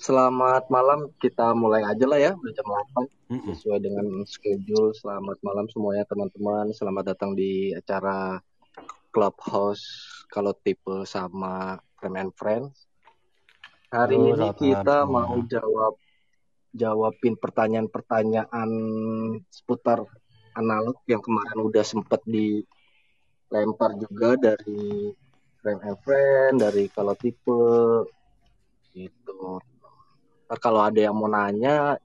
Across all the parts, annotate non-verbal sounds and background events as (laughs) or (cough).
Selamat malam, kita mulai aja lah ya, udah jam 8 sesuai dengan schedule. Selamat malam semuanya teman-teman, selamat datang di acara Clubhouse kalau tipe sama Friend and Friends. Hari Halo, ini kita mau jawab jawabin pertanyaan-pertanyaan seputar analog yang kemarin udah sempet dilempar juga dari Friend and Friend, dari kalau tipe gitu. Kalau ada yang mau nanya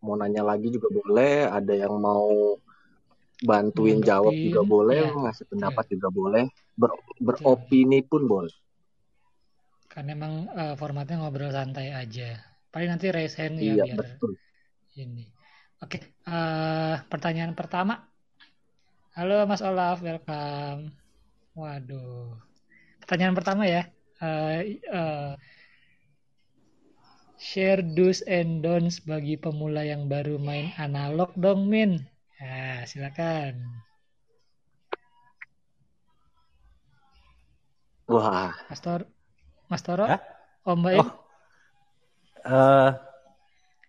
mau nanya lagi juga boleh. Ada yang mau bantuin jawab juga boleh ya. ngasih pendapat ya. juga boleh. Ber, beropini pun boleh. Kan emang uh, formatnya ngobrol santai aja. Paling nanti raise hand ya iya, biar betul. ini. Oke uh, pertanyaan pertama. Halo Mas Olaf welcome. Waduh. Pertanyaan pertama ya. Uh, uh, share do's and don'ts bagi pemula yang baru main analog dong, Min. Ya, silakan. Wah. Mas, Tor Mas Toro? Hah? Om Baim? Oh. Uh,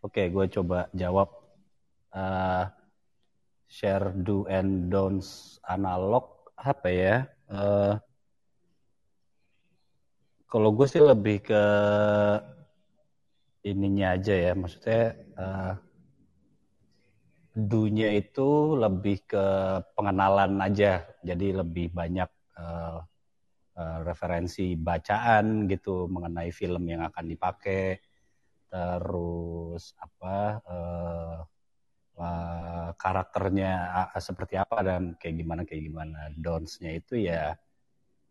Oke, okay, gue coba jawab. Uh, share do and don'ts analog apa ya? Uh, kalau gue sih lebih ke ininya aja ya, maksudnya uh, dunya itu lebih ke pengenalan aja, jadi lebih banyak uh, uh, referensi bacaan gitu mengenai film yang akan dipakai, terus apa uh, uh, karakternya uh, seperti apa dan kayak gimana kayak gimana. Donsnya itu ya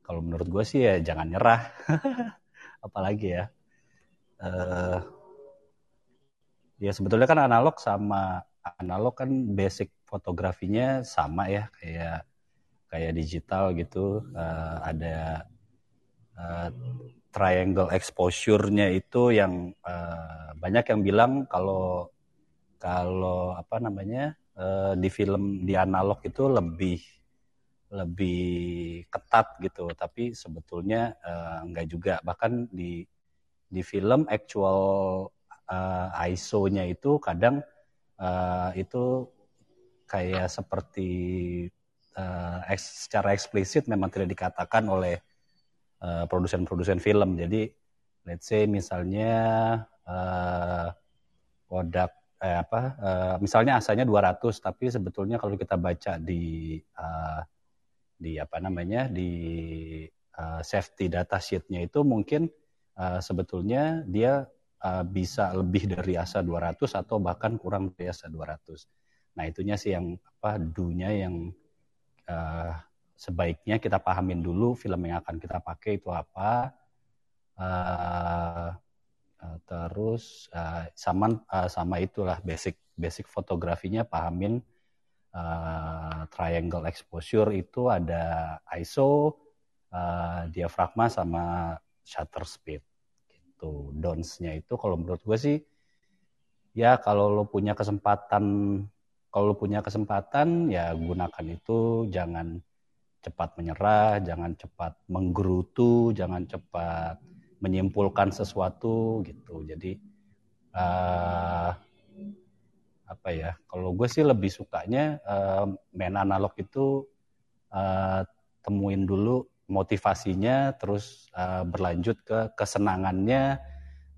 kalau menurut gue sih ya jangan nyerah, (laughs) apalagi ya. Uh, Ya sebetulnya kan analog sama analog kan basic fotografinya sama ya kayak kayak digital gitu. Uh, ada uh, triangle exposure-nya itu yang uh, banyak yang bilang kalau kalau apa namanya uh, di film di analog itu lebih lebih ketat gitu. Tapi sebetulnya uh, enggak juga. Bahkan di di film actual uh, ISO-nya itu kadang uh, itu kayak seperti uh, eks, secara eksplisit memang tidak dikatakan oleh produsen-produsen film. Jadi let's say misalnya uh, produk eh, apa uh, misalnya asalnya 200 tapi sebetulnya kalau kita baca di uh, di apa namanya di uh, safety data sheet-nya itu mungkin uh, sebetulnya dia uh, bisa lebih dari asa 200 atau bahkan kurang dari asa 200. Nah, itunya sih yang apa dunya yang uh, sebaiknya kita pahamin dulu film yang akan kita pakai itu apa. Uh, uh, terus uh, sama uh, sama itulah basic basic fotografinya pahamin uh, triangle exposure itu ada ISO, uh, diafragma sama shutter speed gitu. Dons-nya itu kalau menurut gue sih ya kalau lo punya kesempatan kalau lo punya kesempatan ya gunakan itu jangan cepat menyerah, jangan cepat menggerutu, jangan cepat menyimpulkan sesuatu gitu. Jadi uh, apa ya? Kalau gue sih lebih sukanya uh, main analog itu uh, temuin dulu motivasinya terus uh, berlanjut ke kesenangannya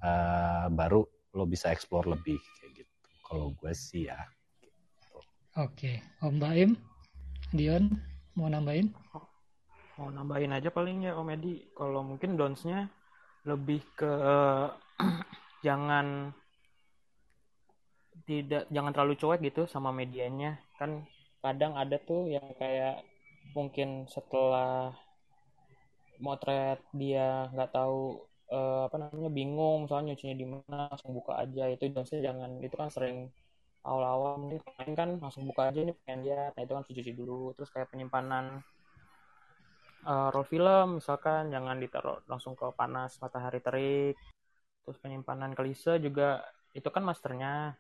uh, baru lo bisa explore lebih kayak gitu. Kalau gue sih ya gitu. oke Om Baim Dion mau nambahin? Mau nambahin aja paling ya Om Edi. Kalau mungkin donsnya lebih ke uh, (clears throat) jangan tidak jangan terlalu cuek gitu sama medianya. Kan kadang ada tuh yang kayak mungkin setelah motret dia nggak tahu uh, apa namanya bingung soalnya nyucinya di mana langsung buka aja. Itu jelasnya jangan itu kan sering awal-awal mungkin main kan langsung buka aja nih pengen lihat. Nah itu kan cuci dulu. Terus kayak penyimpanan uh, roll film misalkan jangan ditaruh langsung ke panas matahari terik. Terus penyimpanan kelise juga itu kan masternya.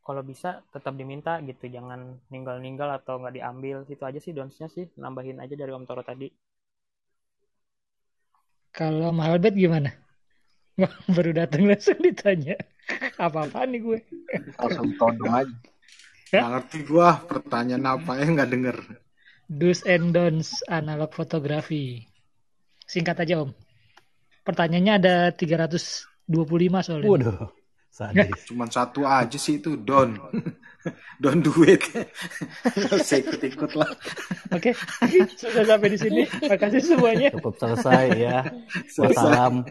Kalau bisa tetap diminta gitu. Jangan ninggal-ninggal atau nggak diambil. Itu aja sih donsnya sih. Nambahin aja dari Om Toro tadi kalau mahal bet gimana? (laughs) Baru datang langsung ditanya. Apa-apa nih gue? Langsung todong aja. Nggak ngerti gua pertanyaan apa ya nggak denger. Do's and don'ts analog fotografi. Singkat aja om. Pertanyaannya ada 325 soalnya. Waduh, sadis. (laughs) Cuman satu aja sih itu don. (laughs) don duit. (laughs) Saya ikut-ikut lah. Oke, sudah sampai di sini. Makasih semuanya. Cukup selesai ya. Wassalam.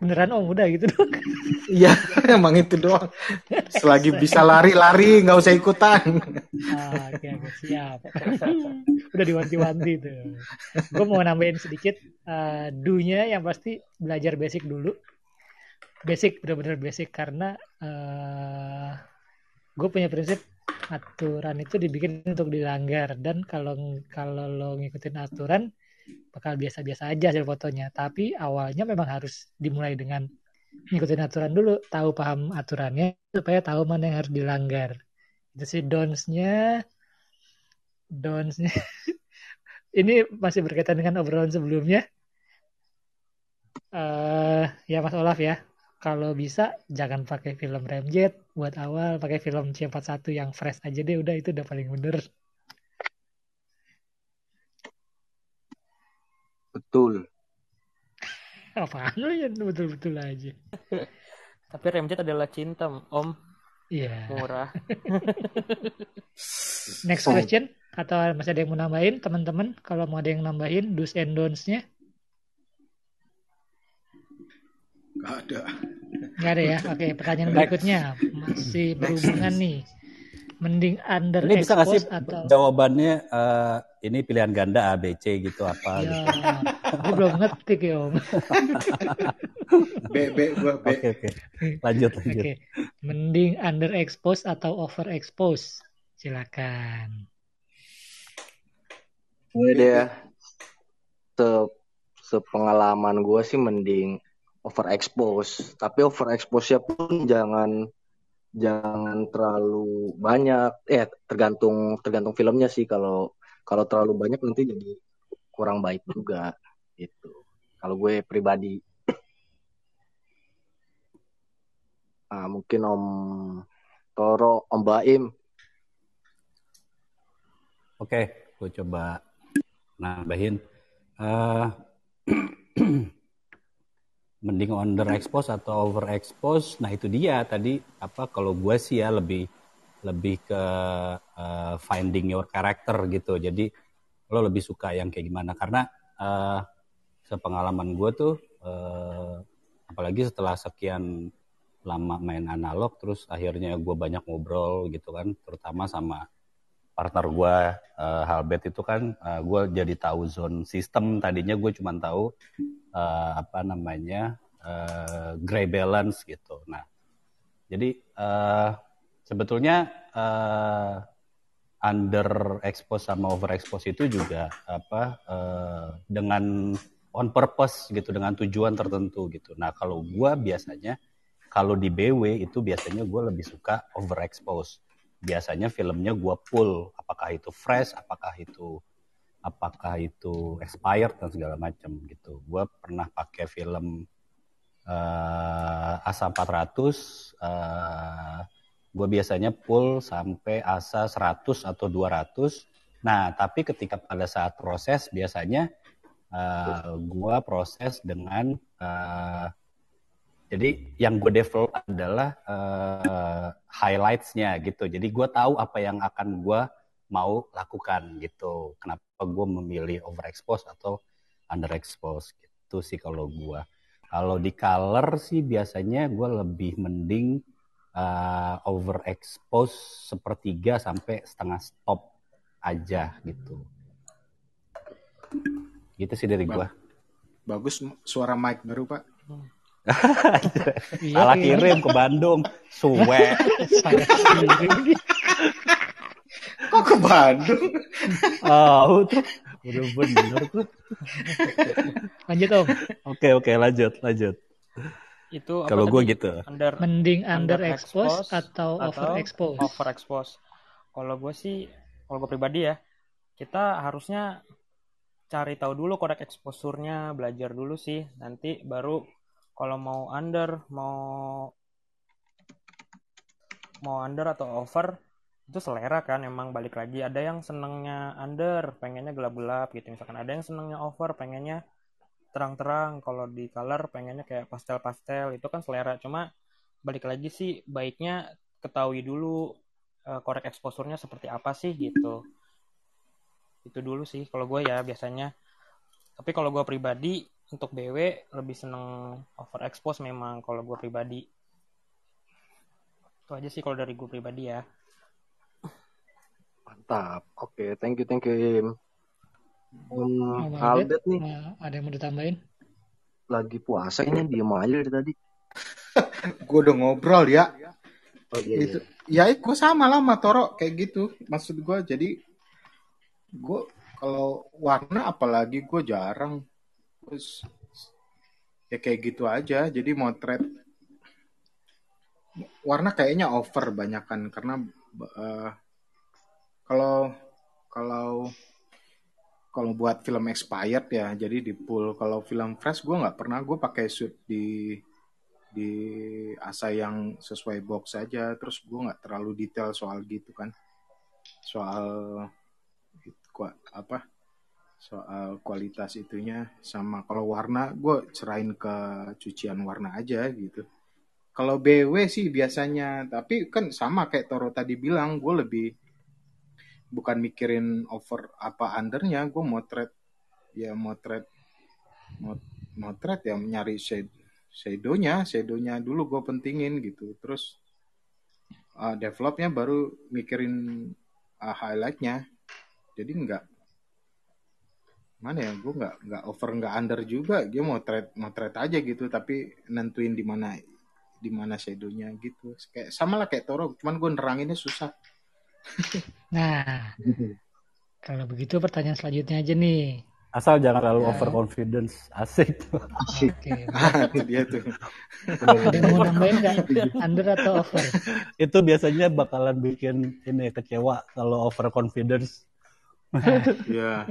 Beneran om udah gitu dong. (laughs) Iya, emang itu doang. Selagi bisa lari-lari, nggak usah ikutan. Ah, Oke, oke, siap. (laughs) udah diwanti-wanti tuh. Gue mau nambahin sedikit uh, do-nya yang pasti belajar basic dulu. Basic, bener-bener basic karena uh, gue punya prinsip aturan itu dibikin untuk dilanggar dan kalau kalau lo ngikutin aturan bakal biasa-biasa aja hasil fotonya. Tapi awalnya memang harus dimulai dengan ngikutin aturan dulu, tahu paham aturannya supaya tahu mana yang harus dilanggar. Itu sih dons-nya. Dons-nya. (laughs) Ini masih berkaitan dengan obrolan sebelumnya. Uh, ya Mas Olaf ya, kalau bisa jangan pakai film Ramjet buat awal, pakai film C41 yang fresh aja deh, udah itu udah paling bener. Betul. Apaan lu ya betul-betul aja. (laughs) Tapi Remjet adalah cinta, Om. Iya. Murah. (laughs) Next question atau masih ada yang mau nambahin teman-teman? Kalau mau ada yang nambahin do's and don'ts-nya? Gak ada. Gak ada ya. (laughs) Oke, pertanyaan berikutnya masih berhubungan nih. Mending under Ini bisa nggak sih atau jawabannya eh, ini pilihan ganda A, B, C gitu apa? ya, gitu. gue belum ngetik ya om. B, B, gua B. Oke oke. Lanjut Oke, lanjut. mending underexpose atau overexpose? Silakan. Gue deh. Se sepengalaman gue sih mending overexpose. Tapi overexpose-nya pun jangan jangan terlalu banyak. Eh tergantung tergantung filmnya sih. Kalau kalau terlalu banyak nanti jadi kurang baik juga gitu. Kalau gue pribadi. (clears throat) Ah, mungkin Om Toro, Om Baim. Oke, gue coba nambahin. Eh, (clears throat) mending underexpose atau overexpose. Nah itu dia tadi apa kalau gue sih ya lebih lebih ke uh, finding your character gitu. Jadi lo lebih suka yang kayak gimana? Karena uh, sepengalaman gue tuh uh, apalagi setelah sekian lama main analog, terus akhirnya gue banyak ngobrol gitu kan, terutama sama partner gue uh, Halbert itu kan uh, gue jadi tahu zone sistem tadinya gue cuma tahu uh, apa namanya uh, gray balance gitu. Nah jadi uh, sebetulnya uh, under expose sama over expose itu juga apa uh, dengan on purpose gitu dengan tujuan tertentu gitu. Nah kalau gue biasanya kalau di BW itu biasanya gue lebih suka overexpose. Biasanya filmnya gue pull apakah itu fresh apakah itu apakah itu expired dan segala macam gitu gue pernah pakai film uh, asa 400 uh, gue biasanya pull sampai asa 100 atau 200 nah tapi ketika pada saat proses biasanya uh, gue proses dengan uh, jadi yang gue develop adalah uh, highlights-nya gitu. Jadi gue tahu apa yang akan gue mau lakukan gitu. Kenapa gue memilih overexpose atau underexpose gitu sih kalau gue. Kalau di color sih biasanya gue lebih mending uh, overexpose sepertiga sampai setengah stop aja gitu. Gitu sih dari gue. Bagus suara mic baru pak. Iya, (laughs) Salah kirim ke Bandung, suwe. (laughs) Ke Bandung? Oh, tuh udah bener tuh. Lanjut om. Oke oke lanjut lanjut. Itu apa Kalau gue gitu. Under Mending underexpose underexpose atau overexpose? overexpose. Kalau gue sih, kalau gue pribadi ya, kita harusnya cari tahu dulu korek exposure-nya, belajar dulu sih. Nanti baru kalau mau under, mau mau under atau over itu selera kan emang balik lagi ada yang senengnya under pengennya gelap-gelap gitu. Misalkan ada yang senengnya over pengennya terang-terang. Kalau di color pengennya kayak pastel-pastel. Itu kan selera. Cuma balik lagi sih baiknya ketahui dulu uh, korek exposure-nya seperti apa sih gitu. Itu dulu sih kalau gue ya biasanya. Tapi kalau gue pribadi untuk BW lebih seneng overexpose memang kalau gue pribadi. Itu aja sih kalau dari gue pribadi ya Mantap. Oke, okay, thank you, thank you, Im. Um, Albert nih. Ada yang mau ditambahin? Lagi puasa ini diem aja dari tadi. (laughs) gue udah ngobrol ya. Oh, iya, itu, iya. Ya, gue sama lah sama Toro kayak gitu. Maksud gue jadi gue kalau warna apalagi gue jarang terus ya kayak gitu aja jadi motret warna kayaknya over banyak kan karena uh, kalau kalau kalau buat film expired ya jadi di pool. Kalau film fresh gue nggak pernah. Gue pakai suit di di asa yang sesuai box saja terus gue nggak terlalu detail soal gitu kan. Soal apa soal kualitas itunya. Sama kalau warna gue serahin ke cucian warna aja gitu. Kalau BW sih biasanya. Tapi kan sama kayak Toro tadi bilang gue lebih bukan mikirin over apa undernya gue motret ya motret mot, motret ya nyari shadow shadownya dulu gue pentingin gitu. Terus uh, developnya baru mikirin uh, highlightnya. Jadi nggak mana ya gue nggak nggak over nggak under juga. Dia motret motret aja gitu tapi nentuin di mana di mana shadownya gitu. Kayak sama lah kayak Toro cuman gue neranginnya susah (laughs) nah, kalau begitu pertanyaan selanjutnya aja nih. Asal jangan terlalu ya. overconfidence. Asik tuh. Asik. Oke. Ah, itu dia tuh. Ada yang mau nambahin nggak? Under atau over? itu biasanya bakalan bikin ini kecewa kalau overconfidence. Iya.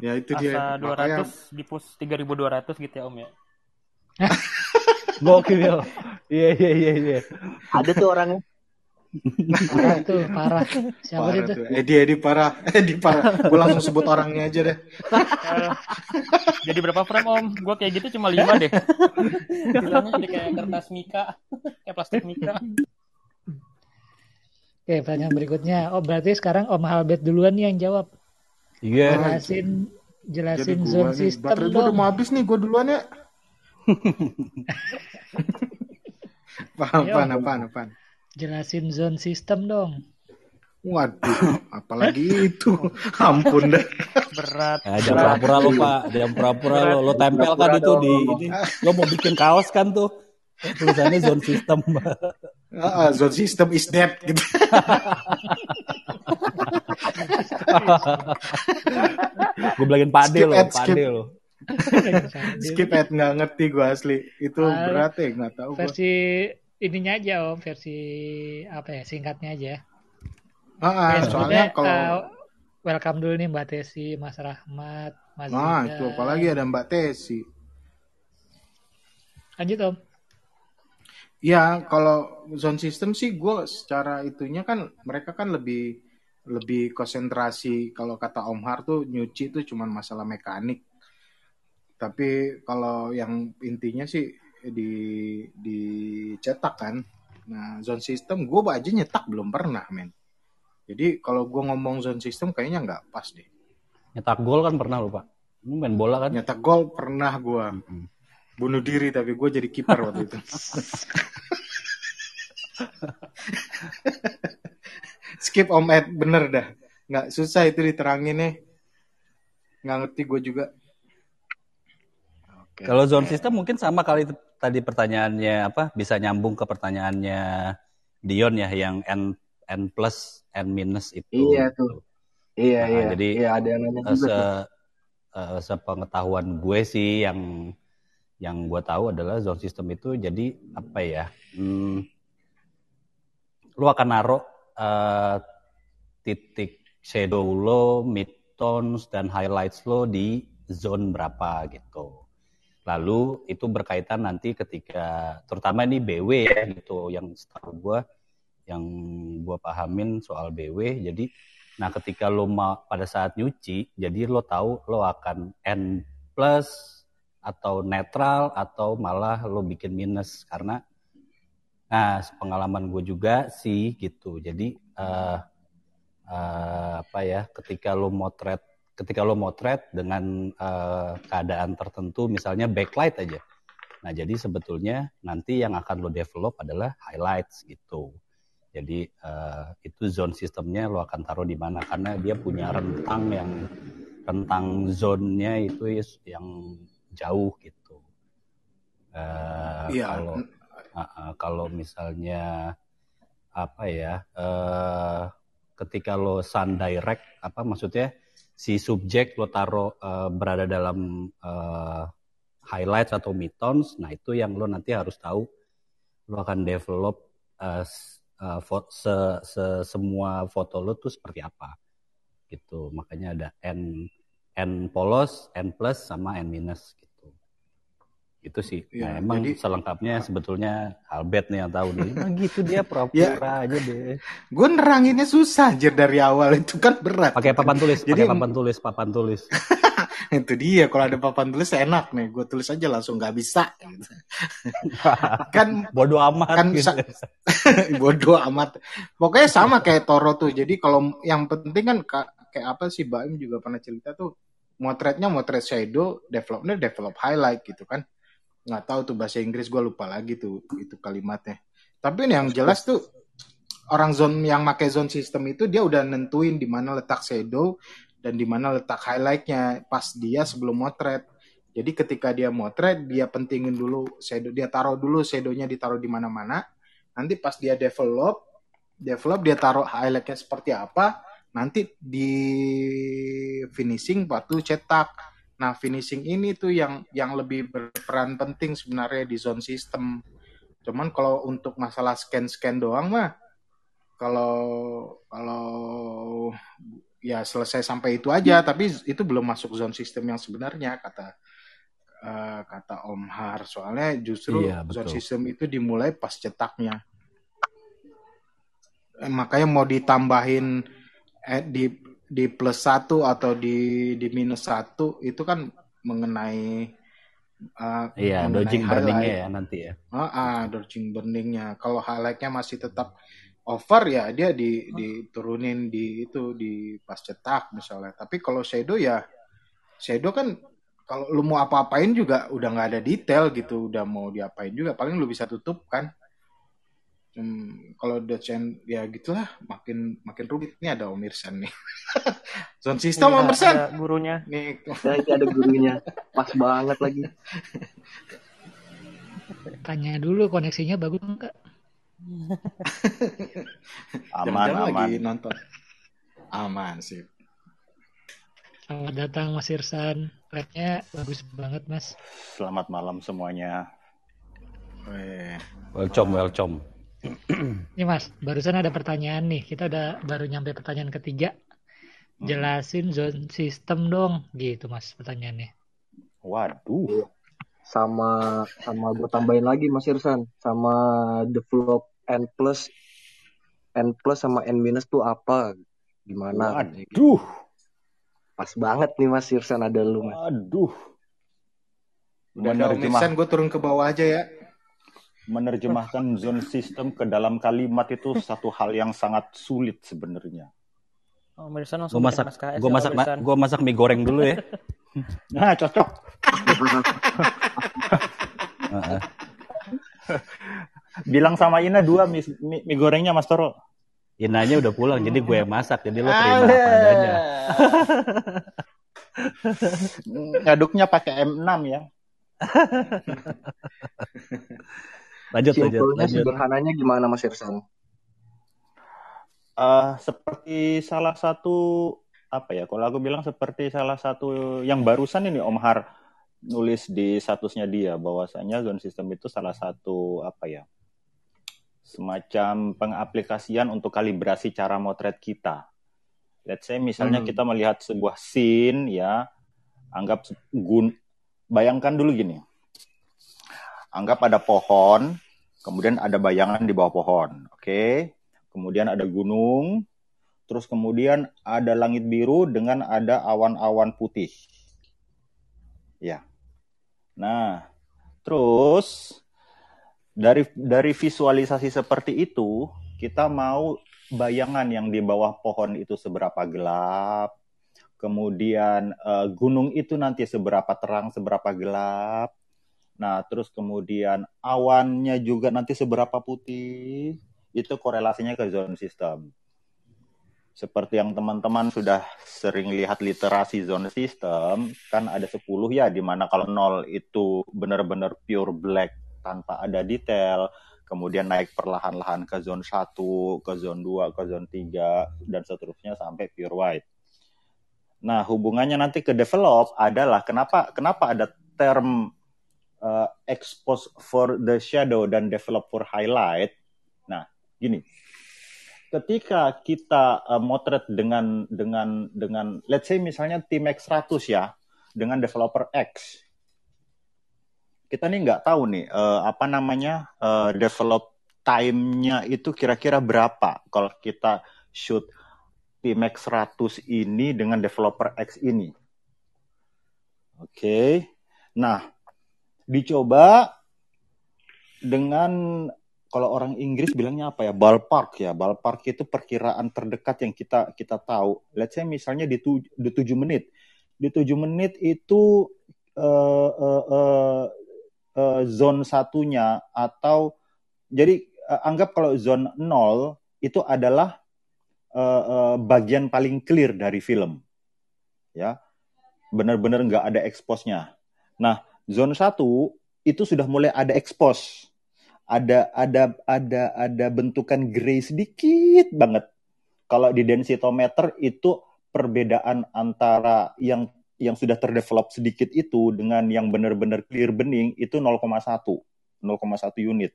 ya itu dia. Asa 200 Makanya... di pos 3200 gitu ya Om ya. (laughs) Gokil. Iya iya iya iya. Ada tuh orangnya parah itu parah siapa parah itu Edi Edi parah (laughs) Edi parah gue langsung sebut orangnya aja deh jadi berapa frame om gue kayak gitu cuma lima deh bilangnya jadi kayak kertas mika kayak plastik mika Oke, pertanyaan berikutnya. Oh, berarti sekarang Om Halbert duluan nih yang jawab. Iya. Yeah. Jelasin jelasin zone system Baterai gue udah mau habis nih, gue duluan ya. (laughs) paham, paham, paham, paham. Jelasin zone system dong. Waduh, (laughs) apalagi itu. (laughs) Ampun dah. Berat. Ya, jangan pura-pura lo, Pak. Jangan pura-pura lo. Lo tempel kan itu di ini. Lo mau bikin kaos kan tuh. Tulisannya zone system. Uh, zone system is dead gitu. (laughs) gue bilangin pade lo, pade lo. skip ad nggak ngerti gue asli. Itu berat ya nggak tahu. Versi ininya aja om versi apa ya singkatnya aja. Ah, ya, soalnya kalau uh, welcome dulu nih Mbak Tesi, Mas Rahmat, Mas Nah, Zida. itu apalagi ada Mbak Tesi. Lanjut om. Ya, kalau zone system sih gue secara itunya kan mereka kan lebih lebih konsentrasi kalau kata Om Har tuh nyuci itu cuma masalah mekanik. Tapi kalau yang intinya sih di dicetak kan. Nah, zone system gue aja nyetak belum pernah, men. Jadi kalau gue ngomong zone system kayaknya nggak pas deh. Nyetak gol kan pernah lupa. Lu main bola kan? Nyetak gol pernah gue. Bunuh diri tapi gue jadi kiper waktu itu. (laughs) Skip Om Ed, bener dah. Nggak susah itu diterangin nih. Nggak ngerti gue juga. Kalau zone system mungkin sama kali tadi pertanyaannya apa bisa nyambung ke pertanyaannya Dion ya yang n n plus n minus itu. Iya tuh. Iya nah, iya. Jadi iya, ada yang nanya juga se, uh, sepengetahuan gue sih yang yang gue tahu adalah zone system itu jadi apa ya? Hmm, lu akan naruh uh, titik shadow lo mid midtones dan highlights lo di zone berapa gitu. Lalu itu berkaitan nanti ketika terutama ini BW ya gitu yang setahu gue yang gue pahamin soal BW. Jadi nah ketika lo mau pada saat nyuci jadi lo tahu lo akan N plus atau netral atau malah lo bikin minus karena nah pengalaman gue juga sih gitu. Jadi uh, uh, apa ya ketika lo motret ketika lo motret dengan uh, keadaan tertentu, misalnya backlight aja. Nah, jadi sebetulnya nanti yang akan lo develop adalah highlights gitu. Jadi uh, itu zone sistemnya lo akan taruh di mana karena dia punya rentang yang rentang zonnya itu yang jauh gitu. Uh. Kalau uh, uh, kalau misalnya apa ya, uh, ketika lo sun direct apa maksudnya si subjek lo taruh uh, berada dalam uh, highlights atau midtones, nah itu yang lo nanti harus tahu. Lo akan develop uh, uh, se, se semua foto lo tuh seperti apa gitu. Makanya ada n n polos n plus sama n minus itu sih. Ya, nah, emang jadi, selengkapnya sebetulnya Albert nih yang tahu nih. (laughs) Nah, gitu dia pura-pura ya, aja deh. Gue neranginnya susah aja dari awal (laughs) itu kan berat. Pakai papan tulis, jadi pakai papan tulis, papan tulis. (laughs) itu dia kalau ada papan tulis enak nih, gue tulis aja langsung nggak bisa. Gitu. kan bodoh amat. Kan gitu. bodoh amat. Pokoknya sama kayak Toro tuh. Jadi kalau yang penting kan kayak apa sih Baim juga pernah cerita tuh motretnya motret shadow, developnya develop highlight gitu kan nggak tahu tuh bahasa Inggris gue lupa lagi tuh itu kalimatnya. Tapi yang jelas tuh orang zone yang pakai zone system itu dia udah nentuin di mana letak shadow dan di mana letak highlightnya pas dia sebelum motret. Jadi ketika dia motret dia pentingin dulu shadow dia taruh dulu shadownya ditaruh di mana-mana. Nanti pas dia develop develop dia taruh highlightnya seperti apa nanti di finishing waktu cetak Nah, finishing ini tuh yang yang lebih berperan penting sebenarnya di zone system. Cuman kalau untuk masalah scan-scan doang mah kalau kalau ya selesai sampai itu aja, tapi itu belum masuk zone system yang sebenarnya kata uh, kata Om Har. Soalnya justru iya, zone system itu dimulai pas cetaknya. Eh, makanya mau ditambahin eh, di di plus satu atau di di minus satu itu kan mengenai uh, iya mengenai dodging burningnya ya nanti ya. Uh, uh, dodging burningnya. Kalau highlightnya masih tetap over ya dia di diturunin di itu di pas cetak misalnya. Tapi kalau shadow ya shadow kan kalau lu mau apa-apain juga udah nggak ada detail gitu udah mau diapain juga paling lu bisa tutup kan Hmm, kalau dosen ya gitulah makin makin rumit. Ini ada Om Irsan nih. (laughs) Sound system Om Irsan. Ada gurunya. Nih, ya, ada gurunya. Pas banget lagi. Tanya dulu koneksinya bagus enggak? (laughs) aman, aman. lagi nonton. Aman sih. Selamat datang Mas Irsan. Rednya bagus banget Mas. Selamat malam semuanya. Welcome, welcome. (clears throat) Ini Mas, barusan ada pertanyaan nih. Kita udah baru nyampe pertanyaan ketiga. Hmm. Jelasin zone system dong, gitu Mas pertanyaannya. Waduh. Sama sama gue tambahin lagi Mas Irsan, sama develop n plus n plus sama n minus tuh apa? Gimana? Waduh. Pas banget nih Mas Irsan ada lu Mas. Waduh. Udah Irsan gue turun ke bawah aja ya menerjemahkan zone system ke dalam kalimat itu satu hal yang sangat sulit sebenarnya. Oh, gue masak, gue masak, gue masak mie goreng dulu ya. (laughs) nah, cocok. (laughs) Bilang sama Ina dua mie, mie, mie gorengnya Mas Toro. Inanya udah pulang, jadi gue yang masak, jadi lo terima apa adanya. (laughs) Ngaduknya pakai M6 ya. Lanjut lanjut, lanjut. sederhananya gimana Mas Irsan? Uh, seperti salah satu apa ya kalau aku bilang seperti salah satu yang barusan ini Om Har nulis di statusnya dia bahwasanya zone system itu salah satu apa ya semacam pengaplikasian untuk kalibrasi cara motret kita let's say misalnya hmm. kita melihat sebuah scene ya, anggap gun bayangkan dulu gini. Anggap ada pohon, kemudian ada bayangan di bawah pohon, oke? Okay? Kemudian ada gunung, terus kemudian ada langit biru dengan ada awan-awan putih. Ya. Nah, terus dari dari visualisasi seperti itu, kita mau bayangan yang di bawah pohon itu seberapa gelap, kemudian uh, gunung itu nanti seberapa terang, seberapa gelap. Nah, terus kemudian awannya juga nanti seberapa putih. Itu korelasinya ke zone system. Seperti yang teman-teman sudah sering lihat literasi zone system, kan ada 10 ya, di mana kalau nol itu benar-benar pure black tanpa ada detail, kemudian naik perlahan-lahan ke zone 1, ke zone 2, ke zone 3, dan seterusnya sampai pure white. Nah, hubungannya nanti ke develop adalah kenapa kenapa ada term uh, expose for the shadow dan develop for highlight. Nah, gini. Ketika kita uh, motret dengan dengan dengan let's say misalnya tim X100 ya, dengan developer X kita nih nggak tahu nih uh, apa namanya uh, develop time-nya itu kira-kira berapa kalau kita shoot Pimax 100 ini dengan developer X ini. Oke. Okay. Nah, dicoba dengan kalau orang Inggris bilangnya apa ya ballpark ya. Ballpark itu perkiraan terdekat yang kita kita tahu. Let's say misalnya di, tu, di 7 menit. Di 7 menit itu uh, uh, uh, uh, zone satunya atau jadi uh, anggap kalau zone nol itu adalah uh, uh, bagian paling clear dari film. Ya benar-benar nggak ada eksposnya nah zone satu itu sudah mulai ada ekspos ada ada ada ada bentukan gray sedikit banget kalau di densitometer itu perbedaan antara yang yang sudah terdevelop sedikit itu dengan yang benar-benar clear bening itu 0,1 0,1 unit.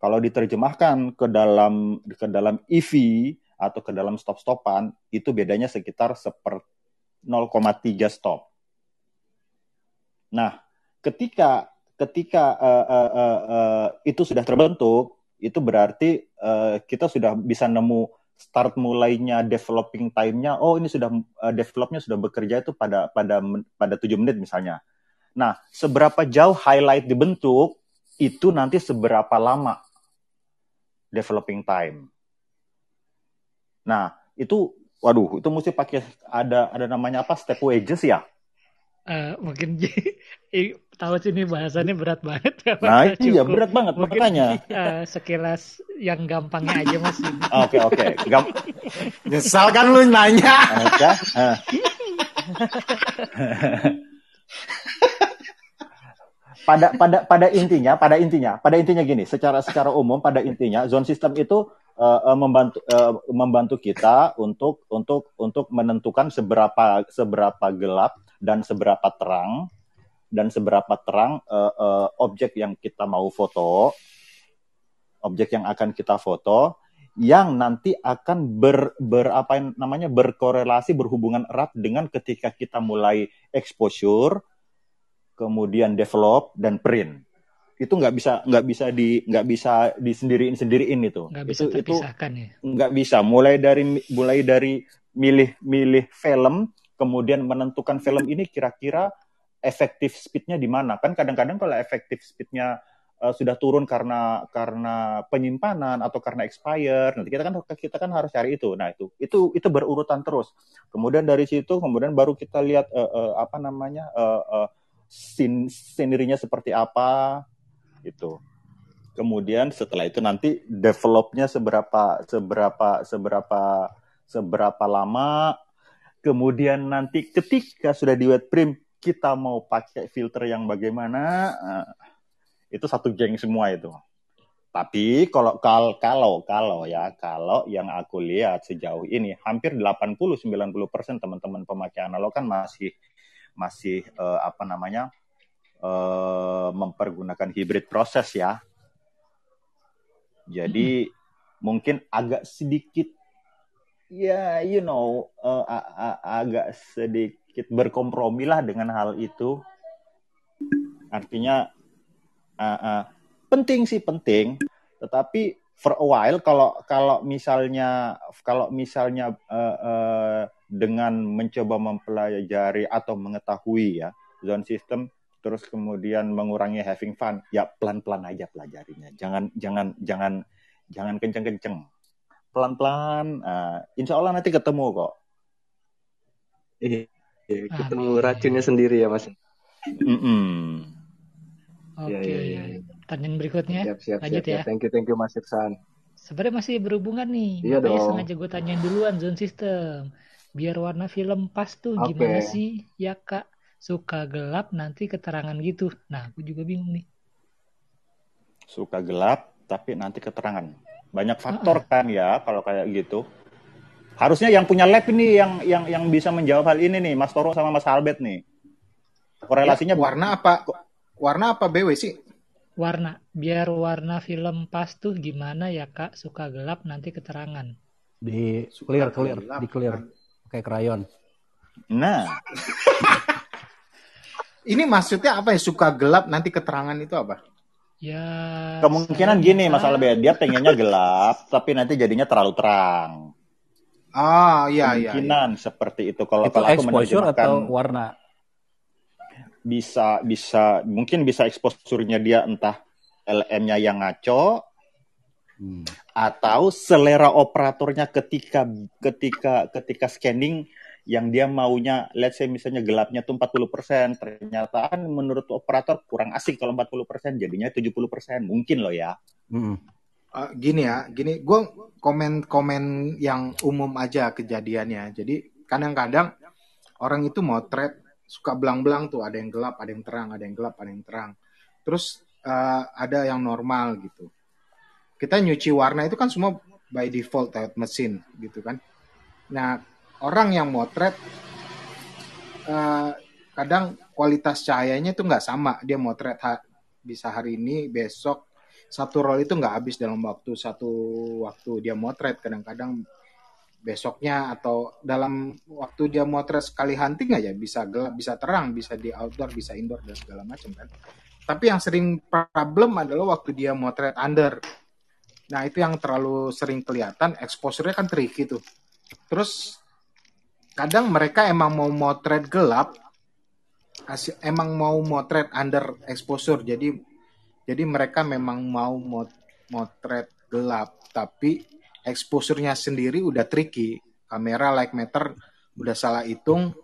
Kalau diterjemahkan ke dalam ke dalam EV atau ke dalam stop-stopan itu bedanya sekitar seper 0,3 stop. Nah, ketika ketika uh, uh, uh, uh, itu sudah terbentuk, itu berarti uh, kita sudah bisa nemu start mulainya developing time-nya oh ini sudah uh, developnya sudah bekerja itu pada pada pada tujuh menit misalnya. Nah, seberapa jauh highlight dibentuk itu nanti seberapa lama developing time. Nah, itu waduh, itu mesti pakai ada ada namanya apa? Step wages ya? Uh, mungkin (laughs) tahu sih ini bahasannya berat banget. (laughs) Nah iya berat banget Mungkin, makanya. Uh, (laughs) sekilas yang gampangnya aja mas. Oke oke. Gam Nyesal kan lu nanya. Oke. Pada pada pada intinya pada intinya pada intinya gini secara secara umum pada intinya zone system itu uh, membantu uh, membantu kita untuk untuk untuk menentukan seberapa seberapa gelap dan seberapa terang dan seberapa terang uh, uh, objek yang kita mau foto, objek yang akan kita foto, yang nanti akan ber, ber apa yang namanya berkorelasi berhubungan erat dengan ketika kita mulai exposure, kemudian develop dan print. Itu nggak bisa nggak bisa di nggak bisa disendiriin sendiriin itu. Nggak bisa itu, itu ya? nggak bisa. Mulai dari mulai dari milih milih film kemudian menentukan film ini kira-kira efektif speednya di mana. Kan kadang-kadang kalau efektif speednya uh, sudah turun karena karena penyimpanan atau karena expire nanti kita kan kita kan harus cari itu. Nah itu itu itu berurutan terus. Kemudian dari situ kemudian baru kita lihat uh, uh, apa namanya uh, uh, sin scenerinya seperti apa itu kemudian setelah itu nanti developnya seberapa seberapa seberapa seberapa lama. Kemudian nanti ketika sudah di wet print kita mau pakai filter yang bagaimana. Uh, itu satu geng semua itu. Tapi kalau kalau kalau kalau ya kalau yang aku lihat sejauh ini hampir 80 90% teman-teman pemakai analog kan masih masih uh, apa namanya? Uh, mempergunakan hybrid proses ya. Jadi hmm. mungkin agak sedikit ya you know uh, agak sedikit berkompromi lah dengan hal itu artinya uh, uh, penting sih penting tetapi for a while kalau kalau misalnya kalau misalnya uh, uh, dengan mencoba mempelajari atau mengetahui ya zone system terus kemudian mengurangi having fun ya pelan-pelan aja pelajarinya jangan jangan jangan jangan kenceng-kenceng pelan-pelan uh, insya Allah nanti ketemu kok iya, iya ketemu racunnya sendiri ya mas mm -mm. Oke. Okay. Ya, ya, ya. Pertanyaan berikutnya. Siap, siap, Lanjut siap, ya. Thank you, thank you Mas Irsan. Sebenarnya masih berhubungan nih. Iya Makanya dong. sengaja gue tanyain duluan zone system. Biar warna film pas tuh okay. gimana sih? Ya kak, suka gelap nanti keterangan gitu. Nah, aku juga bingung nih. Suka gelap tapi nanti keterangan. Banyak faktor uh -uh. kan ya kalau kayak gitu. Harusnya yang punya lab ini yang yang yang bisa menjawab hal ini nih, Mas Toro sama Mas Albert nih. Korelasinya ya, warna apa? Warna apa BW sih? Warna. Biar warna film pas tuh gimana ya kak? Suka gelap nanti keterangan. Di clear, clear, gelap. di clear. Pakai krayon. Nah. (laughs) Ini maksudnya apa ya? Suka gelap nanti keterangan itu apa? Ya. Kemungkinan gini Mas Albert, dia pengennya gelap, tapi nanti jadinya terlalu terang. Ah, iya iya. Kemungkinan iya. seperti itu kalau itu kalau aku exposure atau warna? bisa bisa mungkin bisa eksposurnya dia entah LM-nya yang ngaco hmm. atau selera operatornya ketika ketika ketika scanning yang dia maunya let's say misalnya gelapnya tuh 40%, ternyata kan menurut operator kurang asik kalau 40%, jadinya 70%. Mungkin loh ya. Hmm. Uh, gini ya, gini gue komen-komen yang umum aja kejadiannya. Jadi kadang-kadang orang itu mau trade suka belang-belang tuh ada yang gelap ada yang terang ada yang gelap ada yang terang terus uh, ada yang normal gitu kita nyuci warna itu kan semua by default lewat mesin gitu kan nah orang yang motret uh, kadang kualitas cahayanya itu nggak sama dia motret ha bisa hari ini besok satu roll itu nggak habis dalam waktu satu waktu dia motret kadang-kadang besoknya atau dalam waktu dia motret sekali hunting aja bisa gelap, bisa terang, bisa di outdoor, bisa indoor dan segala macam kan. Tapi yang sering problem adalah waktu dia motret under. Nah, itu yang terlalu sering kelihatan, exposure-nya kan tricky tuh. Terus kadang mereka emang mau motret gelap, emang mau motret under exposure. Jadi jadi mereka memang mau mot motret gelap, tapi exposure-nya sendiri udah tricky. Kamera light meter udah salah hitung.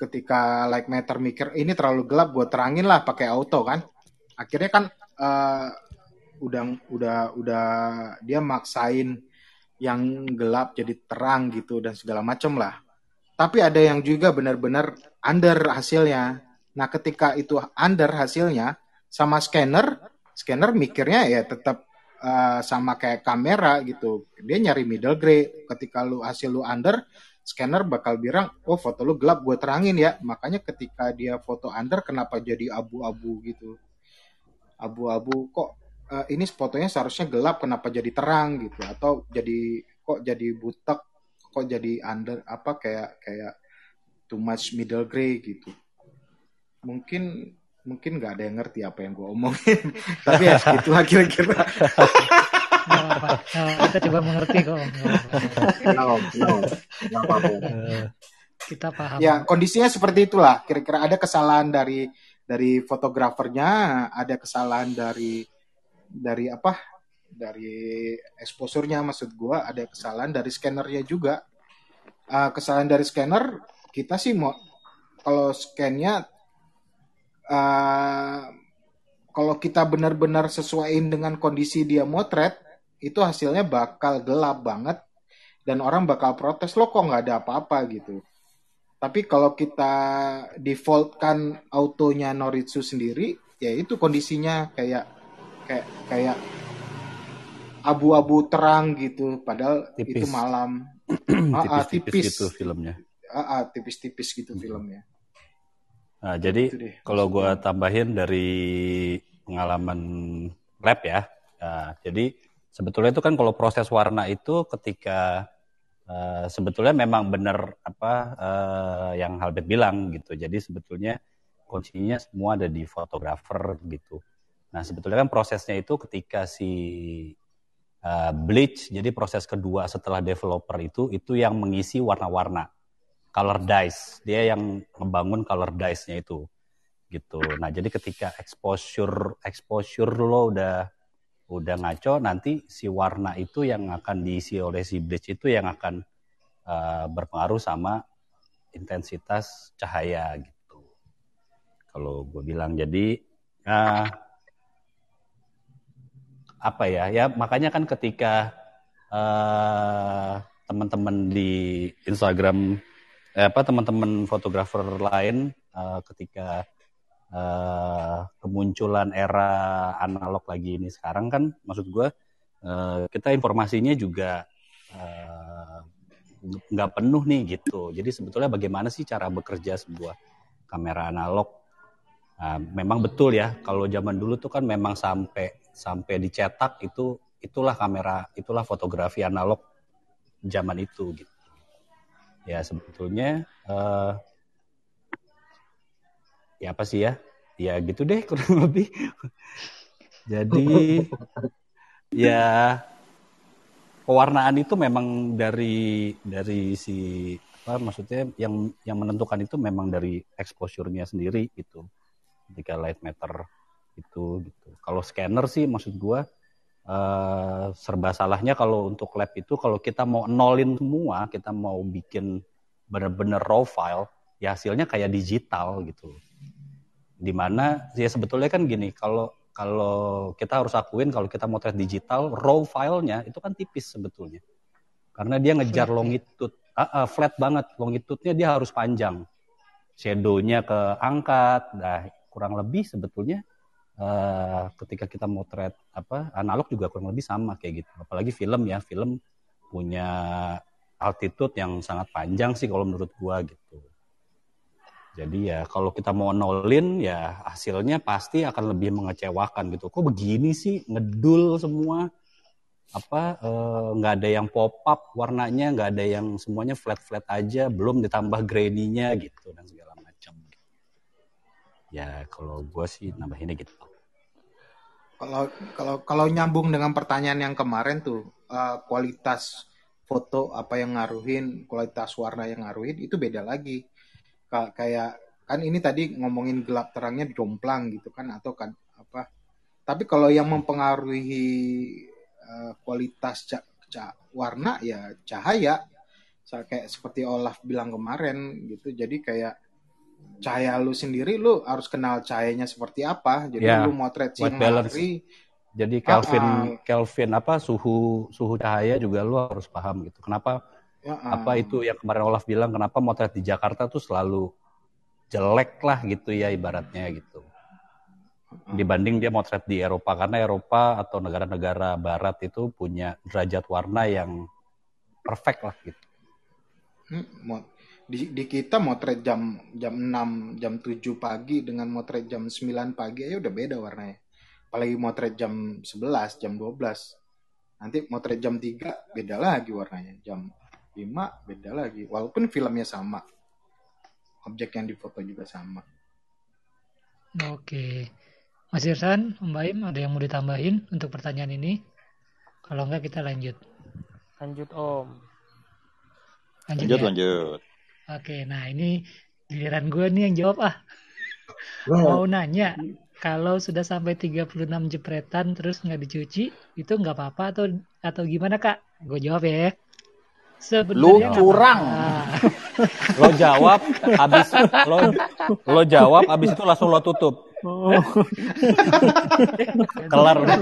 Ketika light meter mikir ini terlalu gelap, gue terangin lah pakai auto kan. Akhirnya kan uh, udah udah udah dia maksain yang gelap jadi terang gitu dan segala macam lah. Tapi ada yang juga benar-benar under hasilnya. Nah, ketika itu under hasilnya sama scanner, scanner mikirnya ya tetap uh, sama kayak kamera gitu. Dia nyari middle grade. Ketika lu hasil lu under, scanner bakal bilang, oh foto lu gelap, gue terangin ya. Makanya ketika dia foto under, kenapa jadi abu-abu gitu? Abu-abu kok uh, ini fotonya seharusnya gelap, kenapa jadi terang gitu? Atau jadi kok jadi butek, kok jadi under apa kayak kayak too much middle gray gitu. Mungkin mungkin nggak ada yang ngerti apa yang gue omongin. (laughs) Tapi ya segitu lah kira-kira apa kita coba mengerti kok. Kita paham. Ya kondisinya seperti itulah. Kira-kira ada kesalahan dari dari fotografernya ada kesalahan dari dari apa dari exposurnya maksud gue ada kesalahan dari scannernya juga. Uh, kesalahan dari scanner kita sih mau kalau scannya uh, kalau kita benar-benar sesuaiin dengan kondisi dia motret itu hasilnya bakal gelap banget dan orang bakal protes lo kok nggak ada apa-apa? gitu. Tapi kalau kita defaultkan autonya Noritsu sendiri ya itu kondisinya kayak kayak kayak abu-abu terang gitu padahal tipis. itu malam (clears throat) tipis-tipis tipis gitu filmnya ah, tipis-tipis gitu hmm. filmnya Nah, jadi kalau gue tambahin dari pengalaman lab ya, nah, jadi sebetulnya itu kan kalau proses warna itu ketika uh, sebetulnya memang benar apa uh, yang Halbert bilang gitu. Jadi sebetulnya kuncinya semua ada di fotografer gitu. Nah sebetulnya kan prosesnya itu ketika si uh, bleach, jadi proses kedua setelah developer itu itu yang mengisi warna-warna color dice. Dia yang membangun color dice-nya itu gitu. Nah jadi ketika exposure exposure lo udah udah ngaco nanti si warna itu yang akan diisi oleh si bleach itu yang akan uh, berpengaruh sama intensitas cahaya gitu kalau gue bilang jadi uh, apa ya ya makanya kan ketika uh, teman-teman di Instagram eh, apa teman-teman fotografer lain uh, ketika uh, kemunculan era analog lagi ini sekarang kan maksud gue uh, kita informasinya juga uh, nggak penuh nih gitu. Jadi sebetulnya bagaimana sih cara bekerja sebuah kamera analog? Nah, memang betul ya kalau zaman dulu tuh kan memang sampai sampai dicetak itu itulah kamera itulah fotografi analog zaman itu gitu. Ya sebetulnya uh, ya apa sih ya? Ya gitu deh (laughs) kurang lebih. Jadi ya pewarnaan itu memang dari dari si apa maksudnya yang yang menentukan itu memang dari exposure-nya sendiri gitu. Ketika light meter itu gitu. Kalau scanner sih maksud gua uh, serba salahnya kalau untuk lab itu kalau kita mau nolin semua kita mau bikin bener-bener raw file ya hasilnya kayak digital gitu di mana ya sebetulnya kan gini kalau kalau kita harus akuin kalau kita motret digital raw filenya itu kan tipis sebetulnya. Karena dia ngejar flat, ya? longitude. Uh, uh, flat banget. Longitude-nya dia harus panjang. Shadownya keangkat nah kurang lebih sebetulnya uh, ketika kita motret apa analog juga kurang lebih sama kayak gitu. Apalagi film ya film punya altitude yang sangat panjang sih kalau menurut gua gitu. Jadi ya kalau kita mau nolin ya hasilnya pasti akan lebih mengecewakan gitu. Kok begini sih? Ngedul semua. Apa eh, nggak uh, ada yang pop up warnanya nggak ada yang semuanya flat flat aja belum ditambah grainy-nya gitu dan segala macam. Ya kalau gue sih nambahinnya gitu kalau kalau kalau nyambung dengan pertanyaan yang kemarin tuh uh, kualitas foto apa yang ngaruhin kualitas warna yang ngaruhin itu beda lagi. Kayak kan ini tadi ngomongin gelap terangnya jomplang gitu kan atau kan apa. Tapi kalau yang mempengaruhi uh, kualitas ca, ca, warna ya cahaya. Kayak seperti Olaf bilang kemarin gitu jadi kayak cahaya lu sendiri lu harus kenal cahayanya seperti apa. Jadi yeah. lu motret siang hari. Jadi Kelvin uh, Kelvin apa suhu suhu cahaya juga lu harus paham gitu. Kenapa Ya, apa itu yang kemarin Olaf bilang kenapa motret di Jakarta tuh selalu jelek lah gitu ya ibaratnya gitu. Dibanding dia motret di Eropa. Karena Eropa atau negara-negara barat itu punya derajat warna yang perfect lah gitu. Hmm, di, di kita motret jam jam 6, jam 7 pagi dengan motret jam 9 pagi ya udah beda warnanya. Apalagi motret jam 11, jam 12. Nanti motret jam 3 beda lagi warnanya. Jam 5 beda lagi walaupun filmnya sama objek yang difoto juga sama oke Mas Irsan, Om Baim ada yang mau ditambahin untuk pertanyaan ini kalau enggak kita lanjut lanjut Om lanjut lanjut, ya? lanjut. Oke nah ini giliran gue nih yang jawab ah mau nanya kalau sudah sampai 36 jepretan terus nggak dicuci itu nggak apa-apa atau atau gimana kak gue jawab ya Sebenarnya lu curang. lo jawab habis lo lo jawab habis itu langsung lo tutup. Oh. Kelar udah.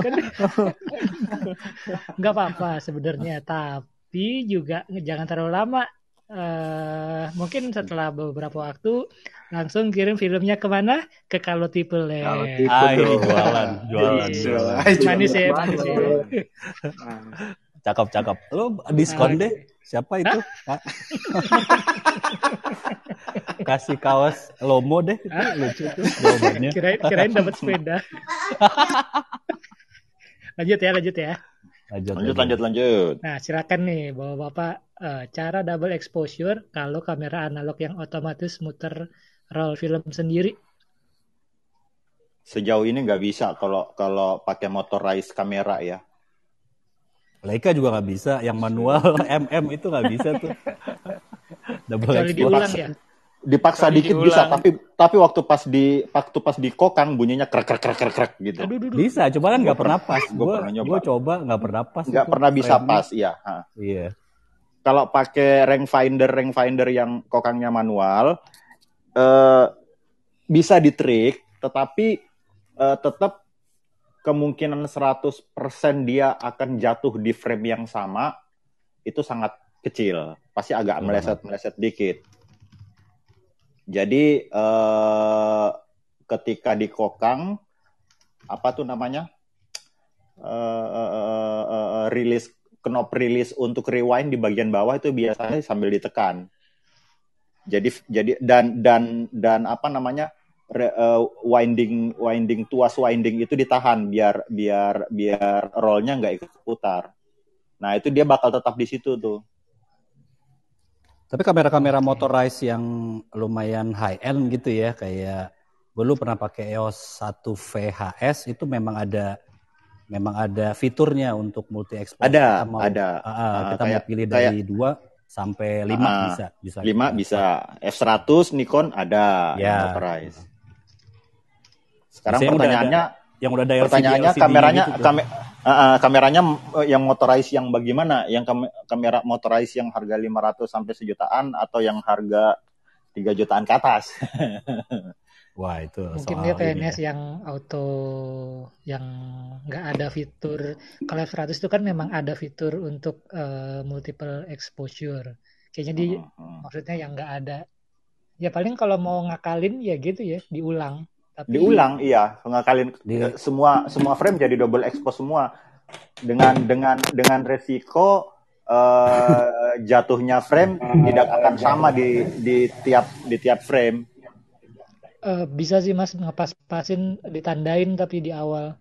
Enggak apa-apa sebenarnya, tapi juga jangan terlalu lama. Uh, mungkin setelah beberapa waktu langsung kirim filmnya ke mana? Ke Kalau Tipe Kalau Tipe jualan, jualan, jualan. Manis ya, manis ya. Cakep, cakep. Lo diskon deh Siapa itu? Kasih kaos Lomo deh. Lucu tuh jawabannya. Kirain, kirain dapat sepeda. (laughs) lanjut ya, lanjut ya. Lanjut, lanjut, lanjut, lanjut. Nah, silakan nih, bapak-bapak, uh, cara double exposure kalau kamera analog yang otomatis muter roll film sendiri. Sejauh ini nggak bisa kalau kalau pakai motorized kamera ya. Leica juga nggak bisa, yang manual (laughs) MM itu nggak bisa tuh. (laughs) Double Kecuali diulang ya? Dipaksa Kali dikit diulang. bisa, tapi tapi waktu pas di waktu pas di kokang bunyinya krek krek krek krek krek gitu. Aduh, aduh, Bisa, coba kan nggak pernah pas. Gue pernah nyoba. Gue coba nggak pernah pas. Nggak pernah bisa pas, iya. Iya. Kalau pakai rangefinder rangefinder yang kokangnya manual, eh, bisa di trik, tetapi eh, tetap kemungkinan 100% dia akan jatuh di frame yang sama itu sangat kecil. Pasti agak meleset-meleset dikit. Jadi eh, ketika di kokang apa tuh namanya? Eh, eh, eh, rilis knop rilis untuk rewind di bagian bawah itu biasanya sambil ditekan. Jadi jadi dan dan dan apa namanya? uh, winding winding tuas winding itu ditahan biar biar biar rollnya nggak ikut putar. Nah itu dia bakal tetap di situ tuh. Tapi kamera-kamera motorized yang lumayan high end gitu ya, kayak gue lu pernah pakai EOS 1 VHS itu memang ada memang ada fiturnya untuk multi exposure. Ada, mau, ada. Uh, uh, kita kayak, mau pilih dari dua sampai lima uh, bisa, bisa. Lima bisa. F100 Nikon ada ya. motorized. Sekarang Biasanya pertanyaannya yang udah ada pertanyaannya LCD, kameranya gitu, kame, uh, uh, kameranya uh, yang motorized yang bagaimana? Yang kam kamera motorized yang harga 500 sampai sejutaan atau yang harga 3 jutaan ke atas? (laughs) Wah itu mungkin dia TNS ya. yang auto yang nggak ada fitur kalau F100 itu kan memang ada fitur untuk uh, multiple exposure kayaknya di uh, uh. maksudnya yang nggak ada ya paling kalau mau ngakalin ya gitu ya diulang tapi... Diulang, iya, ngakalin di... semua semua frame jadi double expose semua. Dengan dengan dengan resiko uh, jatuhnya frame tidak akan sama di di tiap di tiap frame. Uh, bisa sih mas ngepas-pasin ditandain tapi di awal.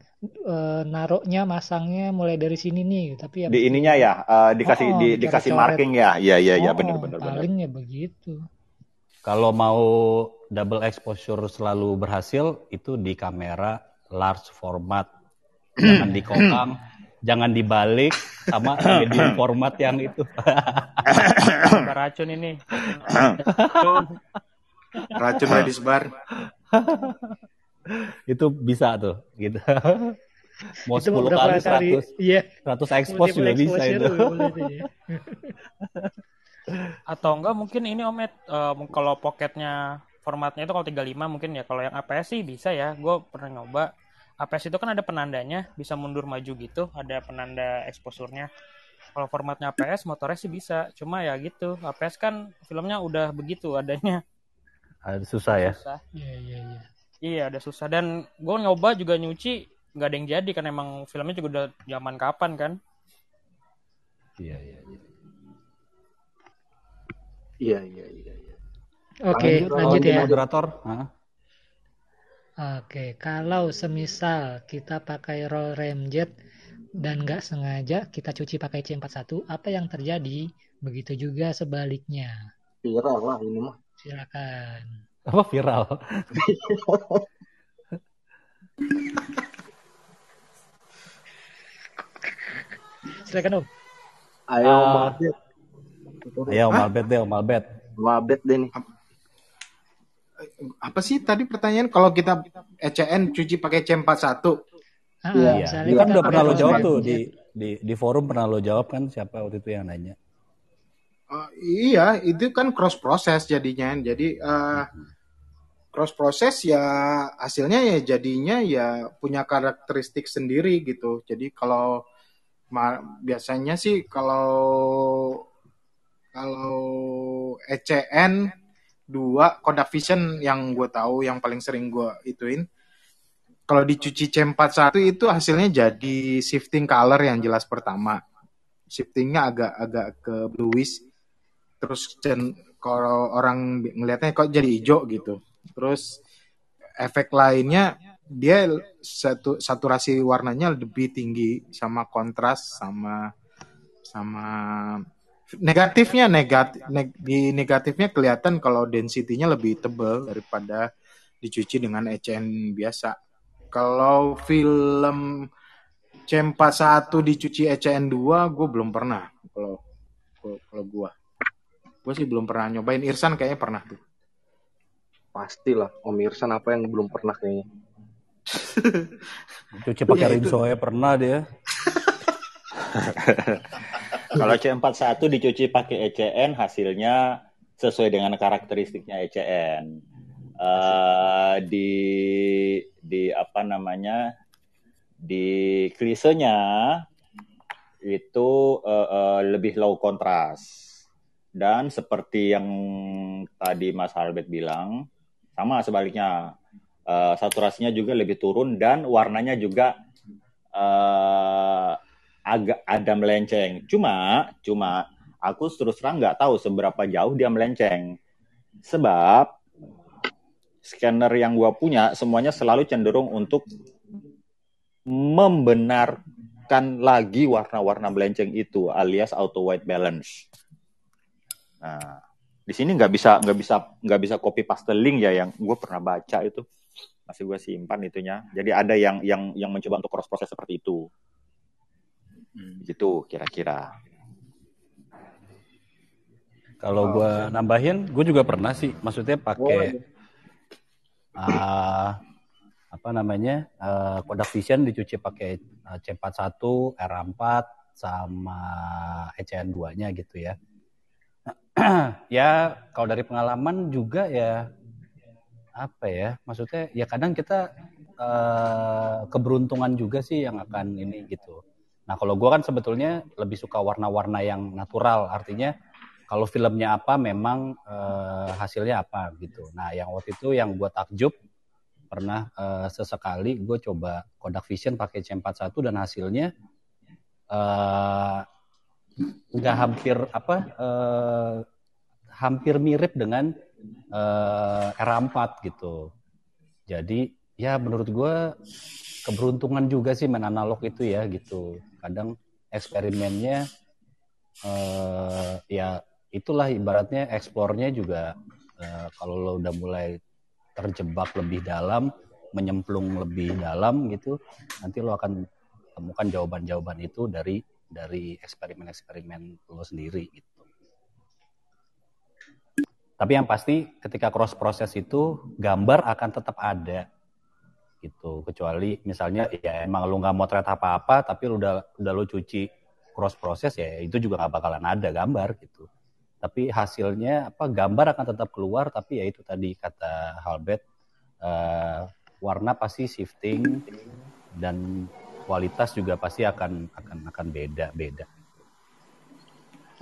Uh, naroknya masangnya mulai dari sini nih tapi ya di ininya ya uh, dikasih oh, di, dikasih marking ya. Iya iya iya oh, benar benar paling ya begitu. Kalau mau double exposure selalu berhasil itu di kamera large format. (clears throat) Jangan di kokang, jangan dibalik sama (clears throat) medium format yang itu. racun ini. (clears throat) racun medis bar. itu bisa tuh gitu. Mau itu 10 kali 100, kali, iya. 100 expose juga bisa itu. Ya (laughs) atau enggak mungkin ini Om Ed uh, kalau pocketnya formatnya itu kalau 35 mungkin ya. Kalau yang APS sih bisa ya. Gue pernah nyoba. APS itu kan ada penandanya bisa mundur maju gitu ada penanda exposure-nya kalau formatnya APS motornya sih bisa. Cuma ya gitu APS kan filmnya udah begitu adanya. Ada susah ya? Iya iya iya. Iya ada susah. Dan gue nyoba juga nyuci nggak ada yang jadi kan emang filmnya juga udah zaman kapan kan. Iya iya. Iya Iya iya iya. Oke lanjut, lanjut ya. Moderator. Oke kalau semisal kita pakai roll ramjet dan nggak sengaja kita cuci pakai C41 apa yang terjadi? Begitu juga sebaliknya. Viral lah ini mah. Silakan. Apa viral? Silakan Om. Ayo uh, Ayo Malbet deh, Malbet. Malbet deh nih. Apa sih tadi pertanyaan kalau kita ECN cuci pakai C41? Ah, iya, iya. kan udah pernah lo jawab tuh di di di forum pernah lo jawab kan siapa waktu itu yang nanya. Uh, iya, itu kan cross proses jadinya. Jadi uh, cross proses ya hasilnya ya jadinya ya punya karakteristik sendiri gitu. Jadi kalau biasanya sih kalau kalau ECN dua Kodak Vision yang gue tahu yang paling sering gue ituin. Kalau dicuci C41 itu hasilnya jadi shifting color yang jelas pertama. Shiftingnya agak-agak ke bluish. Terus kalau orang ngelihatnya kok jadi hijau gitu. Terus efek lainnya dia satu saturasi warnanya lebih tinggi sama kontras sama sama negatifnya negatif neg, di negatifnya kelihatan kalau density-nya lebih tebal daripada dicuci dengan ECN biasa. Kalau film C41 dicuci ECN 2 gue belum pernah kalau kalau gue. Gue sih belum pernah nyobain. Irsan kayaknya pernah tuh. Pastilah Om Irsan apa yang belum pernah kayaknya. Cuci pakai ya, rinso ya pernah dia. (laughs) Kalau C41 dicuci pakai ECN hasilnya sesuai dengan karakteristiknya ECN. Uh, eh, di di apa namanya di klisenya itu uh, uh, lebih low kontras dan seperti yang tadi Mas Albert bilang sama sebaliknya uh, saturasinya juga lebih turun dan warnanya juga uh, agak ada melenceng. Cuma, cuma aku terus terang nggak tahu seberapa jauh dia melenceng. Sebab scanner yang gua punya semuanya selalu cenderung untuk membenarkan lagi warna-warna melenceng itu alias auto white balance. Nah, di sini nggak bisa nggak bisa nggak bisa copy paste link ya yang gue pernah baca itu masih gue simpan itunya. Jadi ada yang yang yang mencoba untuk cross proses seperti itu. Hmm. Gitu kira-kira. Kalau gue nambahin, gue juga pernah sih. Maksudnya pakai uh, apa namanya uh, Kodak Vision dicuci pakai uh, C41, R4 sama ECN 2-nya gitu ya. (clears throat) ya kalau dari pengalaman juga ya apa ya maksudnya ya kadang kita uh, keberuntungan juga sih yang akan ini gitu Nah kalau gue kan sebetulnya lebih suka warna-warna yang natural, artinya kalau filmnya apa memang uh, hasilnya apa gitu. Nah yang waktu itu yang gue takjub pernah uh, sesekali gue coba Kodak Vision pakai C41 dan hasilnya uh, nggak hampir apa uh, hampir mirip dengan uh, R4 gitu. Jadi ya menurut gue keberuntungan juga sih main analog itu ya gitu kadang eksperimennya uh, ya itulah ibaratnya eksplornya juga uh, kalau lo udah mulai terjebak lebih dalam menyemplung lebih dalam gitu nanti lo akan temukan jawaban-jawaban itu dari dari eksperimen-eksperimen lo sendiri gitu. Tapi yang pasti ketika cross proses itu gambar akan tetap ada gitu. Kecuali misalnya ya emang lu nggak motret apa-apa tapi lu udah udah lu cuci cross proses ya itu juga nggak bakalan ada gambar gitu. Tapi hasilnya apa gambar akan tetap keluar tapi ya itu tadi kata Halbert uh, warna pasti shifting dan kualitas juga pasti akan akan akan beda beda.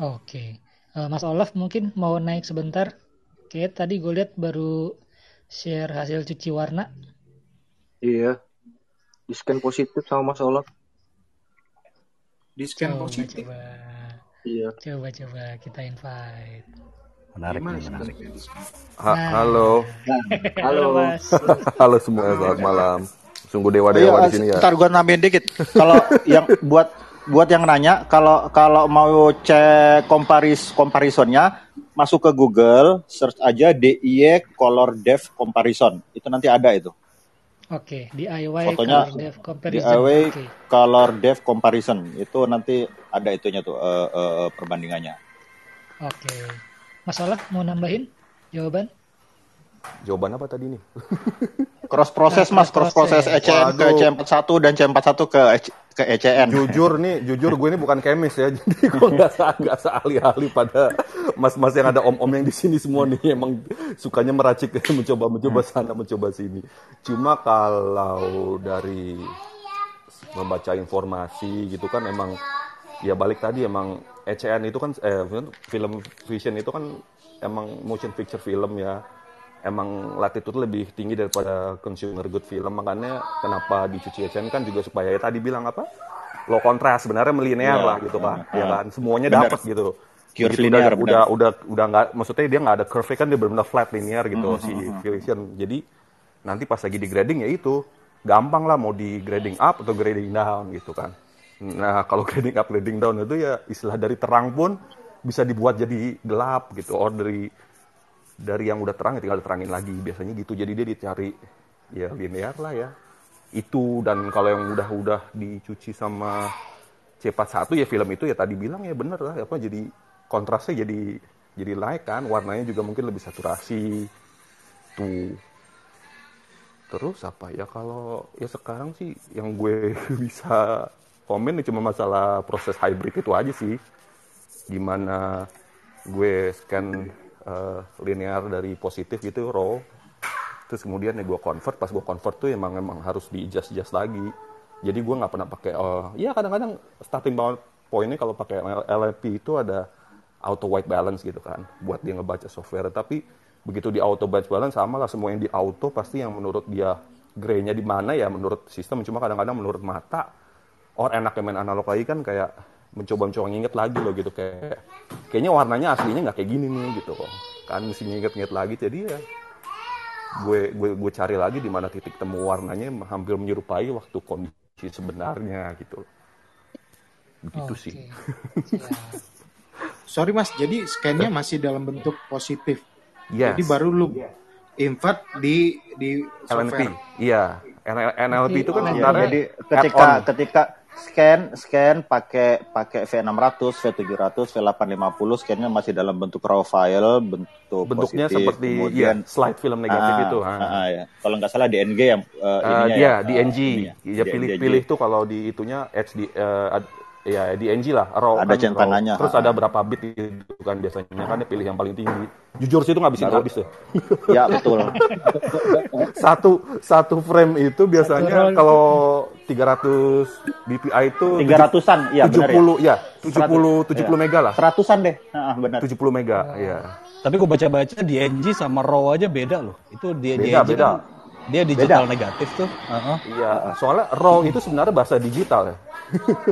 Oke. Uh, Mas Olaf mungkin mau naik sebentar. Oke, tadi gue lihat baru share hasil cuci warna Iya. Di scan positif sama Mas Olaf. Di scan coba, positif. Coba. Iya. Coba coba kita invite. Menarik nih, menarik. Ha nah. Halo. Halo. Mas. (laughs) halo semua, selamat malam. Sungguh dewa-dewa di sini ya. Ntar gue nambahin dikit. Kalau yang buat buat yang nanya, kalau kalau mau cek komparis comparisonnya, masuk ke Google, search aja DIY Color Dev Comparison. Itu nanti ada itu. Oke, okay, DIY Fotonya color dev comparison. DIY okay. color dev comparison itu nanti ada itunya tuh uh, uh, perbandingannya. Oke. Okay. Masalah mau nambahin jawaban? Jawaban apa tadi nih? cross proses nah, Mas, cross proses ECN Waduh. ke C41 dan C41 ke ke ECN. Jujur nih, jujur gue ini bukan kemis ya, (laughs) jadi gue nggak nggak seahli-ahli pada mas-mas yang ada om-om yang di sini semua nih, emang sukanya meracik, (laughs) mencoba mencoba sana, mencoba sini. Cuma kalau dari membaca informasi gitu kan emang ya balik tadi emang ECN itu kan eh, film vision itu kan emang motion picture film ya emang latitude lebih tinggi daripada consumer good film makanya kenapa dicuci ECN kan juga supaya ya tadi bilang apa low kontras sebenarnya melinear yeah. lah gitu kan ya kan semuanya dapat gitu Pure linear, udah, udah udah udah nggak maksudnya dia nggak ada curve kan dia benar-benar flat linear gitu mm -hmm. si vision jadi nanti pas lagi degrading ya itu gampang lah mau di grading up atau grading down gitu kan. Nah kalau (laughs) grading up grading down itu ya istilah dari terang pun bisa dibuat jadi gelap gitu. Or dari dari yang udah terang ya tinggal diterangin lagi. Biasanya gitu. Jadi dia dicari ya linear lah ya. Itu dan kalau yang udah-udah dicuci sama C41 ya film itu ya tadi bilang ya bener lah. Apa jadi kontrasnya jadi jadi naik kan. Warnanya juga mungkin lebih saturasi. Tuh. Terus apa ya kalau ya sekarang sih yang gue (laughs) bisa komen cuma masalah proses hybrid itu aja sih. Gimana gue scan uh, linear dari positif gitu raw. Terus kemudian ya gue convert pas gue convert tuh emang emang harus di adjust adjust lagi. Jadi gue nggak pernah pakai oh ya kadang-kadang starting pointnya kalau pakai LLP itu ada auto white balance gitu kan buat dia ngebaca software. Tapi begitu di auto white balance sama lah semua yang di auto pasti yang menurut dia graynya di mana ya menurut sistem. Cuma kadang-kadang menurut mata or enaknya main analog lagi kan kayak mencoba-mencoba nginget lagi loh gitu kayak kayaknya warnanya aslinya nggak kayak gini nih gitu. Kok kan mesti nginget-nginget lagi jadi ya gue gue gue cari lagi di mana titik temu warnanya hampir menyerupai waktu kondisi sebenarnya gitu. Begitu okay. sih. Sorry mas jadi scannya masih dalam bentuk positif. Yes. jadi baru lu invert di di software. LNP iya NLP itu kan sebenarnya jadi ketika ketika scan scan pakai pakai V600, V700, V850 scannya masih dalam bentuk raw file, bentuk bentuknya positif, seperti kemudian ya, slide film negatif ah, itu. Ah. Ah, ya. Kalau nggak salah DNG yang uh, uh, ya, DNG. Uh, ya pilih-pilih tuh kalau di itunya HD uh, ya di NG lah raw ada kan, centangannya terus ada berapa bit itu kan biasanya kan dia pilih yang paling tinggi. Jujur sih itu ngabisin Baru, habis tuh (laughs) ya betul. (laughs) Satu satu frame itu biasanya kalau 300 DPI itu 300-an ya 70 benar ya, ya 70 70 ya. mega lah. 100-an deh. Nah, benar. 70 mega ya tapi gue baca-baca di NG sama RAW aja beda loh. Itu dia beda, di beda. Kan dia digital Beda. negatif tuh. Iya, soalnya raw itu sebenarnya bahasa digital ya.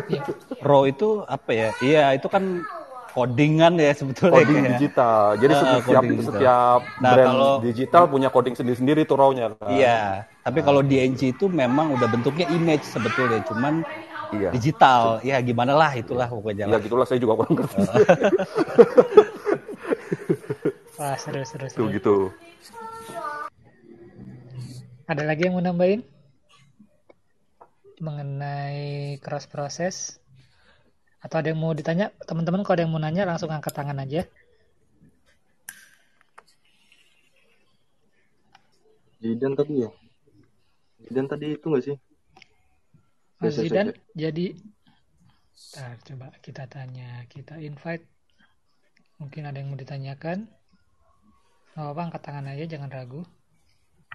Iya. raw itu apa ya? Iya, itu kan codingan ya sebetulnya. Coding ya. digital. Jadi uh, setiap digital. setiap nah, brand kalau, digital punya coding sendiri-sendiri tuh raw-nya. Kan? Iya, tapi kalau DNG itu memang udah bentuknya image sebetulnya, cuman iya. digital. Ya gimana lah itulah pokoknya. Ya gitulah saya juga kurang ngerti. (laughs) Wah, seru seru. Tuh gitu. Ada lagi yang mau nambahin? Mengenai cross process? Atau ada yang mau ditanya? Teman-teman kalau ada yang mau nanya langsung angkat tangan aja. Zidan tadi ya? Zidan tadi itu nggak sih? Mas Zidan jadi Ntar, coba kita tanya, kita invite. Mungkin ada yang mau ditanyakan. Gak apa-apa, angkat tangan aja, jangan ragu.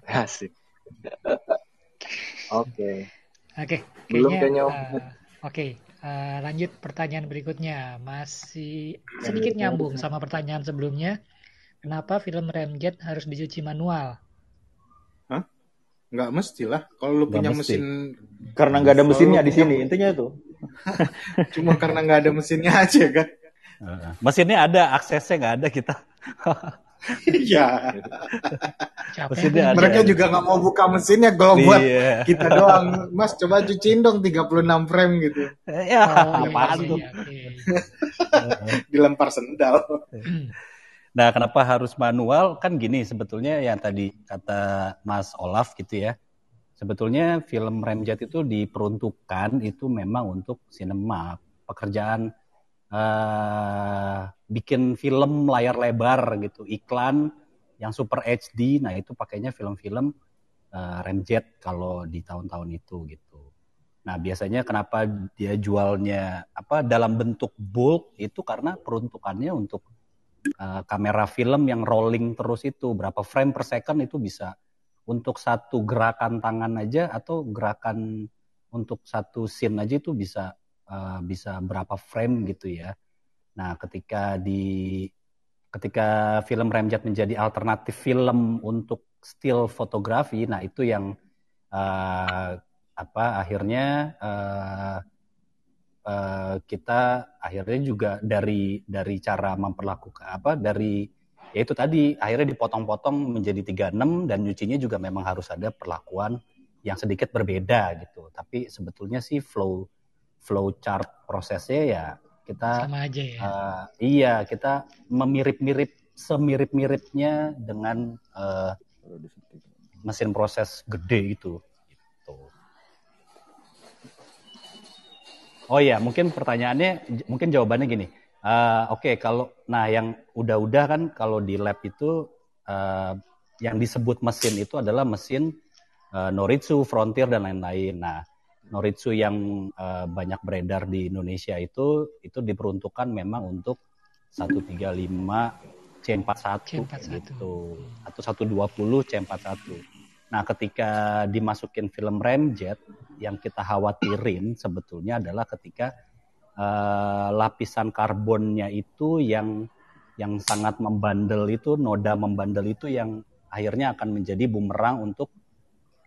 (laughs) Asik. (laughs) Oke. Oke. Belum kayaknya. Uh, Oke. Okay. Uh, eh, lanjut pertanyaan berikutnya. Masih sedikit nyambung sama pertanyaan sebelumnya. Kenapa film Ramjet harus dicuci manual? Hah? Nggak mesti lah. Kalau lu punya mesti. mesin... Karena nggak ada mesinnya di sini. Intinya itu. (laughs) Cuma karena nggak ada mesinnya aja kan. mesinnya ada, aksesnya nggak ada kita. (laughs) Iya. Mereka juga nggak mau buka mesinnya kalau buat iya. kita doang. Mas coba cuciin dong 36 frame gitu. Ya, oh, apaan iya, tuh? (laughs) Dilempar sendal. Nah, kenapa harus manual? Kan gini sebetulnya yang tadi kata Mas Olaf gitu ya. Sebetulnya film Remjet itu diperuntukkan itu memang untuk sinema, pekerjaan uh, bikin film layar lebar gitu, iklan yang super HD. Nah itu pakainya film-film uh, remjet kalau di tahun-tahun itu gitu. Nah biasanya kenapa dia jualnya apa dalam bentuk bulk itu karena peruntukannya untuk uh, kamera film yang rolling terus itu berapa frame per second itu bisa untuk satu gerakan tangan aja atau gerakan untuk satu scene aja itu bisa uh, bisa berapa frame gitu ya. Nah, ketika di ketika film Remjat menjadi alternatif film untuk still fotografi, nah itu yang uh, apa akhirnya uh, uh, kita akhirnya juga dari dari cara memperlakukan apa dari ya itu tadi akhirnya dipotong-potong menjadi 36 dan nyucinya juga memang harus ada perlakuan yang sedikit berbeda gitu. Tapi sebetulnya sih flow flow chart prosesnya ya kita sama aja ya. Uh, iya, kita memirip-mirip semirip-miripnya dengan uh, mesin proses gede itu. Gitu. Oh iya, mungkin pertanyaannya, mungkin jawabannya gini. Uh, Oke, okay, kalau nah yang udah-udah kan kalau di lab itu uh, yang disebut mesin itu adalah mesin uh, Noritsu, Frontier dan lain-lain. Nah, Noritsu yang uh, banyak beredar di Indonesia itu itu diperuntukkan memang untuk 135 C41, C41. gitu atau 120 C41. Nah, ketika dimasukin film Ramjet, yang kita khawatirin sebetulnya adalah ketika uh, lapisan karbonnya itu yang yang sangat membandel itu, noda membandel itu yang akhirnya akan menjadi bumerang untuk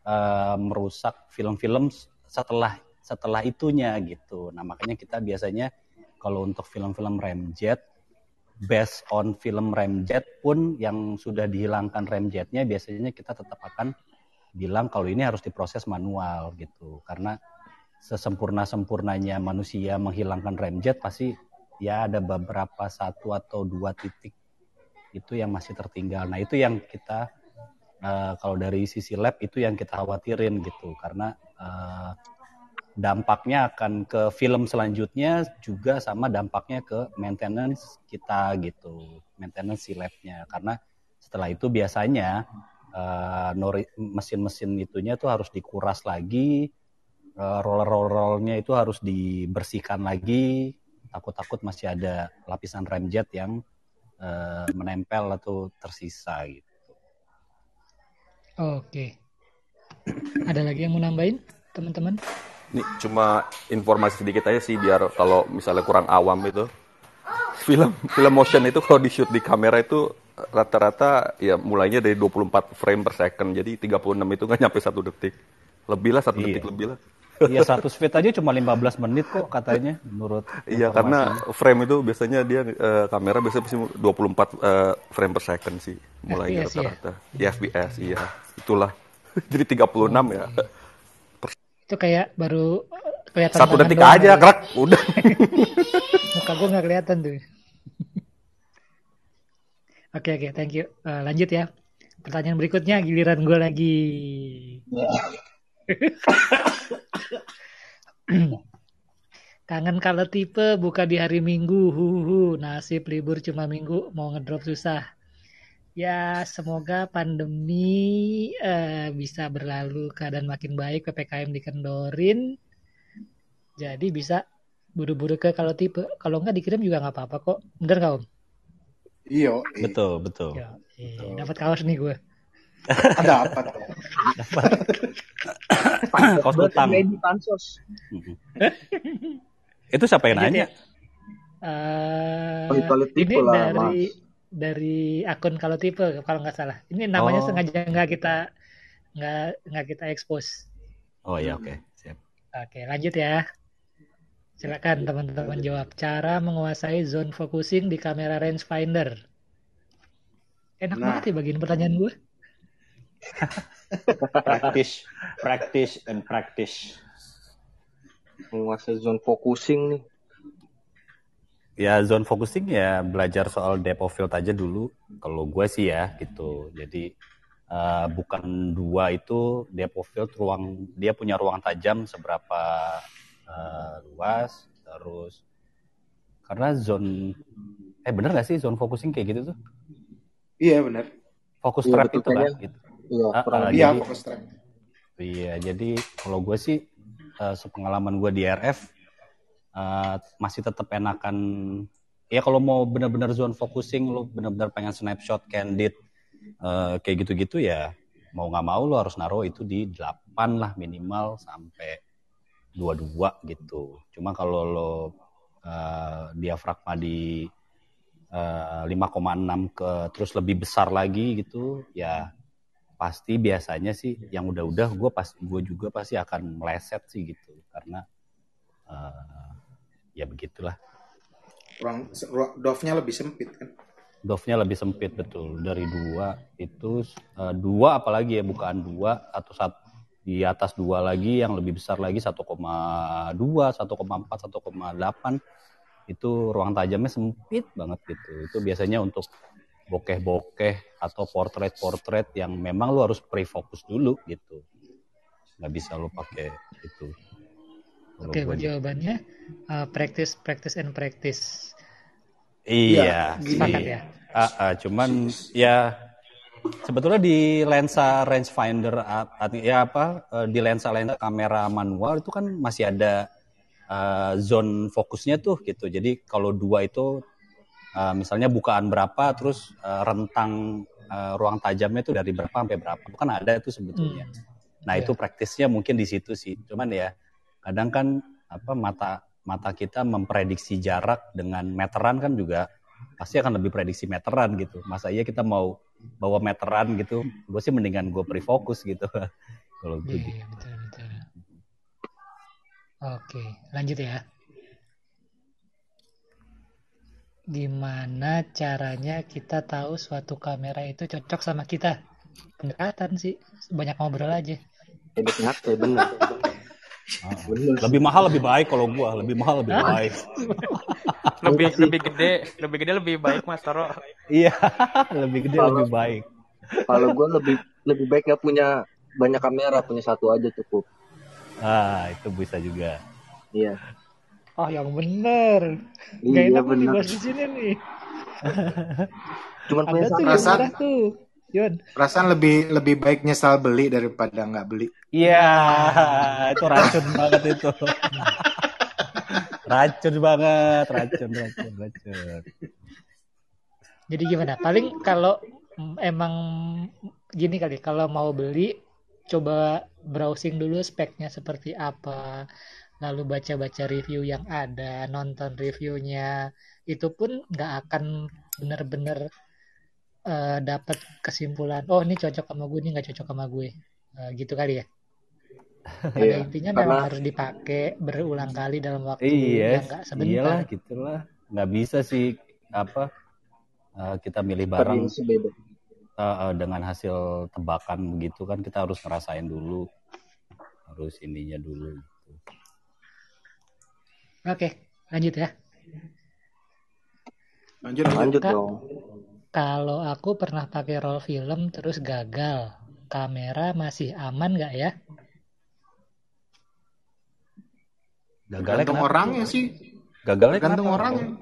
uh, merusak film-film setelah setelah itunya gitu. Nah, makanya kita biasanya kalau untuk film-film Ramjet based on film Ramjet pun yang sudah dihilangkan Ramjetnya biasanya kita tetap akan bilang kalau ini harus diproses manual gitu. Karena sesempurna sempurnanya manusia menghilangkan remjet pasti ya ada beberapa satu atau dua titik itu yang masih tertinggal. Nah itu yang kita uh, kalau dari sisi lab itu yang kita khawatirin gitu. Karena uh, dampaknya akan ke film selanjutnya juga sama dampaknya ke maintenance kita gitu maintenance si labnya karena setelah itu biasanya uh, mesin-mesin itunya tuh harus dikuras lagi, uh, roller-rollernya itu harus dibersihkan lagi. Takut-takut masih ada lapisan remjet yang uh, menempel atau tersisa gitu. Oke. Ada lagi yang mau nambahin, teman-teman? Ini cuma informasi sedikit aja sih biar kalau misalnya kurang awam itu. Film film motion itu kalau di shoot di kamera itu rata-rata ya mulainya dari 24 frame per second. Jadi 36 itu nggak nyampe satu detik. Lebih lah satu iya. detik lebih lah. Iya satu speed aja cuma 15 menit kok katanya menurut Iya karena frame itu biasanya dia uh, kamera biasanya 24 uh, frame per second sih mulainya rata-rata. Ya? ya FPS iya. Itulah. (laughs) Jadi 36 oh. ya. Itu kayak baru kelihatan Satu detik aja, gerak udah. (laughs) Muka gue nggak kelihatan tuh. (laughs) Oke okay, oke, okay, thank you. Uh, lanjut ya. Pertanyaan berikutnya giliran gue lagi. Kangen kalau tipe buka di hari Minggu, huhu, nasib libur cuma Minggu, mau ngedrop susah. Ya, semoga pandemi uh, bisa berlalu, keadaan makin baik, PPKM dikendorin. Jadi bisa buru-buru ke kalau tipe. Kalau nggak dikirim juga nggak apa-apa kok. Bener nggak Om? Iya. Betul, betul. Ya, iya. Dapat kaos nih gue. (laughs) Dapat. Dapat. kaos utang. pansos. Itu siapa yang nanya? Uh, ini lah, dari mas. Dari akun kalau tipe kalau nggak salah. Ini namanya oh. sengaja nggak kita nggak nggak kita expose. Oh ya oke okay. siap. Oke lanjut ya. Silakan teman-teman jawab. Cara menguasai zone focusing di kamera rangefinder. Enak nah. banget ya bagian pertanyaan gue. (laughs) practice, practice, and practice. Menguasai zone focusing nih. Ya zone focusing ya belajar soal depth of field aja dulu. Kalau gue sih ya gitu. Jadi uh, bukan dua itu depth of field ruang dia punya ruang tajam seberapa uh, luas terus karena zone eh bener gak sih zone focusing kayak gitu tuh? Iya bener. Fokus iya, trap itu kan gitu. iya, uh, uh, iya fokus trap. Iya jadi kalau gue sih uh, sepengalaman gue di RF uh, masih tetap enakan ya kalau mau bener-bener zone focusing lo bener-bener pengen snapshot candid uh, kayak gitu-gitu ya mau nggak mau lo harus naruh itu di 8 lah minimal sampai dua-dua gitu. Cuma kalau lo uh, diafragma di uh, eh, 5,6 ke terus lebih besar lagi gitu, ya pasti biasanya sih yang udah-udah gue pas gue juga pasti akan meleset sih gitu karena uh, ya begitulah. Ruang dovnya lebih sempit kan? Dovnya lebih sempit betul dari dua itu uh, dua apalagi ya bukan dua atau satu di atas dua lagi yang lebih besar lagi 1,2 1,4 1,8 itu ruang tajamnya sempit banget gitu itu biasanya untuk bokeh-bokeh atau portrait-portrait yang memang lu harus pre-fokus dulu gitu nggak bisa lu pakai itu oke okay, jawabannya uh, practice practice and practice iya ya, sepakat ya uh, uh, cuman ya sebetulnya di lensa rangefinder ya apa eh, di lensa lensa kamera manual itu kan masih ada uh, zone fokusnya tuh gitu. Jadi kalau dua itu uh, misalnya bukaan berapa terus uh, rentang uh, ruang tajamnya itu dari berapa sampai berapa kan ada itu sebetulnya. Hmm. Nah, yeah. itu praktisnya mungkin di situ sih. Cuman ya kadang kan apa mata mata kita memprediksi jarak dengan meteran kan juga pasti akan lebih prediksi meteran gitu. Masa iya kita mau bawa meteran gitu, gue sih mendingan gue pre-fokus gitu. (laughs) Kalau gue yeah, gitu. betul, betul. Oke, lanjut ya. Gimana caranya kita tahu suatu kamera itu cocok sama kita? Pendekatan sih, banyak ngobrol aja. Benar, benar. Ah, lebih mahal lebih baik kalau gua, lebih mahal lebih baik. (laughs) lebih lebih gede, lebih gede lebih baik Mas Taro. Iya, (laughs) lebih gede kalo, lebih baik. Kalau gua lebih lebih baik ya punya banyak kamera, punya satu aja cukup. Ah, itu bisa juga. Iya. Oh, yang bener. Gak iya, enak bener. dibahas di sini nih. Cuman punya satu tuh. Yun. Perasaan lebih lebih baik nyesal beli daripada nggak beli. Iya, itu racun banget itu. racun banget, racun, racun, racun. Jadi gimana? Paling kalau emang gini kali, kalau mau beli, coba browsing dulu speknya seperti apa, lalu baca-baca review yang ada, nonton reviewnya, itu pun nggak akan benar-benar uh, dapat kesimpulan oh ini cocok sama gue ini nggak cocok sama gue uh, gitu kali ya. (laughs) Pada iya, intinya karena... memang harus dipakai berulang kali dalam waktu iya, yang nggak sebentar. iyalah gitulah. Nggak bisa sih apa uh, kita milih barang uh, uh, dengan hasil tebakan begitu kan kita harus ngerasain dulu. Harus ininya dulu gitu. oke lanjut ya. Lanjut lanjut. Dong kalau aku pernah pakai roll film terus gagal, kamera masih aman nggak ya? Gagalnya Gantung orangnya sih. Gagalnya Gantung orangnya.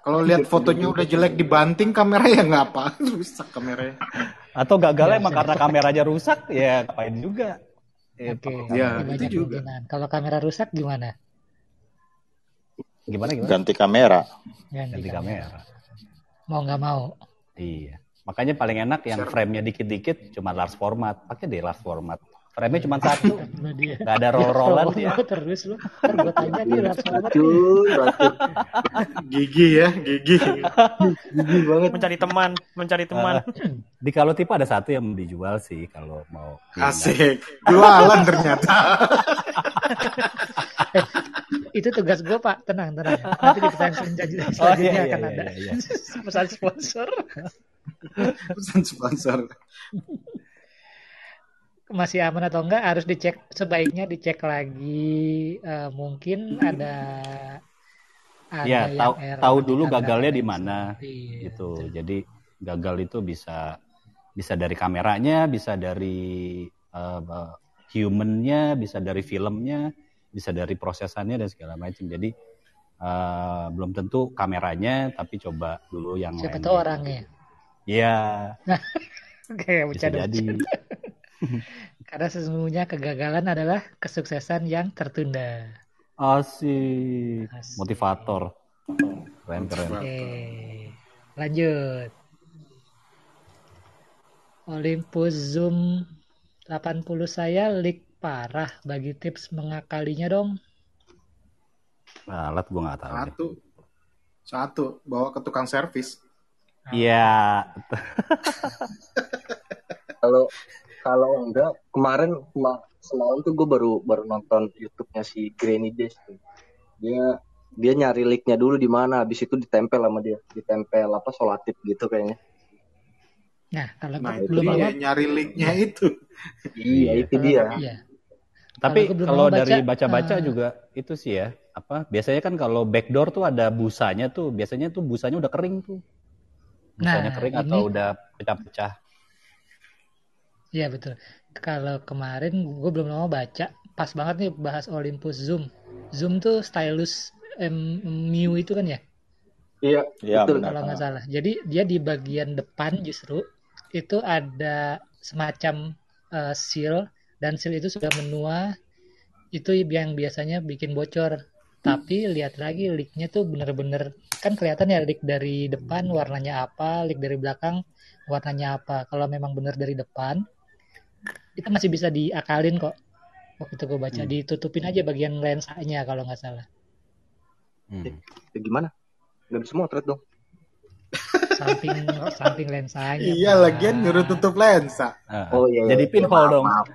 Kalau lihat fotonya udah jelek dibanting kamera ya nggak apa, (laughs) rusak kameranya. Atau gagalnya ya, emang karena kameranya rusak ya ngapain juga. Oke, okay. ya, itu juga. Kalau kamera rusak gimana? Gimana gimana? Ganti kamera. Ganti, Ganti kamera. kamera mau nggak mau. Iya. Makanya paling enak yang frame-nya dikit-dikit cuma large format. Pakai deh large format. Frame-nya cuma satu. (laughs) Gak ada roll-rollan (laughs) ya. Terus lu. Ntar tanya nih large format. gigi ya, gigi. gigi banget. Mencari teman, mencari teman. Uh, (laughs) di kalau tipe ada satu yang dijual sih kalau mau. Asik. Jualan ternyata. Itu tugas gue pak. Tenang tenang nanti di pertanyaan selanjutnya oh, iya, iya, akan iya, ada. iya, iya. (laughs) pesan sponsor. Pesan sponsor. Masih aman atau enggak harus dicek. Sebaiknya dicek lagi. Uh, mungkin ada ada ya tahu tahu dulu gagalnya di mana iya, gitu. jadi gagal itu bisa bisa dari kameranya bisa dari uh, humannya bisa dari filmnya bisa dari prosesannya dan segala macam. Jadi uh, belum tentu kameranya, tapi coba dulu yang Siapa tahu orangnya. Iya. (laughs) Oke, jadi. (laughs) Karena sesungguhnya kegagalan adalah kesuksesan yang tertunda. Asik. Asik. Motivator. Keren keren. Oke. Lanjut. Olympus Zoom 80 saya leak parah bagi tips mengakalinya dong. Nah, alat gue nggak tahu. Satu, deh. satu bawa ke tukang servis. Iya. (laughs) Kalau kalau enggak kemarin semalam tuh gue baru baru nonton YouTube-nya si Granny Days tuh. Dia dia nyari link-nya dulu di mana, habis itu ditempel sama dia, ditempel apa solatif gitu kayaknya. Nah, kalau Nah, belum dia nyari linknya itu. Iya, itu dia. iya. Tapi Kalau baca, dari baca-baca eh, juga itu sih ya, apa biasanya kan kalau backdoor tuh ada busanya tuh, biasanya tuh busanya udah kering tuh. Busanya Nah, kering ini- atau udah pecah-pecah. Iya betul. Kalau kemarin gue belum lama baca, pas banget nih bahas Olympus Zoom. Zoom tuh stylus em, Miu itu kan ya, Iya, Iya, betul. benar. kalau nggak salah. Jadi dia di bagian depan justru itu ada semacam eh, seal dan seal itu sudah menua. Itu yang biasanya bikin bocor. Tapi lihat lagi leaknya tuh bener-bener kan kelihatan ya leak dari depan warnanya apa, leak dari belakang warnanya apa. Kalau memang bener dari depan itu masih bisa diakalin kok. Waktu itu gue baca Hmm. ditutupin aja bagian lensanya kalau nggak salah. Hmm. Ya, gimana? Gak bisa motret dong. Samping samping lensanya. Iya, Pak. lagian nyuruh tutup lensa. Ah, Oh iya. Jadi iya. pinhole Maaf, dong. Maaf,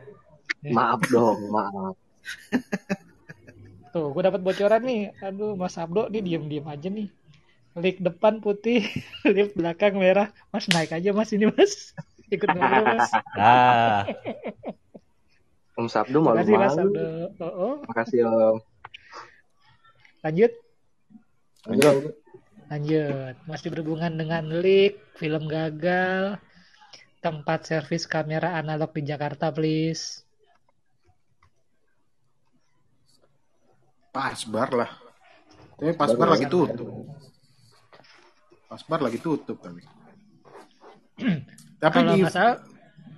maaf dong, maaf. Tuh, gue dapat bocoran nih. Aduh, Mas Abdo nih diem-diem aja nih. Lip depan putih, (laughs) lip belakang merah. Mas naik aja mas ini mas. (laughs) Ikut ngobrol mas. Ah, (laughs) Om Sabdo Terima kasih Mas malu-malu. Abdo. Oh, oh. Makasih Om. Lanjut, Lanjut. lanjut. Masih berhubungan dengan leak, film gagal, tempat servis kamera analog di Jakarta please. Pasbar lah. Tapi Pasbar lagi tutup. Pasbar lagi tutup tapi. tapi Kalau di nggak salah,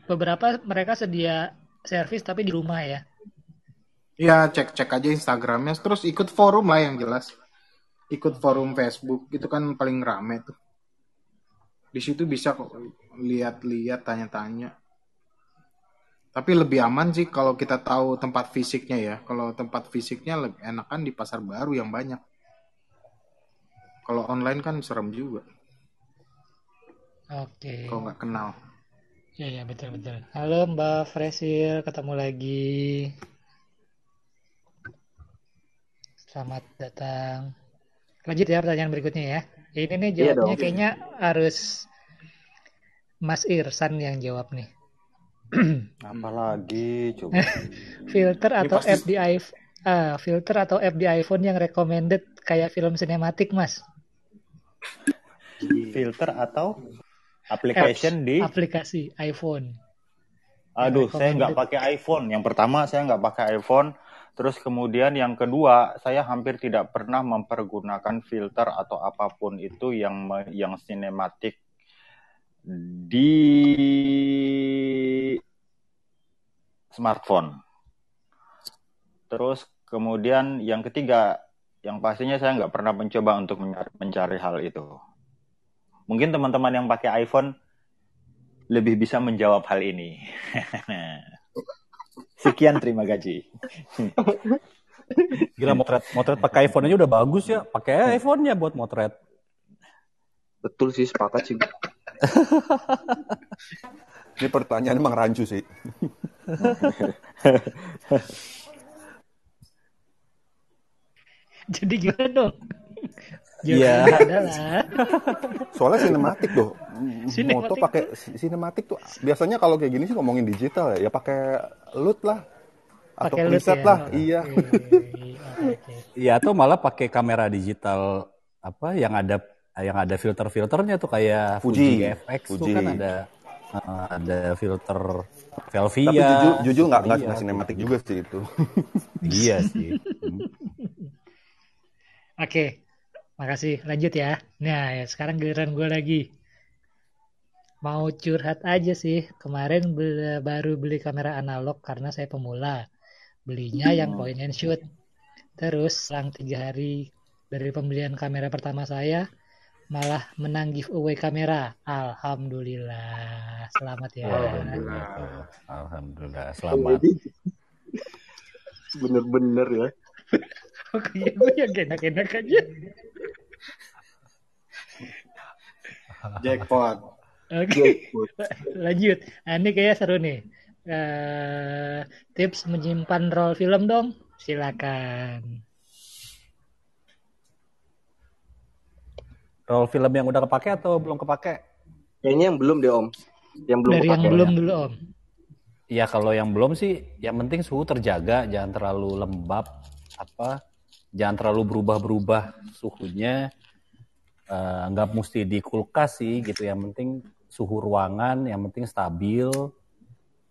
beberapa mereka sedia servis tapi di rumah ya. ya cek-cek aja Instagramnya terus ikut forum lah yang jelas. Ikut forum Facebook itu kan paling rame tuh. Di situ bisa kok lihat-lihat tanya-tanya. Tapi lebih aman sih kalau kita tahu tempat fisiknya ya. Kalau tempat fisiknya lebih enakan di pasar baru yang banyak. Kalau online kan serem juga Oke. kalau nggak kenal. Ya, ya, betul, betul. Halo Mbak Fresil, ketemu lagi. Selamat datang. Lanjut ya pertanyaan berikutnya ya. Ini nih Iya jawabnya dong. kayaknya harus Mas Irsan yang jawab nih. (clears throat) Apalagi coba. Filter Ini atau pasti- app di iPhone, filter atau app di iPhone yang recommended kayak film sinematik, Mas? Filter atau application di Aplikasi iPhone. Aduh, saya nggak pakai iPhone. Yang pertama, saya nggak pakai iPhone. Terus kemudian yang kedua, saya hampir tidak pernah mempergunakan filter atau apa pun itu yang yang sinematik di smartphone. Terus kemudian yang ketiga, yang pastinya saya nggak pernah mencoba untuk mencari, mencari hal itu. Mungkin teman-teman yang pakai iPhone lebih bisa menjawab hal ini. (laughs) Sekian terima kasih. gila motret motret pakai iPhone aja udah bagus ya. Pakai iPhone-nya buat motret. Betul sih, sepakat sih. Ini pertanyaan emang rancu sih. (laughs) Jadi gimana dong? Iya. Jawabannya adalah Soalnya sinematik tuh. Sinematik Moto pakai sinematik tuh biasanya kalau kayak gini sih ngomongin digital ya, ya pakai LUT lah atau LUT preset ya. lah. Iya. Iya atau malah pakai kamera digital apa yang ada yang ada filter-filternya tuh kayak Fuji. Fuji FX tuh Fuji. kan ada uh, ada filter Velvia. Tapi jujur, jujur nggak nggak Iya. sinematik juga sih itu. (laughs) Iya sih. Hmm. (laughs) Oke, makasih. Lanjut ya. Nah, ya, sekarang giliran gue lagi. Mau curhat aja sih. Kemarin bel- baru beli kamera analog karena saya pemula. Belinya yang point and shoot. Terus selang tiga hari dari pembelian kamera pertama saya, malah menang giveaway kamera. Alhamdulillah. Selamat ya. Alhamdulillah. Selamat. Bener-bener ya. Oke, gue yang enak-enak aja. Jackpot. Oke. Lanjut. Nah, ini kayaknya seru nih. Eh, tips menyimpan roll film dong. Silakan. Roll film yang udah kepake atau belum kepake? Kayaknya yang belum deh Om. Yang belum Dari yang kepake. belum dulu Om. Ya kalau yang belum sih, yang penting suhu terjaga, jangan terlalu lembab, apa, jangan terlalu berubah-berubah suhunya. Eh, nggak mesti di kulkas sih gitu. Yang penting suhu ruangan, yang penting stabil.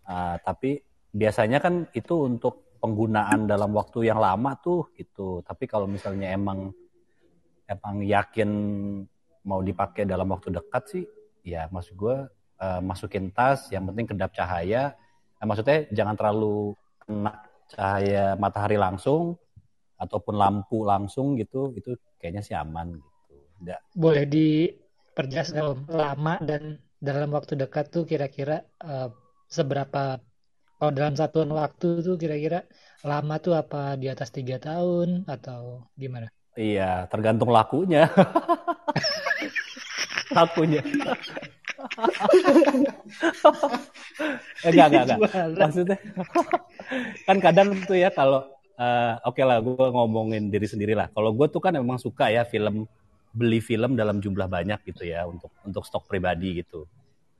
Ah, tapi biasanya kan itu untuk penggunaan dalam waktu yang lama tuh gitu. Tapi kalau misalnya emang emang yakin mau dipakai dalam waktu dekat sih, ya maksud gue eh, masukin tas, yang penting kedap cahaya. Nah, maksudnya jangan terlalu kena cahaya matahari langsung ataupun lampu langsung gitu, itu kayaknya sih aman gitu. Boleh diperjelas Om? Lama dan dalam waktu dekat tuh kira-kira eh, seberapa kalau dalam satuan waktu tuh kira-kira lama tuh apa di atas tiga tahun atau gimana? Iya, tergantung lakunya. (laughs) lakunya. Eh, enggak, enggak, enggak. Maksudnya, kan kadang tuh ya kalau, eh, oke lah gue ngomongin diri sendiri lah. Kalau gue tuh kan memang suka ya film, beli film dalam jumlah banyak gitu ya, untuk untuk stok pribadi gitu.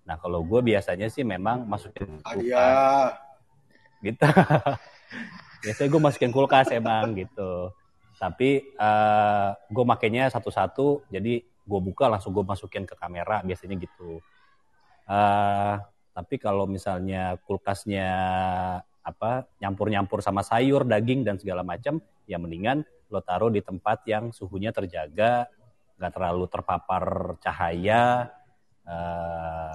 Nah kalau gue biasanya sih memang masukin kulkas Iya. gitu. (laughs) Biasanya gue masukin kulkas emang gitu. Tapi eh gue makainya satu-satu, jadi gue buka langsung gue masukin ke kamera biasanya gitu. eh tapi kalau misalnya kulkasnya apa nyampur-nyampur sama sayur, daging dan segala macam, ya mendingan lo taruh di tempat yang suhunya terjaga, nggak terlalu terpapar cahaya. eh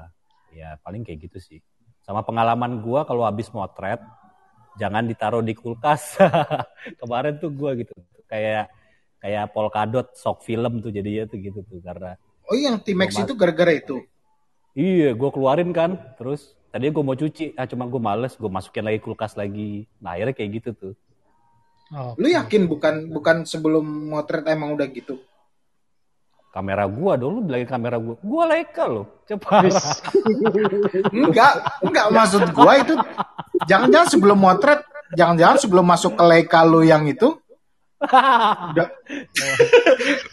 ya paling kayak gitu sih. Sama pengalaman gua kalau habis motret, jangan ditaruh di kulkas. (laughs) Kemarin tuh gua gitu, kayak kayak polkadot sok film tuh jadinya tuh gitu tuh karena Oh yang T-Max itu gara-gara itu. iya gue keluarin kan, terus tadi gue mau cuci, ah cuma gue males, gue masukin lagi kulkas lagi. Nah akhirnya kayak gitu tuh. Oh, Lu yakin bukan bukan sebelum motret emang udah gitu? Kamera gua dulu bilangin kamera gua, gua Leica loh, cepat. (laughs) Enggak, enggak maksud gua itu jangan-jangan sebelum motret, jangan-jangan sebelum masuk ke Leica lu yang itu (laughs) udah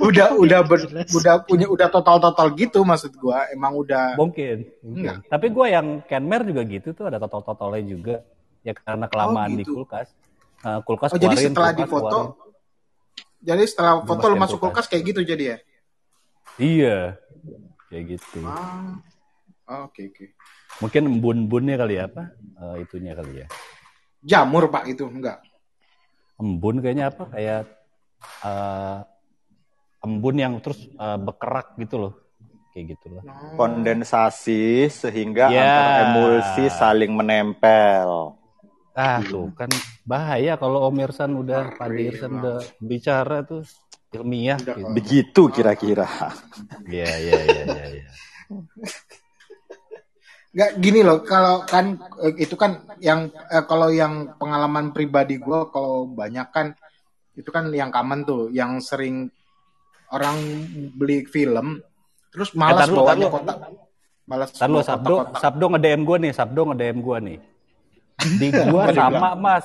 udah udah ber- udah punya udah total total gitu maksud gua emang udah mungkin, mungkin. Tapi gue yang Kenmer juga gitu tuh ada totol-totolnya juga. Ya karena kelamaan di gitu. kulkas. Eh, kulkas oh jadi keluarin, setelah kulkas difoto keluarin. jadi setelah foto lu masuk kulkas. kulkas kayak gitu jadi ya Iya, kayak gitu. ah oh, oke oke Mungkin embun-embunnya kali ya apa? Eh, itunya kali ya. jamur pak itu enggak Embun kayaknya apa? Kayak eh, embun yang terus eh, bekerak gitu loh. Kayak gitu loh. Kondensasi sehingga Ya. antar emulsi saling menempel. Ah tuh kan bahaya kalau Om Irsan udah, Pak Ngeri Irsan udah bicara tuh ilmiah. Gitu. Begitu kira-kira. Iya iya iya iya. iya. (laughs) Nggak gini loh, kalau kan eh, itu kan yang eh, kalau yang pengalaman pribadi gue kalau banyak kan itu kan yang common tuh, yang sering orang beli film terus malas lu, tar bawanya lu. kotak. Malas bawa Sabdo, kotak-kotak. Sabdo nge-DM gue nih, Sabdo nge-DM gue nih. Di (laughs) dia sama mas,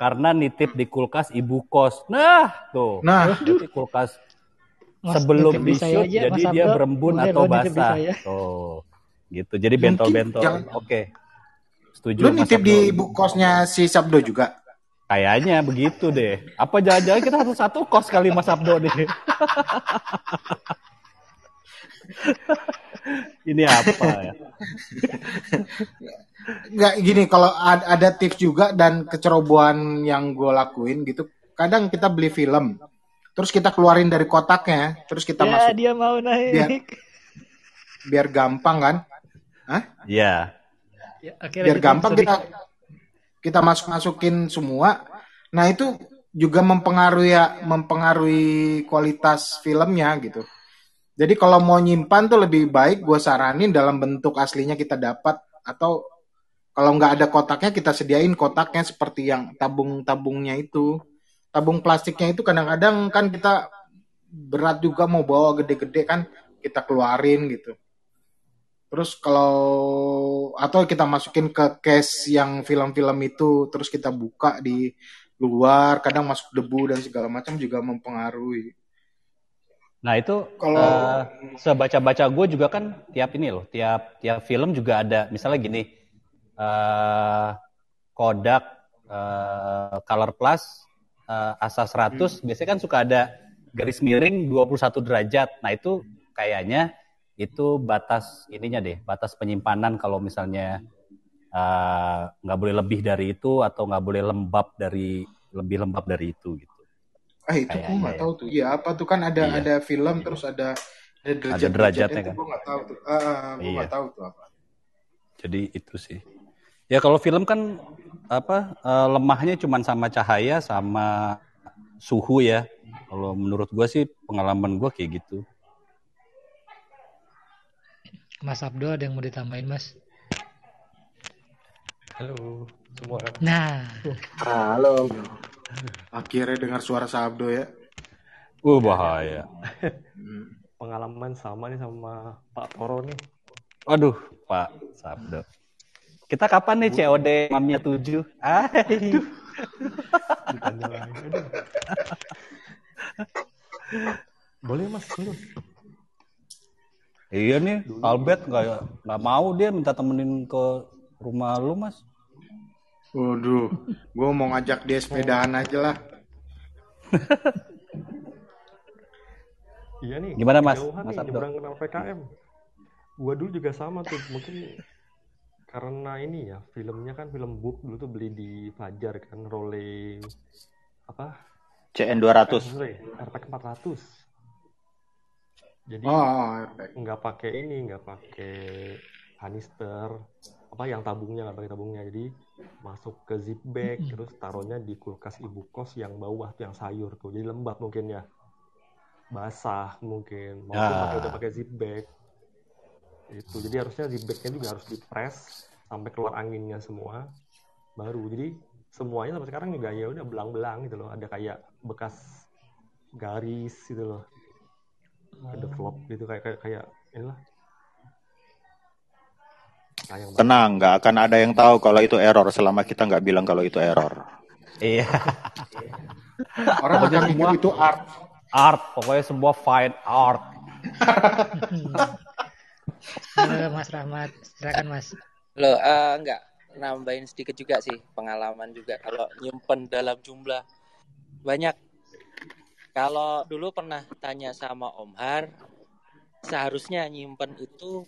karena nitip di kulkas ibu kos. Nah, tuh. Nah, Berarti kulkas Mas, sebelum di di shoot, aja, jadi Mas dia berembun atau di basah. Tuh, gitu. Jadi bentol-bentol. Oke. Setuju lu nitip Sabdo. di ibu kosnya si Sabdo juga. Kayaknya begitu deh. Apa jangan-jangan kita satu-satu kos kali Mas Abdo nih. (laughs) Ini apa ya? Nggak gini, kalau ad- ada tips juga dan kecerobohan yang gue lakuin gitu. Kadang kita beli film, terus kita keluarin dari kotaknya, terus kita ya masuk dia mau naik. Biar- biar gampang kan. Iya. Ya, oke, biar gampang kita kita masuk masukin semua. Nah itu juga mempengaruhi ya mempengaruhi kualitas filmnya gitu. Jadi kalau mau nyimpan tuh lebih baik gue saranin dalam bentuk aslinya kita dapat atau kalau nggak ada kotaknya kita sediain kotaknya seperti yang tabung-tabungnya itu. Tabung plastiknya itu kadang-kadang kan kita berat juga mau bawa gede-gede kan kita keluarin gitu Terus kalau atau kita masukin ke case yang film-film itu terus kita buka di luar, kadang masuk debu dan segala macam juga mempengaruhi. Nah itu Kalau- eh, sebaca-baca gue juga kan tiap ini loh, tiap tiap film juga ada misalnya gini, eh Kodak, eh, Color Plus, eh, Asa 100, biasanya kan suka ada garis miring 21 derajat. Nah itu kayaknya itu batas ininya deh, batas penyimpanan kalau misalnya eh, nggak boleh lebih dari itu atau nggak boleh lembab dari lebih lembab dari itu gitu. Ah itu gue nggak ya. tahu tuh. Iya apa tuh kan ada Iya. ada film terus ada ada derajat derajatnya kan. Gue nggak tahu tuh. Ah, ah, gue Iya. nggak tahu tuh apa. Jadi itu sih. Ya kalau film kan apa eh, lemahnya cuma sama cahaya sama suhu ya. Kalau menurut gua sih pengalaman gua kayak gitu. Mas Abdo ada yang mau ditambahin mas? Halo semua. Nah, Halo. Akhirnya dengar suara Sabdo ya. Uh bahaya. Pengalaman sama nih sama Pak Toro nih. Waduh, Pak Sabdo. Kita kapan nih COD mamnya 7? Ay. Ditanya lagi. Aduh. Boleh mas, boleh. Iya nih, Albert nggak nggak mau dia minta temenin ke rumah lu mas. Waduh, gue mau ngajak dia sepedaan aja lah. Iya nih. Gimana, Mas? Mas nih, kenal PKM. Gua dulu juga sama tuh. Mungkin karena ini ya filmnya kan film book dulu tuh beli di Fajar kan rolling apa CN 200. sorry, RPG 400 jadi Oh, oh, efek. nggak pakai ini nggak pakai kanister apa yang tabungnya nggak pakai tabungnya. Jadi masuk ke zip bag terus taruhnya di kulkas ibu kos yang bawah tuh yang sayur tuh. Jadi lembab mungkin ya. Basah mungkin. Maupun Ah. pakai udah pakai zip bag. Itu jadi harusnya zip bagnya juga harus dipres sampai keluar anginnya semua. Baru. Jadi semuanya sampai sekarang juga ya udah belang-belang gitu loh. Ada kayak bekas garis gitu loh ada flop gitu kayak kayak kayak inilah sayang Tenang, nggak akan ada yang tahu kalau itu error selama kita nggak bilang kalau itu error. Iya. Orang akan semua- itu art. Art, pokoknya semua fine art. halo Mas Rahmat, silakan Mas. Loh, eh, enggak nambahin sedikit juga sih pengalaman juga kalau nyimpen dalam jumlah banyak. Kalau dulu pernah tanya sama Om Har, seharusnya nyimpen itu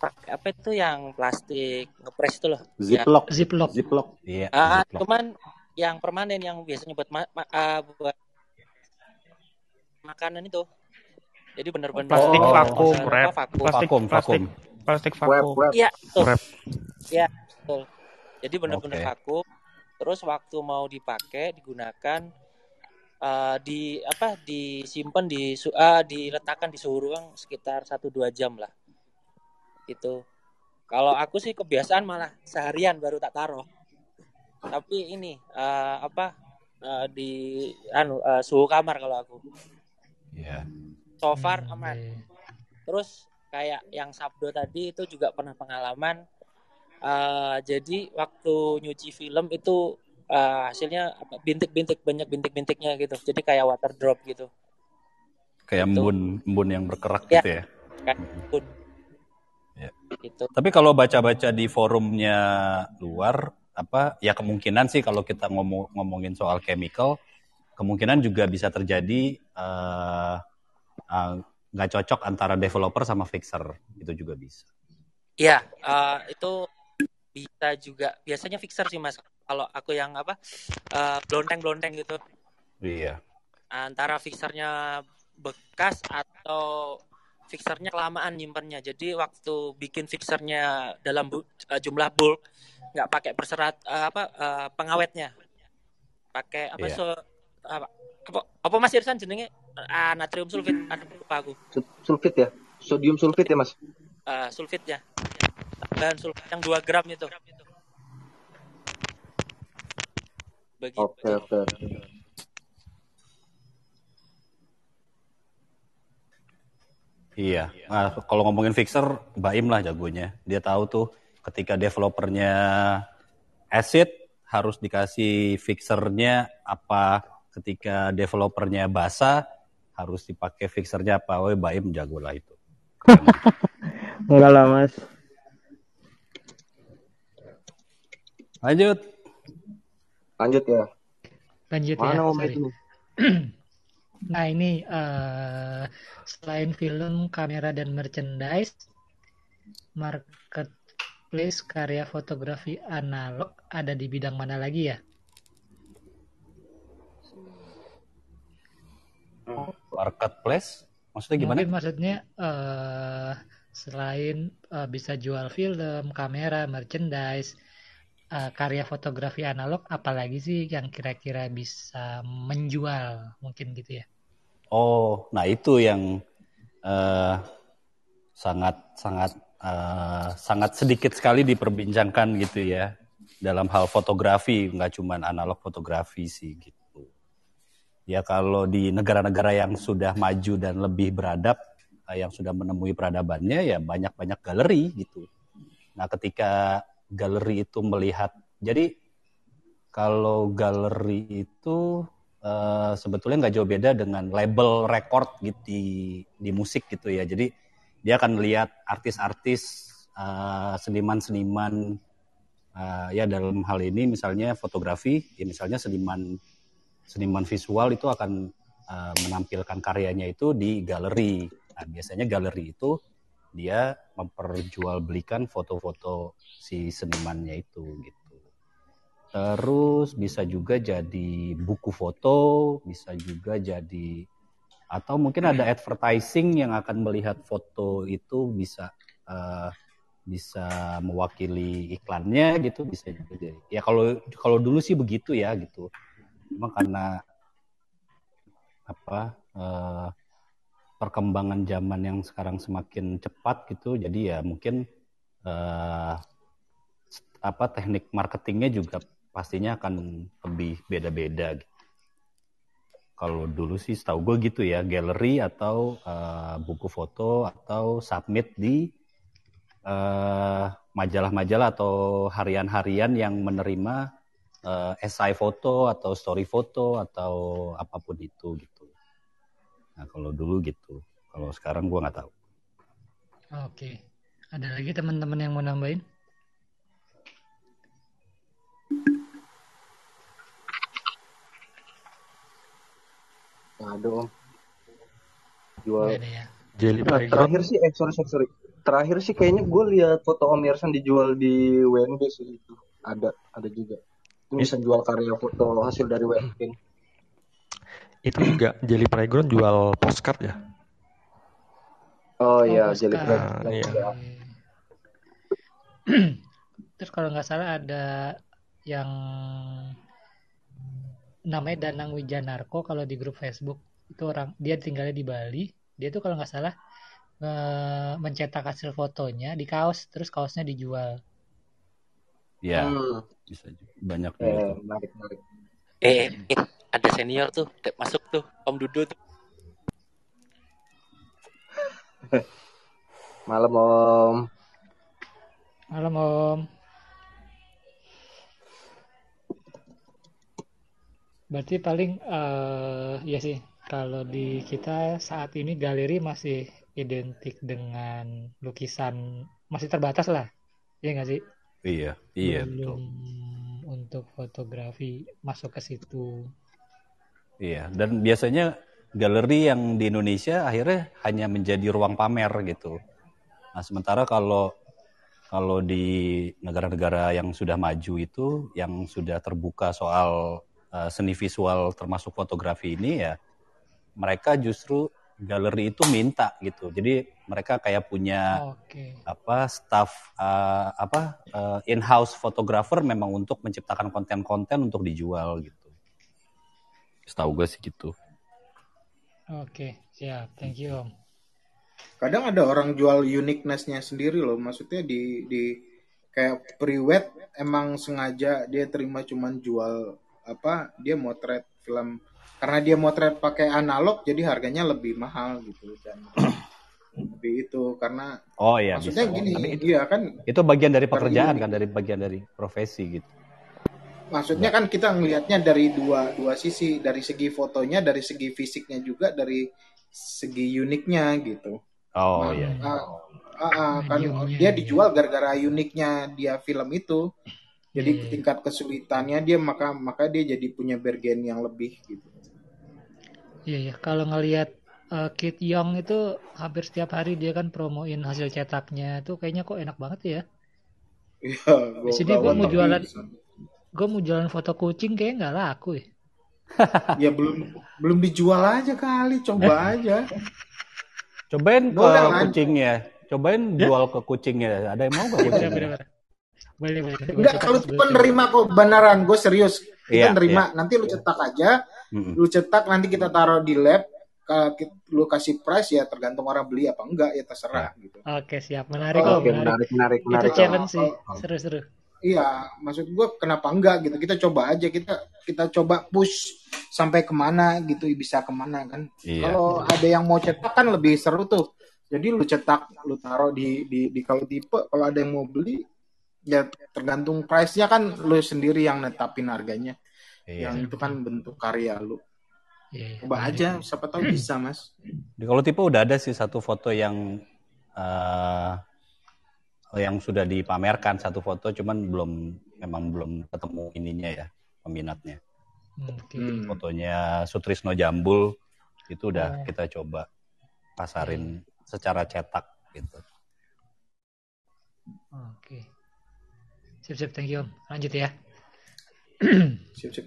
pakai apa itu yang plastik ngepres itu loh. Ya. Ziploc. Ziploc. Ziploc. Iya. Ah, ziploc. cuman yang permanen yang biasanya buat ma- ma- ah, buat makanan itu. Jadi benar-benar Plastik Oh. vakum, wrap. vakum. Plastik, Vakum, plastik, vakum. plastik vakum. Iya, betul. Iya, betul. Jadi benar-benar Oke. vakum. Terus waktu mau dipakai, digunakan eh, di apa disimpan di su- ah, diletakkan di suhu ruang sekitar 1-2 jam lah. Itu. Kalau aku sih kebiasaan malah seharian baru tak taruh. Tapi ini eh, apa eh, di anu eh, suhu kamar kalau aku. Iya. So far Hmm, aman. iya. Terus kayak yang Sabdo tadi itu juga pernah pengalaman. eh, jadi waktu nyuci film itu eh, hasilnya bintik-bintik banyak bintik-bintiknya gitu. Jadi kayak water drop gitu. Kayak Itu. embun embun yang berkerak Ya. gitu ya. Kayak pun. Ya. Gitu. Tapi kalau baca-baca di forumnya luar, apa ya kemungkinan sih kalau kita ngomong ngomongin soal chemical, kemungkinan juga bisa terjadi eh, eh, nggak cocok antara developer sama fixer itu juga bisa. Iya, eh, itu bisa juga. Biasanya fixer sih mas. Kalau aku yang apa eh, blonteng-blonteng gitu. Iya. antara fixernya bekas atau fixernya kelamaan nyimpennya. Jadi waktu bikin fixernya dalam bu- eh, jumlah bulk nggak pakai perserat eh, apa eh, pengawetnya. Pakai apa Iya. so apa, apa, apa Mas Irsan jenenge Ah, natrium sulfit ada lupa aku. Sul- Sulfit ya? Sodium sulfit ya, Mas? Eh, sulfitnya. Bahan sulfit yang 2 gram itu. Begitu. Oke, oke. Iya. Nah, kalau ngomongin fixer, Baim lah jagonya. Dia tahu tuh ketika developernya acid harus dikasih fixernya apa ketika developernya basah harus dipakai fixernya apa. Oh, Baim jago lah itu. (laughs) Enggak lah, Mas. Lanjut. Lanjut ya. Lanjut Mana ya. Om sorry. itu? (clears throat) Nah ini eh, selain film, kamera dan merchandise, marketplace karya fotografi analog ada di bidang mana lagi ya? Marketplace? Maksudnya gimana? Mungkin maksudnya eh selain eh, bisa jual film, kamera, merchandise, eh, karya fotografi analog, apalagi sih yang kira-kira bisa menjual mungkin gitu ya? Oh, nah itu yang eh, sangat sangat eh, sangat sedikit sekali diperbincangkan gitu ya dalam hal fotografi, nggak cuma analog fotografi sih gitu. Ya kalau di negara-negara yang sudah maju dan lebih beradab, yang sudah menemui peradabannya ya banyak-banyak galeri gitu. Nah ketika galeri itu melihat, jadi kalau galeri itu eh, sebetulnya nggak jauh beda dengan label record gitu di, di musik gitu ya. Jadi dia akan lihat artis-artis, eh, seniman-seniman, eh, ya dalam hal ini misalnya fotografi, ya misalnya seniman seniman visual itu akan eh, menampilkan karyanya itu di galeri. Nah, biasanya galeri itu dia memperjualbelikan foto-foto si senimannya itu gitu. Terus bisa juga jadi buku foto, bisa juga jadi atau mungkin ada advertising yang akan melihat foto itu bisa eh, bisa mewakili iklannya gitu bisa juga jadi. Ya kalau kalau dulu sih begitu ya gitu. Cuma karena apa eh, perkembangan zaman yang sekarang semakin cepat gitu, jadi ya mungkin eh, apa teknik marketingnya juga pastinya akan lebih beda-beda. gitu. Kalau dulu sih setahu gue gitu ya, galeri atau eh, buku foto atau submit di eh, majalah-majalah atau harian-harian yang menerima eh, esai foto atau story foto atau apa pun itu gitu. Nah kalau dulu gitu, kalau sekarang gue nggak tahu. Oke. Ada lagi teman-teman yang mau nambahin? Aduh, Om. Jual. Ada ya. Jelly Nah, terakhir sih, eh sorry, sorry, sorry. Terakhir sih kayaknya gue lihat foto Om Yersan dijual di WNB sih itu. Ada, ada juga. Itu bisa jual karya foto hasil dari WNB. Itu juga Jelly Playground jual postcard ya. Oh Oh, iya, Jelly postcard. Nah, Playground. iya. Ya. (clears throat) Terus kalau nggak salah ada yang namanya Danang Wijanarko kalau di grup Facebook itu orang dia tinggalnya di Bali dia tuh kalau nggak salah eh, mencetak hasil fotonya di kaos terus kaosnya dijual Ya Hmm. bisa juga. banyak Eh, menarik, menarik. Eh, eh, ada senior tuh, Dek, masuk tuh, Om Dudu tuh. (laughs) Malam Om. malam om berarti paling eh ya sih kalau di kita saat ini galeri masih identik dengan lukisan masih terbatas lah ya nggak sih Iya, iya betul. belum untuk fotografi masuk ke situ Iya, dan biasanya galeri yang di Indonesia akhirnya hanya menjadi ruang pamer gitu. Nah, sementara kalau kalau di negara-negara yang sudah maju itu, yang sudah terbuka soal uh, seni visual termasuk fotografi ini ya, mereka justru galeri itu minta gitu. Jadi mereka kayak punya oke apa staff uh, apa uh, in-house photographer memang untuk menciptakan konten-konten untuk dijual gitu. Setahu gue sih gitu. oke siap thank you om Kadang ada orang jual uniqueness-nya sendiri loh. Maksudnya di di kayak pre-wed emang sengaja dia terima cuman jual apa dia motret film karena dia motret pakai analog jadi harganya lebih mahal gitu dan lebih itu karena Oh iya maksudnya bisa. gini Tapi itu, iya kan itu bagian dari pekerjaan kan dari bagian dari profesi gitu. Maksudnya kan kita ngelihatnya dari dua dua sisi dari segi fotonya dari segi fisiknya juga dari segi uniknya gitu Oh Nah, iya. ah, ah, ah, kan Mediumnya, dia iya. dijual gara-gara uniknya dia film itu jadi Iya, iya. tingkat kesulitannya dia maka maka dia jadi punya bergen yang lebih gitu Iya ya, kalau ngelihat eh, Kit Yong itu hampir setiap hari dia kan promoin hasil cetaknya itu kayaknya kok enak banget ya. Iya, Di gua sini gue mau jualan, gue mau jualan foto kucing kayak nggak laku ya. ya belum belum dijual aja kali coba aja Cobain ke kan? kucingnya. Cobain jual ke kucingnya. Ada yang mau gak. Boleh boleh. Gua enggak kalau gua tipe coba. nerima kok beneran gue serius kita Iya, nerima nanti lu cetak aja Mm-mm. lu cetak nanti kita taruh di lab lu kasih price ya tergantung orang beli apa enggak ya terserah gitu Oke siap, menarik kok, Oke, menarik. menarik, menarik, Itu menarik. challenge sih, seru-seru. Iya, maksud gue kenapa enggak gitu? Kita coba aja, kita kita coba push sampai ke mana gitu, bisa ke mana kan? Iya. Kalau ada yang mau cetak kan lebih seru tuh. Jadi lu cetak, lu taruh di di di kalau tipe, kalau ada yang mau beli ya tergantung price-nya kan lu sendiri yang netapin harganya. Iya. Yang itu kan bentuk karya lu. Iya, iya, Coba aja, siapa tahu bisa mas. Di kalau tipe udah ada sih satu foto yang eh yang sudah dipamerkan satu foto, cuman belum memang belum ketemu ininya ya peminatnya. Hmm, Oke. Hmm. Fotonya Sutrisno Jambul itu udah Oh. kita coba pasarin secara cetak gitu. Oke. Sip sip, thank you Om. Lanjut ya. (clears throat) Sip, sip.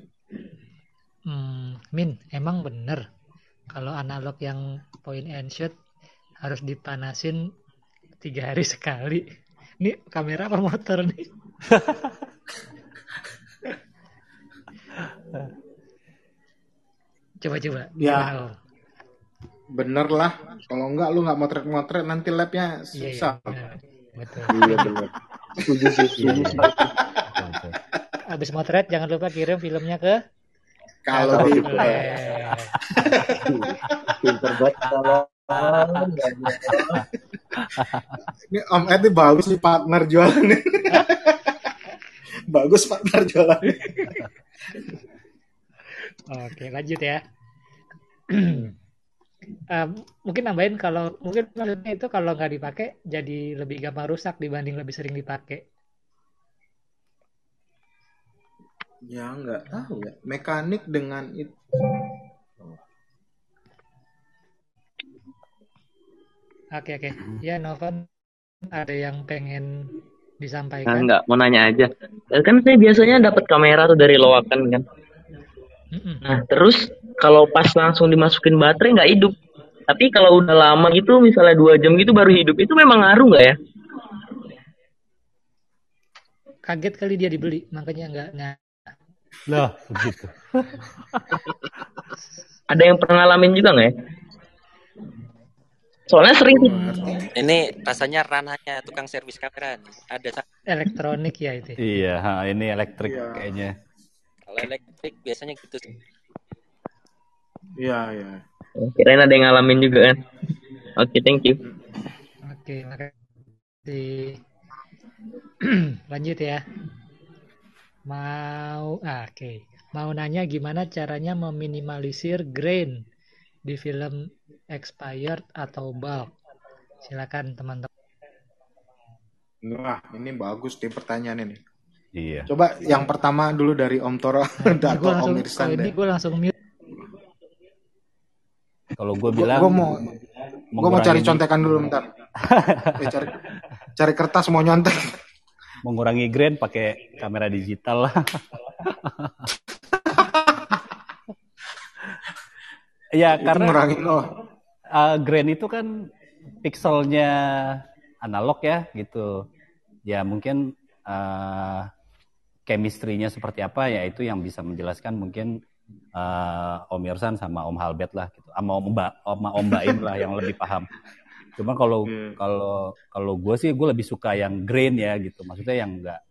Hmm, Min, emang bener kalau analog yang point and shoot harus dipanasin tiga hari sekali. Ini kamera apa motor nih? Coba-coba. Ya. Om? Bener lah, kalau enggak lu nggak motret-motret nanti labnya Iya, iya, susah. bener. Betul. Iya benar. Setuju sih, Iya. Abis motret jangan lupa kirim filmnya ke Kalau boleh. Pinter banget kalau Ini Om Ed ini bagus nih partner jualannya. bagus partner jualannya. Oke, lanjut ya. (clears throat) Em, mungkin nambahin kalau mungkin maksudnya itu kalau nggak dipakai jadi lebih gampang rusak dibanding lebih sering dipakai. Ya nggak tahu ya. Mekanik dengan itu. Oke oke. Ya Novan ada yang pengen Nah, disampaikan. enggak, mau nanya aja. Eh, Kan saya biasanya dapat kamera tuh dari loakan kan. Mm-mm. Nah, terus kalau pas langsung dimasukin baterai nggak hidup. Tapi kalau udah lama gitu, misalnya dua jam gitu baru hidup, itu memang ngaruh nggak ya? Kaget kali dia dibeli, makanya nggak nggak. Lah, begitu. (laughs) Ada yang pernah ngalamin juga nggak ya? Soalnya sering. Ini rasanya ranahnya tukang servis kamera nih. Ada Elektronik ya itu. Iya, ha, ini elektrik Iya. kayaknya. kalau elektrik biasanya gitu sih. Iya ya. Kirain ada yang ngalamin juga kan. Oke, thank you. Oke, makasih. (clears throat) Lanjut ya. Mau, ah, oke. Mau nanya gimana caranya meminimalisir grain di film expired atau bulk? Silakan teman-teman. Wah, ini bagus nih pertanyaan ini. Iya. Coba yang pertama dulu dari Om Toro Ini (laughs) (laughs) atau gue Om langsung, Irsan kalau ini deh. gue langsung mute. Kalau gue Gue bilang mau gue mau cari mengurangi- contekan dulu bentar. (laughs) Eh, cari cari kertas mau nyontek. mengurangi grain pakai kamera digital lah. ya Itu karena ngurangin oh. Uh, grain itu kan pixelnya analog ya gitu. Ya mungkin uh, chemistry-nya seperti apa ya itu yang bisa menjelaskan mungkin uh, Om Irsan sama Om Halbert lah gitu. Sama Om Mbak, sama Om Baim lah yang lebih paham. Cuma kalau Iya. kalau kalau gue sih gue lebih suka yang grain ya gitu. Maksudnya yang enggak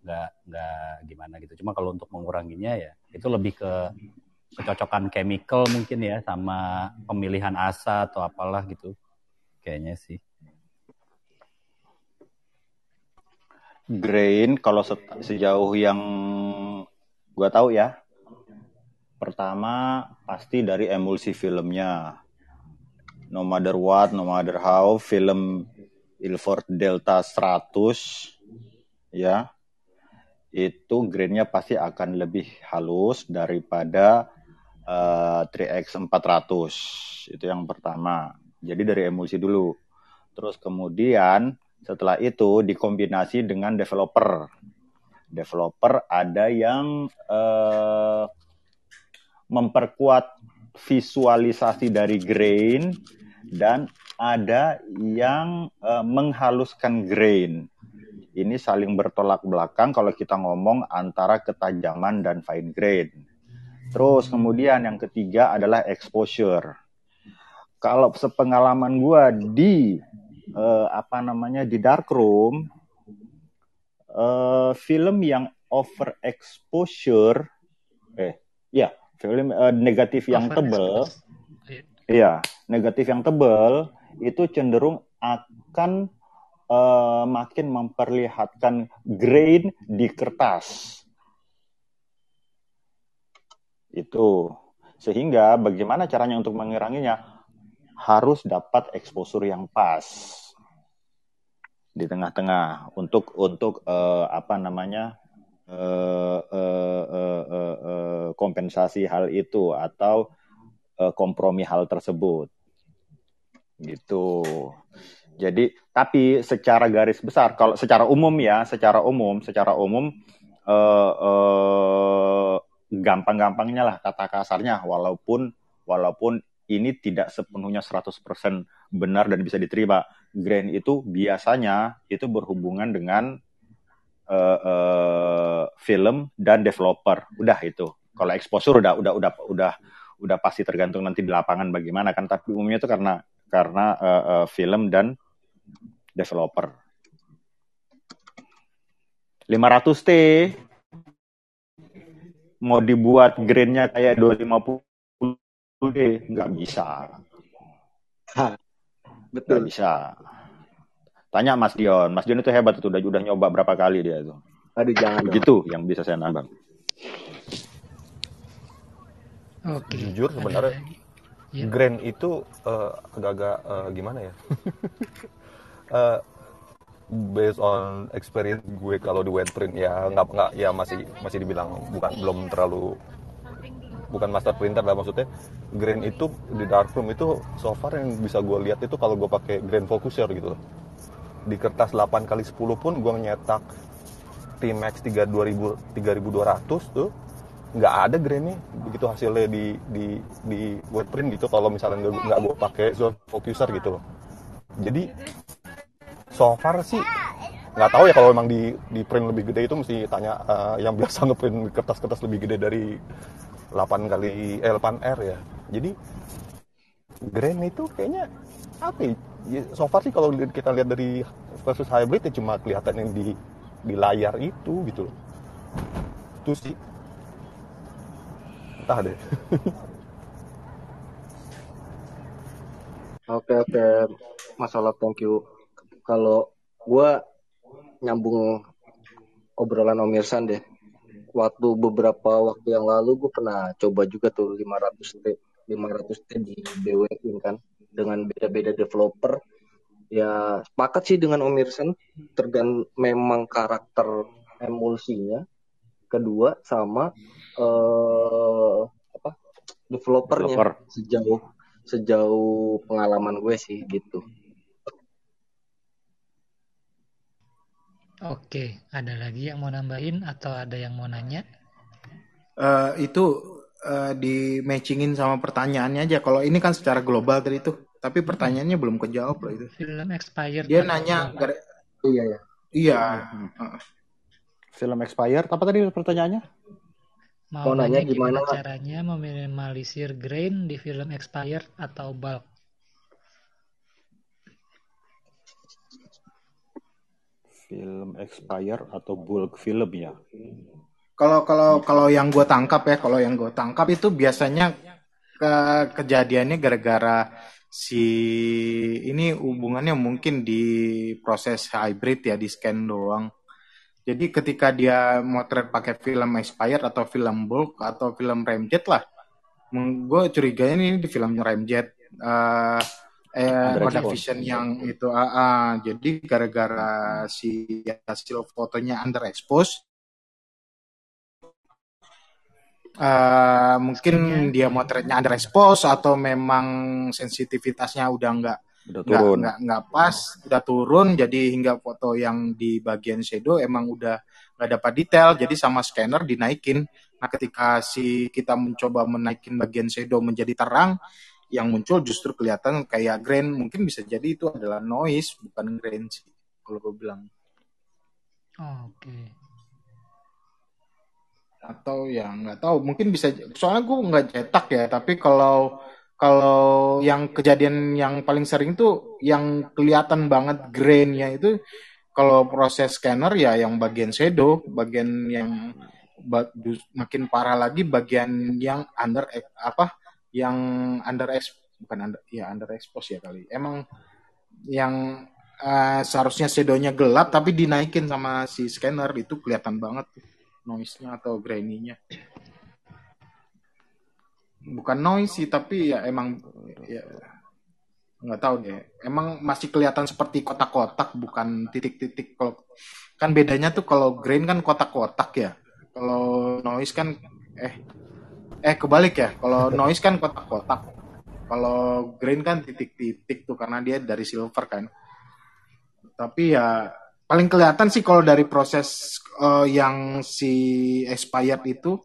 nggak nggak gimana gitu. Cuma kalau untuk menguranginya ya itu lebih ke kecocokan chemical mungkin ya sama pemilihan asa atau apalah gitu. Kayaknya sih. Grain kalau se- sejauh yang Gua tahu ya. Pertama pasti dari emulsi filmnya. No matter what, no matter how, film Ilford Delta 100 ya itu grainnya pasti akan lebih halus daripada uh, 3X 400 itu yang pertama. Jadi dari emulsi dulu. Terus kemudian setelah itu dikombinasi dengan developer. Developer ada yang uh, memperkuat visualisasi dari grain dan ada yang uh, menghaluskan grain. Ini saling bertolak belakang kalau kita ngomong antara ketajaman dan fine grain. Terus kemudian yang ketiga adalah exposure. Kalau sepengalaman gue di uh, apa namanya di darkroom, uh, film yang over exposure, eh ya film uh, negatif yang tebel, iya negatif yang tebel itu cenderung akan uh, makin memperlihatkan grain di kertas. Itu. Sehingga bagaimana caranya untuk menguranginya? Harus dapat eksposur yang pas. Di tengah-tengah. Untuk untuk uh, apa namanya? Uh, uh, uh, uh, uh, kompensasi hal itu atau uh, kompromi hal tersebut. Gitu. Jadi tapi secara garis besar kalau secara umum ya, secara umum, secara umum uh, uh, gampang-gampangnya lah kata kasarnya walaupun walaupun ini tidak sepenuhnya 100% benar dan bisa diterima. Grain itu biasanya itu berhubungan dengan uh, uh, film dan developer. Udah itu. Kalau exposure udah udah udah udah udah pasti tergantung nanti di lapangan bagaimana kan tapi umumnya itu karena karena uh, uh, film dan developer. 500 T mau dibuat grainnya kayak 250 D nggak bisa. betul. Nggak bisa. Tanya Mas Dion. Mas Dion itu hebat itu udah udah nyoba berapa kali dia itu. Aduh jangan. Begitu dong. yang bisa saya nambah. Oke. Jujur sebenarnya yeah. grain itu uh, agak-agak uh, gimana ya? uh, (laughs) based on experience gue kalau di wet print ya nggak nggak ya masih masih dibilang bukan belum terlalu bukan master printer lah maksudnya. Grain itu di darkroom itu so far yang bisa gue lihat itu kalau gue pakai grain focuser gitu di kertas 8 kali 10 pun gue nyetak T-Max 3200 tuh nggak ada grain nih begitu hasilnya di di di wet print gitu kalau misalnya nggak gue pakai zone focuser gitu loh. Jadi so far sih nggak tahu ya kalau memang di di print lebih gede itu mesti tanya uh, yang biasa (laughs) ngeprint kertas-kertas lebih gede dari 8 kali eh, 8R ya. Jadi grain itu kayaknya apa ya? ya so far sih kalau kita lihat dari versus hybrid ya cuma kelihatan yang di di layar itu gitu loh. Itu sih. Entah deh. (laughs) Oke oke. Masalah thank you kalau gue nyambung obrolan Om Irsan deh waktu beberapa waktu yang lalu gue pernah coba juga tuh 500 T 500 T di BW kan dengan beda-beda developer ya sepakat sih dengan Om Irsan tergan memang karakter emulsinya kedua sama uh, apa developernya Developer. sejauh sejauh pengalaman gue sih gitu. Oke, ada lagi yang mau nambahin atau ada yang mau nanya? Uh, itu uh, di matchingin sama pertanyaannya aja. Kalau ini kan secara global tadi itu, tapi pertanyaannya belum kejawab loh itu. Film expired. Dia nanya, iya ya. Iya. Uh. Film expired apa tadi pertanyaannya? Mau, mau nanya gimana, gimana caranya meminimalisir grain di film expired atau bulk? Film expire atau bulk film ya. Kalau kalau kalau yang gue tangkap ya, kalau yang gue tangkap itu biasanya ke kejadiannya gara-gara si ini hubungannya mungkin di proses hybrid ya di scan doang. Jadi ketika dia motret pakai film expired atau film bulk atau film remjet lah, gue curiganya ini di film remjet. Uh, eh, pada vision yang itu uh, uh, jadi gara-gara si hasil fotonya underexpose uh, mungkin dia motretnya underexpose atau memang sensitivitasnya udah nggak turun. nggak nggak pas udah turun. Jadi hingga foto yang di bagian shadow emang udah nggak dapat detail. Jadi sama scanner dinaikin. Nah ketika si kita mencoba menaikin bagian shadow menjadi terang yang muncul justru kelihatan kayak grain. Mungkin bisa jadi itu adalah noise bukan grain sih kalau gue bilang. Oh, oke. Okay. atau ya nggak tahu. Mungkin bisa soalnya gue nggak cetak ya tapi kalau kalau yang kejadian yang paling sering tuh yang kelihatan banget grainnya itu kalau proses scanner ya yang bagian shadow bagian yang makin parah lagi bagian yang under apa yang under bukan under ya under ya kali. Emang yang uh, seharusnya shadownya gelap tapi dinaikin sama si scanner itu kelihatan banget noise-nya atau grainy-nya. Bukan noise sih tapi ya emang ya nggak tahu deh. Emang masih kelihatan seperti kotak-kotak bukan titik-titik kalau kan bedanya tuh kalau grain kan kotak-kotak ya. Kalau noise kan eh eh kebalik ya kalau noise kan kotak-kotak kalau green kan titik-titik tuh karena dia dari silver kan tapi ya paling kelihatan sih kalau dari proses uh, yang si expired itu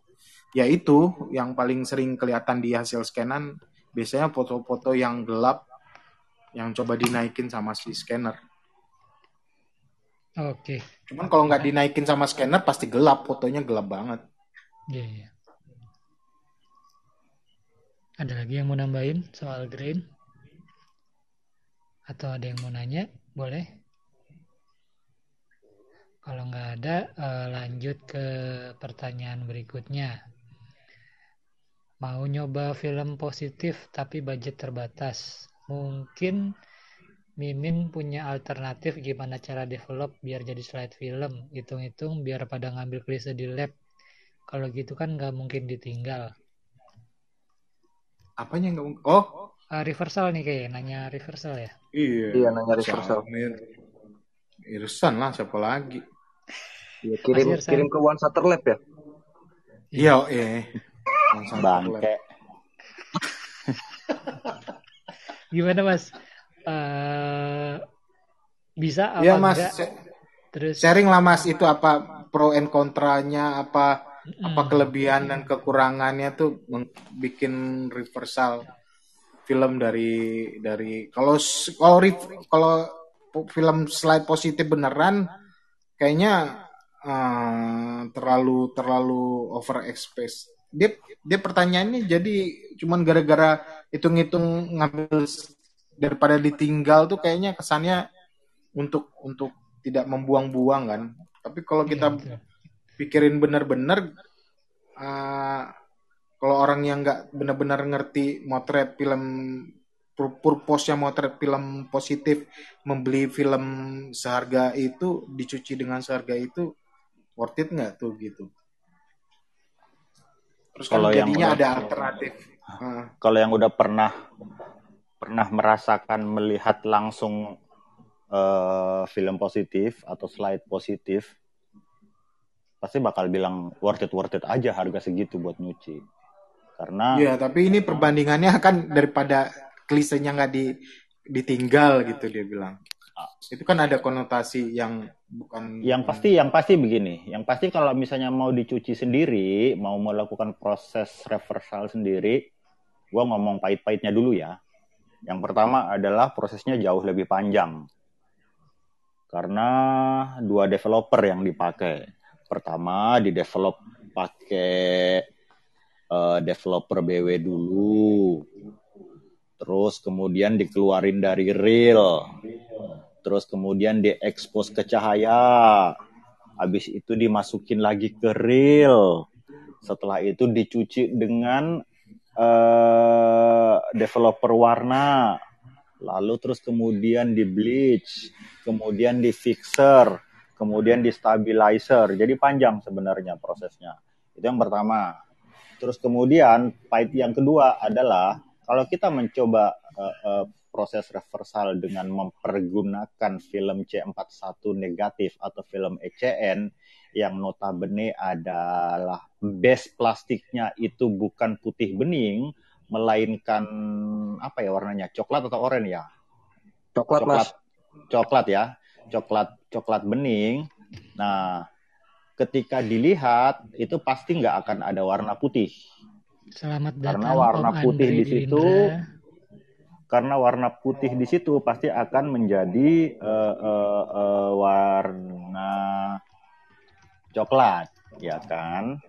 ya itu yang paling sering kelihatan di hasil scanan biasanya foto-foto yang gelap yang coba dinaikin sama si scanner. Oke. Okay. Cuman kalau nggak dinaikin sama scanner pasti gelap, fotonya gelap banget. Iya. Yeah, yeah. Ada lagi yang mau nambahin soal grain? Atau ada yang mau nanya? Boleh? Kalau nggak ada, uh, lanjut ke pertanyaan berikutnya. Mau nyoba film positif tapi budget terbatas. Mungkin Mimin punya alternatif gimana cara develop biar jadi slide film. Hitung-hitung biar pada ngambil klise di lab. Kalau gitu kan nggak mungkin ditinggal. Apanya nggak mungkin? Oh, uh, reversal nih kayak nanya reversal ya? Iya. Iya nanya reversal. Irsan lah siapa lagi? Iya kirim kirim ke One Shutter Lab ya? Iya, eh. Bangke. (laughs) Gimana Mas? Uh, bisa apa ya, mas, enggak? Terus sharing lah Mas itu apa pro and kontranya apa apa kelebihan dan kekurangannya tuh bikin reversal film dari dari kalau kalau kalau film slide positif beneran kayaknya uh, terlalu terlalu over express dia dia pertanyaannya jadi cuman gara-gara hitung-hitung ngambil daripada ditinggal tuh kayaknya kesannya untuk untuk tidak membuang-buang kan. Tapi kalau kita yeah, pikirin bener-bener uh, kalau orang yang nggak benar-benar ngerti motret film purpose-nya motret film positif membeli film seharga itu dicuci dengan seharga itu worth it nggak tuh gitu? Terus kan kalau kan jadinya udah, ada alternatif. Uh. kalau yang udah pernah pernah merasakan melihat langsung uh, film positif atau slide positif pasti bakal bilang worth it worth it aja harga segitu buat nyuci. Karena Iya, tapi ini perbandingannya kan daripada klisenya nggak di ditinggal gitu dia bilang. Itu kan ada konotasi yang bukan yang pasti yang pasti begini. Yang pasti kalau misalnya mau dicuci sendiri mau melakukan proses reversal sendiri gua ngomong pahit-pahitnya dulu ya. Yang pertama adalah prosesnya jauh lebih panjang. Karena dua developer yang dipakai pertama di develop pakai uh, developer BW dulu. Terus kemudian dikeluarin dari real. Terus kemudian diekspos ke cahaya. Habis itu dimasukin lagi ke real. Setelah itu dicuci dengan uh, developer warna. Lalu terus kemudian di bleach kemudian di fixer kemudian di stabilizer. Jadi panjang sebenarnya prosesnya. Itu yang pertama. Terus kemudian pahit yang kedua adalah kalau kita mencoba uh, uh, proses reversal dengan mempergunakan film C41 negatif atau film ECN yang notabene adalah base plastiknya itu bukan putih bening melainkan apa ya warnanya coklat atau oranye ya coklat, coklat mas coklat ya coklat coklat bening nah ketika dilihat itu pasti nggak akan ada warna putih Selamat datang karena warna Om putih Andri di situ Dirindra. karena warna putih di situ pasti akan menjadi uh, uh, uh, warna coklat ya kan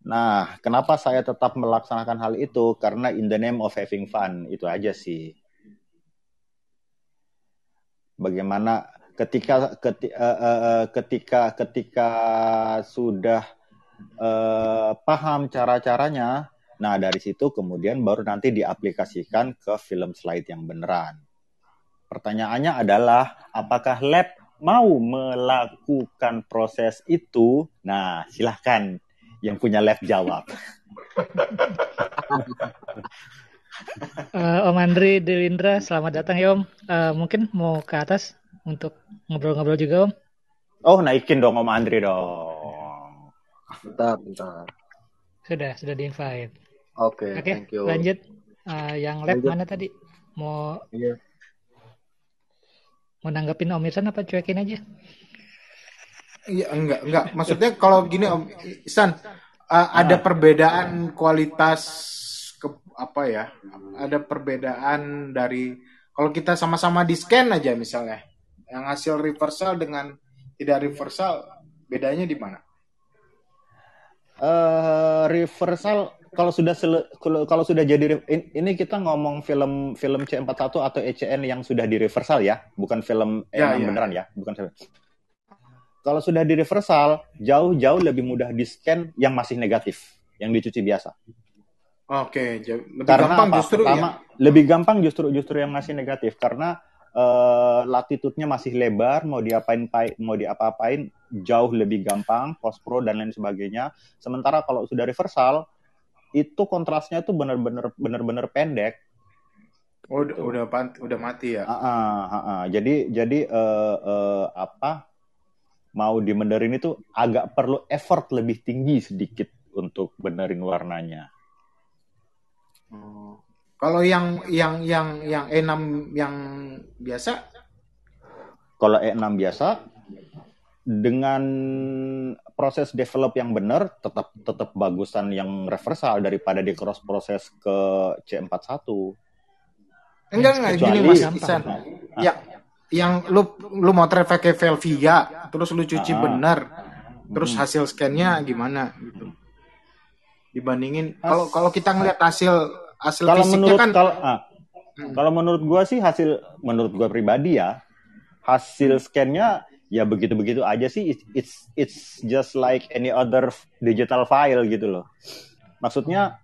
Nah, kenapa saya tetap melaksanakan hal itu? Karena in the name of having fun, itu aja sih. Bagaimana ketika ketika, uh, uh, ketika ketika sudah uh, paham cara-caranya, nah dari situ kemudian baru nanti diaplikasikan ke film slide yang beneran. Pertanyaannya adalah apakah lab mau melakukan proses itu? Nah, silahkan yang punya lab jawab. (laughs) Eh, Om Andri Delindra, selamat datang ya Om. Eh, mungkin mau ke atas untuk ngobrol-ngobrol juga Om. Oh, naikin dong Om Andri dong. bentar bentar Sudah, sudah di invite. oke Oke, thank you lanjut. Eh, yang lab Lanjut. mana tadi? Mau Iya. mau nanggepin Om Irsan apa cuekin aja? Iya enggak enggak maksudnya kalau gini Om Isan uh, ada perbedaan kualitas apa ya ada perbedaan dari kalau kita sama-sama di scan aja misalnya yang hasil reversal dengan tidak reversal bedanya di mana? eh reversal kalau sudah kalau, sudah jadi ini kita ngomong film film C41 atau ECN yang sudah di reversal ya, bukan film E6 Ya, ya. beneran ya, bukan film. Kalau sudah di reversal, jauh-jauh lebih mudah di scan yang masih negatif, yang dicuci biasa. Oke, lebih karena gampang apa? justru Pertama, ya. lebih gampang justru justru yang masih negatif karena eh, latitudenya masih lebar, mau diapain pai- mau diapa-apain jauh lebih gampang, post pro dan lain sebagainya. Sementara kalau sudah reversal, itu kontrasnya tuh benar-benar benar-benar pendek. Oh, udah udah, udah mati ya. Ah, ah, ah, ah. Jadi jadi eh, eh, apa mau dibenerin itu agak perlu effort lebih tinggi sedikit untuk benerin warnanya. Kalau yang yang yang yang E6 yang biasa Kalau E6 biasa dengan proses develop yang benar tetap tetap bagusan yang reversal daripada di cross proses ke C41. enggak enggak gini Kecuali- Mas Gampang. Isan. Ya yang lu lu mau pakai Velvia terus lu cuci Ah. bener terus Hmm. hasil scan-nya gimana gitu. Dibandingin kalau kalau kita ngeliat hasil hasil Kalau fisiknya menurut kan kalau ah, Hmm. kalau menurut gua sih hasil menurut gua pribadi ya hasil scan-nya ya begitu-begitu aja sih it's, it's it's just like any other digital file gitu loh. Maksudnya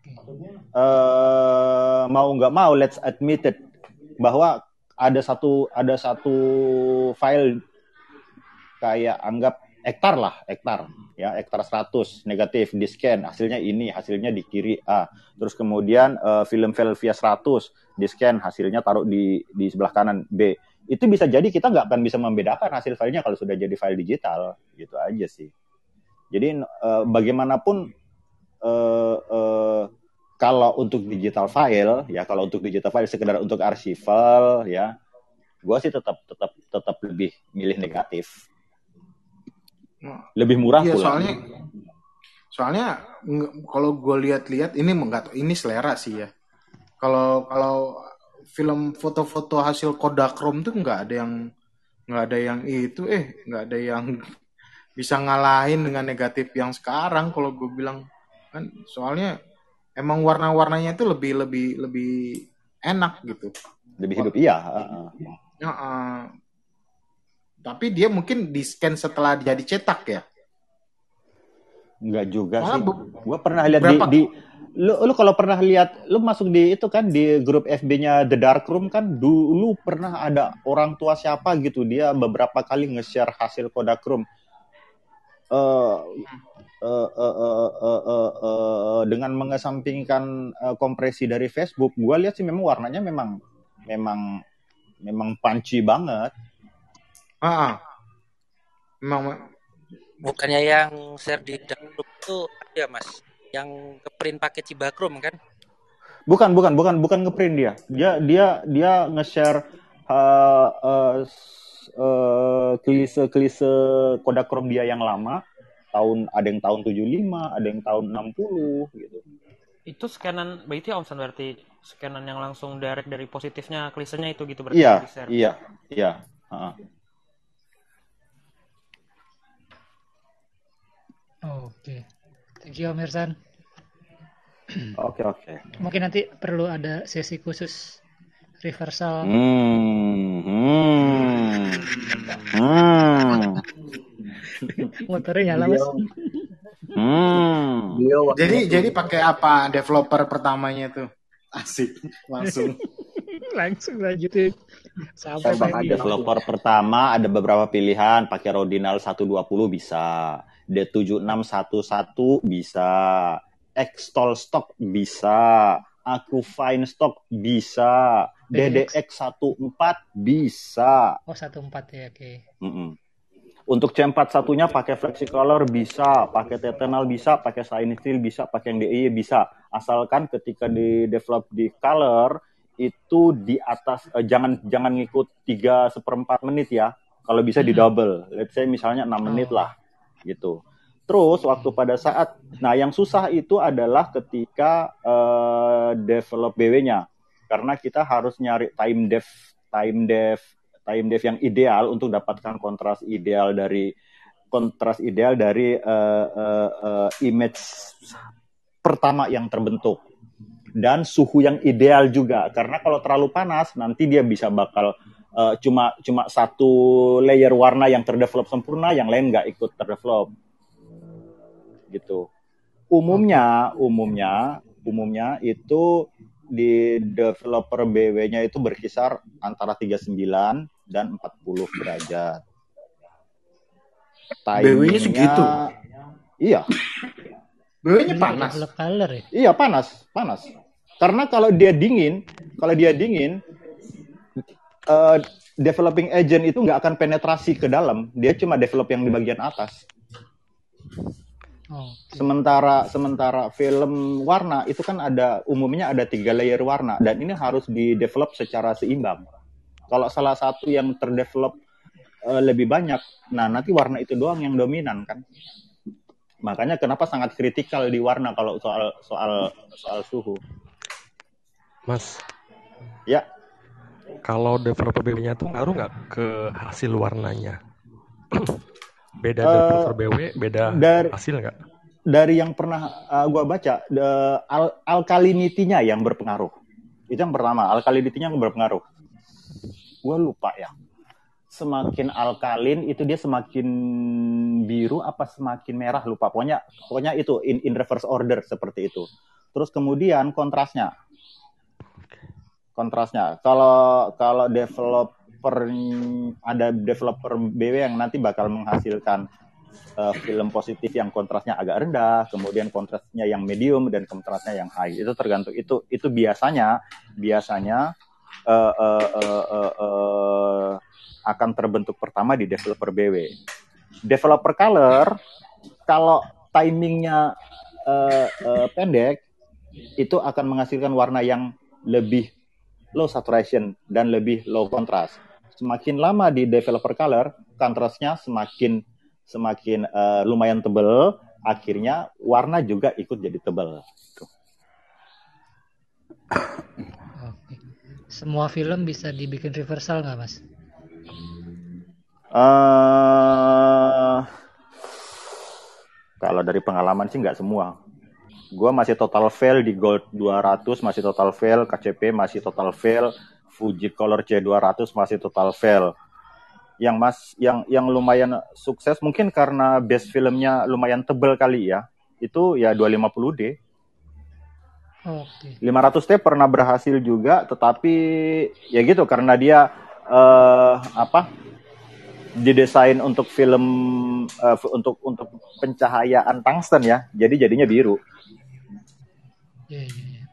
eh mau nggak mau let's admit it bahwa ada satu ada satu file kayak anggap hektar lah hektar ya hektar 100 negatif di scan hasilnya ini hasilnya di kiri A. Terus kemudian eh, film Velvia 100 di scan hasilnya taruh di di sebelah kanan B. Itu bisa jadi kita nggak akan bisa membedakan hasil filenya kalau sudah jadi file digital. Gitu aja sih. Jadi eh, bagaimanapun eh, eh, kalau untuk digital file ya kalau untuk digital file sekedar untuk archival ya gua sih tetap tetap tetap lebih milih negatif lebih murah Iya pula soalnya soalnya kalau gue lihat-lihat ini enggak ini selera sih ya. Kalau kalau film foto-foto hasil Kodachrome tuh nggak ada yang nggak ada yang itu eh nggak ada yang (laughs) bisa ngalahin dengan negatif yang sekarang kalau gue bilang kan soalnya emang warna-warnanya itu lebih lebih lebih enak gitu. lebih hidup iya. Ya, eh, tapi dia mungkin di scan setelah jadi cetak ya. Enggak juga Malah sih. Gue pernah lihat di, berapa- di lu lu kalau pernah lihat lu masuk di itu kan di grup FB-nya The Dark Room kan dulu pernah ada orang tua siapa gitu dia beberapa kali nge-share hasil Kodak Room eh eh, eh, eh, eh, eh, eh, dengan mengesampingkan eh, kompresi dari Facebook, gue lihat sih memang warnanya memang memang memang punchy banget. Ah, memang Bukannya yang share di group itu ada mas, yang ke print pakai Cibakrum kan? Bukan, bukan, bukan, bukan ngeprint dia. Dia dia dia nge-share uh, uh, uh, klise-klise Kodak Chrome dia yang lama. Tahun ada yang tahun 75, ada yang tahun 60 gitu. Itu scanan berarti Omsan berarti scanan yang langsung direct dari positifnya klisenya itu gitu berarti Iya, iya, iya. Oke. Thank you Om Irsan. Oke, oke. Mungkin nanti perlu ada sesi khusus reversal. Hmm, hmm, hmm, Motornya nyala mas. hmm. Jadi jadi pakai apa developer pertamanya tuh? Asik, langsung. (laughs) Langsung lanjutin. Sampai di- Developer pertama ada beberapa pilihan, pakai Rodinal 120 bisa, D7611 bisa, Xtol Stock bisa, Aku Fine Stock bisa, DDX14 bisa. Oh satu empat ya oke. Mm-mm. Untuk C41-nya pakai Flexicolor bisa, pakai Tetanal bisa, pakai Steel bisa, pakai yang DIY bisa. Asalkan ketika di develop di color itu di atas eh, jangan jangan ngikut 3 seperempat menit ya. Kalau bisa di double. Let's say misalnya 6 menit lah gitu. Terus waktu pada saat nah yang susah itu adalah ketika eh, develop BW-nya. Karena kita harus nyari time dev time dev time dev yang ideal untuk dapatkan kontras ideal dari kontras ideal dari eh, eh, eh, image pertama yang terbentuk dan suhu yang ideal juga karena kalau terlalu panas nanti dia bisa bakal eh, cuma cuma satu layer warna yang terdevelop sempurna yang lain nggak ikut terdevelop gitu umumnya umumnya umumnya itu di developer BW-nya itu berkisar antara 39 dan 40 derajat. BW-nya segitu? Iya, BW-nya panas. color ya. iya panas, panas. Karena kalau dia dingin, kalau dia dingin, eh, developing agent itu nggak akan penetrasi ke dalam. Dia cuma develop yang di bagian atas. Oh, Sementara sementara film warna itu kan ada umumnya ada tiga layer warna dan ini harus di develop secara seimbang. Kalau salah satu yang terdevelop eh, lebih banyak, nah nanti warna itu doang yang dominan kan. Makanya kenapa sangat kritikal di warna kalau soal soal soal suhu. Mas, Ya, kalau developer BW-nya tuh ngaruh nggak ke hasil warnanya? (clears throat) beda Eh, developer BW, beda dari- hasil nggak? dari yang pernah uh, gua baca, the, al alkalinitinya yang berpengaruh. Itu yang pertama, alkalinitinya yang berpengaruh. Gua lupa ya. Semakin alkalin itu dia semakin biru apa semakin merah lupa. Pokoknya pokoknya itu in, in reverse order seperti itu. Terus kemudian kontrasnya. Kontrasnya. Kalau kalau developer ada developer BW yang nanti bakal menghasilkan uh, film positif yang kontrasnya agak rendah, kemudian kontrasnya yang medium dan kontrasnya yang high. Itu tergantung itu itu biasanya biasanya uh, uh, uh, uh, uh, akan terbentuk pertama di developer BW. Developer color kalau timingnya uh, uh, pendek itu akan menghasilkan warna yang lebih low saturation dan lebih low contrast. Semakin lama di developer color, kontrasnya semakin semakin eh, lumayan tebel, akhirnya warna juga ikut jadi tebel. oke. Semua film bisa dibikin reversal nggak mas? eh kalau dari pengalaman sih nggak semua. Gua masih total fail di Gold 200, masih total fail, KCP masih total fail, Fuji Color C200 masih total fail. yang mas yang yang lumayan sukses mungkin karena base filmnya lumayan tebel kali ya itu ya 250D Oke. 500T pernah berhasil juga tetapi ya gitu karena dia eh, apa didesain untuk film eh, untuk untuk pencahayaan tungsten ya jadi jadinya biru Iya, iya, iya.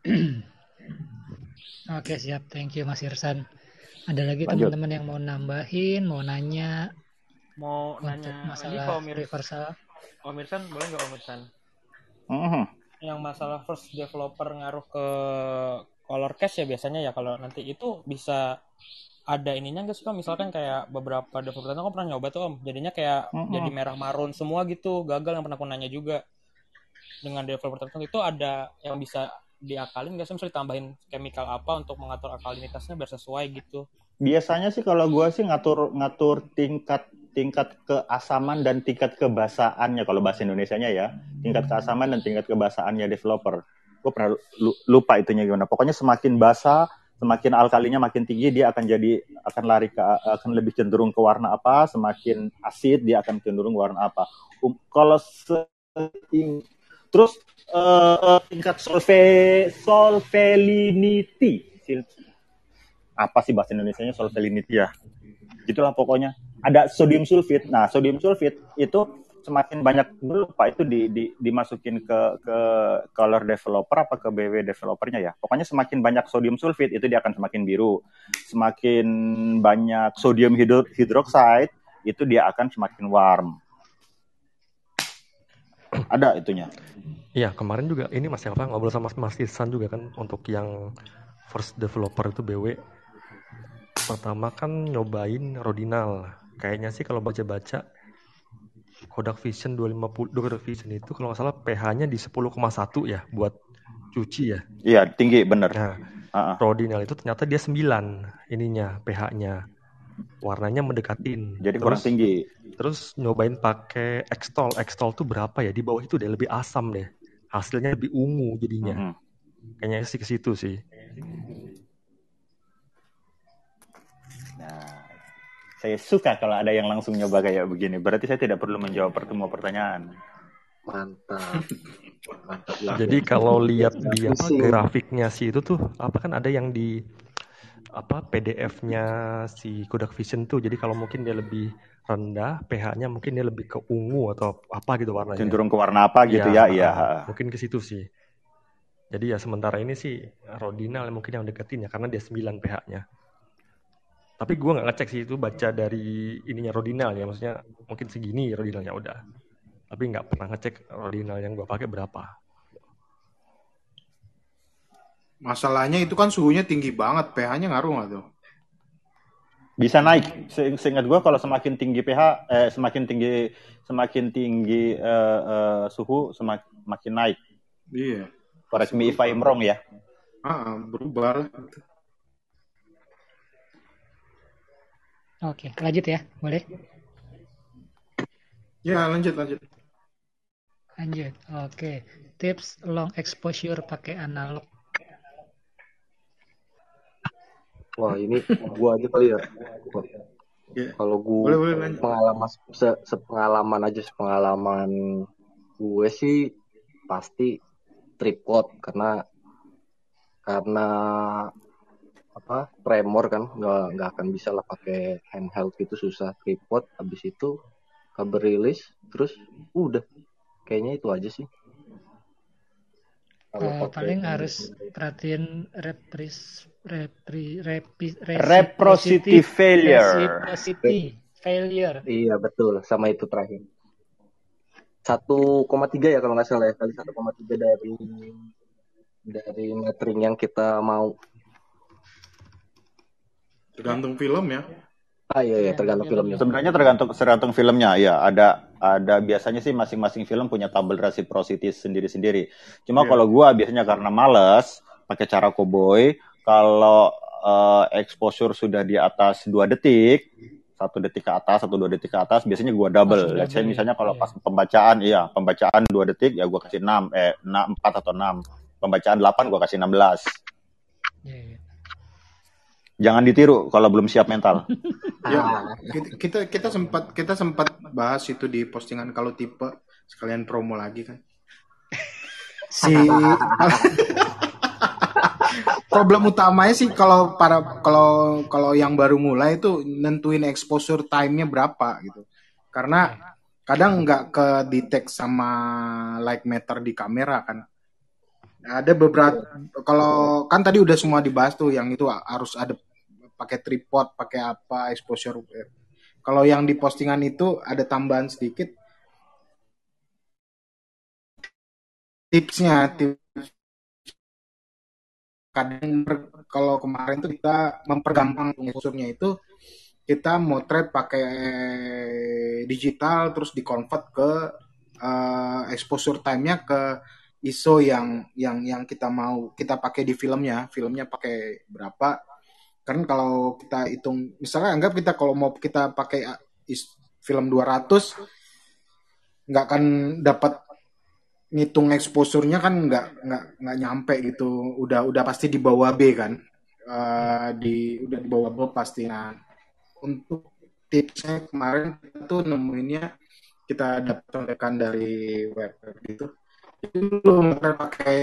(clears throat) Oke, siap. Thank you Mas Irsan. Ada lagi teman-teman yang mau nambahin, mau nanya Mau nanya masalah Ir- reversal? Om Irsan, boleh nggak Om Irsan? Mhm. Yang masalah first developer ngaruh ke color cache ya biasanya ya kalau nanti itu bisa ada ininya nggak sih Om? Misalkan kayak beberapa developer tertentu kan pernah nyoba tuh Om. Jadinya kayak Mm-mm. jadi merah marun semua gitu. Gagal yang pernah aku nanya juga. Dengan developer tertentu itu ada yang bisa diakalin nggak sih? Misalnya ditambahin chemical apa untuk mengatur akalinitasnya biar sesuai gitu. biasanya sih kalau gua sih ngatur ngatur tingkat tingkat keasaman dan tingkat kebasaannya kalau bahasa Indonesianya ya tingkat keasaman dan tingkat kebasaannya developer gue pernah lu- lupa itunya gimana pokoknya semakin basah semakin alkalinya makin tinggi dia akan jadi akan lari ke akan lebih cenderung ke warna apa semakin asid dia akan cenderung warna apa. Um, kalau se- terus eh, tingkat solve solvelinity apa sih bahasa Indonesia-nya solvelinity ya? Gitulah pokoknya. Ada sodium sulfit. Nah sodium sulfit itu semakin banyak gue lupa itu di, di, dimasukin ke ke color developer apa ke BW developernya ya pokoknya semakin banyak sodium sulfit itu dia akan semakin biru semakin banyak sodium hidro, hidroxide itu dia akan semakin warm ada itunya Iya, kemarin juga ini Mas Elva ngobrol sama Mas Irsan juga kan untuk yang first developer itu BW. Pertama kan nyobain Rodinal. Kayaknya sih kalau baca-baca Kodak Vision 250 Kodak Vision itu kalau nggak salah pH-nya di 10,1 ya buat cuci ya. iya tinggi bener Nah, Ah, ah. Rodinal itu ternyata dia 9 ininya pH-nya. Warnanya mendekatin. jadi kurang Terus tinggi Terus nyobain pakai Xtol. Xtol tuh berapa ya? Di bawah itu deh lebih asam deh. Hasilnya lebih ungu jadinya. Mm-mm. Kayaknya sih ke situ sih. Nah, saya suka kalau ada yang langsung nyoba kayak begini. Berarti saya tidak perlu menjawab semua pertanyaan. Mantap. (laughs) Mantap. Jadi kalau lihat di apa grafiknya sih itu tuh apa kan ada yang di apa PDF-nya si Kodak Vision tuh. Jadi kalau mungkin dia lebih rendah, pH-nya mungkin dia lebih ke ungu atau apa gitu warnanya. Cenderung ke warna apa gitu Iya, ya? Iya. ah, mungkin ke situ sih. Jadi ya sementara ini sih Rodinal yang mungkin yang deketin ya karena dia 9 pH-nya. Tapi gua nggak ngecek sih itu baca dari ininya Rodinal ya, maksudnya mungkin segini Rodinalnya udah. Tapi nggak pernah ngecek Rodinal yang gua pakai berapa. Masalahnya itu kan suhunya tinggi banget, pH-nya ngaruh nggak tuh? Bisa naik. Se- Seingat gua kalau semakin tinggi pH, eh, semakin tinggi semakin tinggi eh, eh, suhu semakin makin naik. Iya. Correct me if I'm wrong ya. Ah, berubah Oke, lanjut ya. Boleh? Ya, lanjut, lanjut. Lanjut. Oke. Tips long exposure pakai analog. Wah ini gua aja kali ya. Ya. Kalau gua Boleh, boleh lanjut. pengalaman se sepengalaman aja sepengalaman gue sih pasti tripod karena karena apa tremor kan nggak nggak akan bisa lah pakai handheld gitu susah tripod habis itu kabel rilis terus udah kayaknya itu aja sih kalau pakai paling harus perhatiin repris repri repi Reciprocity failure. reciprocity failure. Iya betul, sama itu terakhir. 1,3 ya kalau nggak salah ya, kali 1,3 dari dari metering yang kita mau. Tergantung film ya. Ah iya ya, tergantung filmnya. Sebenarnya tergantung tergantung filmnya ya. Ada ada biasanya sih masing-masing film punya tabel reciprocity sendiri-sendiri. Cuma Iya. kalau gua biasanya karena males pakai cara koboi, kalau eh, exposure sudah di atas dua detik, satu detik ke atas, satu dua detik ke atas, biasanya gua double. Langsung Let's say double, misalnya kalau iya. pas pembacaan, iya pembacaan dua detik ya gua kasih 6, eh 6, 4 atau 6. Pembacaan 8 gua kasih 16. Iya, iya. Jangan ditiru kalau belum siap mental. (laughs) Ya, kita, kita kita sempat kita sempat bahas itu di postingan kalau tipe sekalian promo lagi kan. Si (laughs) problem utamanya sih kalau para kalau kalau yang baru mulai itu nentuin exposure time-nya berapa gitu. Karena kadang nggak ke detect sama light meter di kamera kan. Ada beberapa kalau kan tadi udah semua dibahas tuh yang itu harus ada pakai tripod, pakai apa, exposure. Kalau yang di postingan itu ada tambahan sedikit tipsnya, tips kadang kalau kemarin tuh kita mempergampang exposure-nya itu kita motret pakai digital terus di convert ke eh, exposure time-nya ke ISO yang yang yang kita mau kita pakai di filmnya filmnya pakai berapa kan kalau kita hitung misalnya anggap kita kalau mau kita pakai uh, film 200 nggak akan dapat ngitung exposure-nya kan nggak nggak nggak nyampe gitu. Udah udah pasti di bawah B kan. Eh, di udah di bawah B pasti. Nah untuk tipsnya kemarin tuh nemuinnya kita dapat contekan dari web jadi lu mau pakai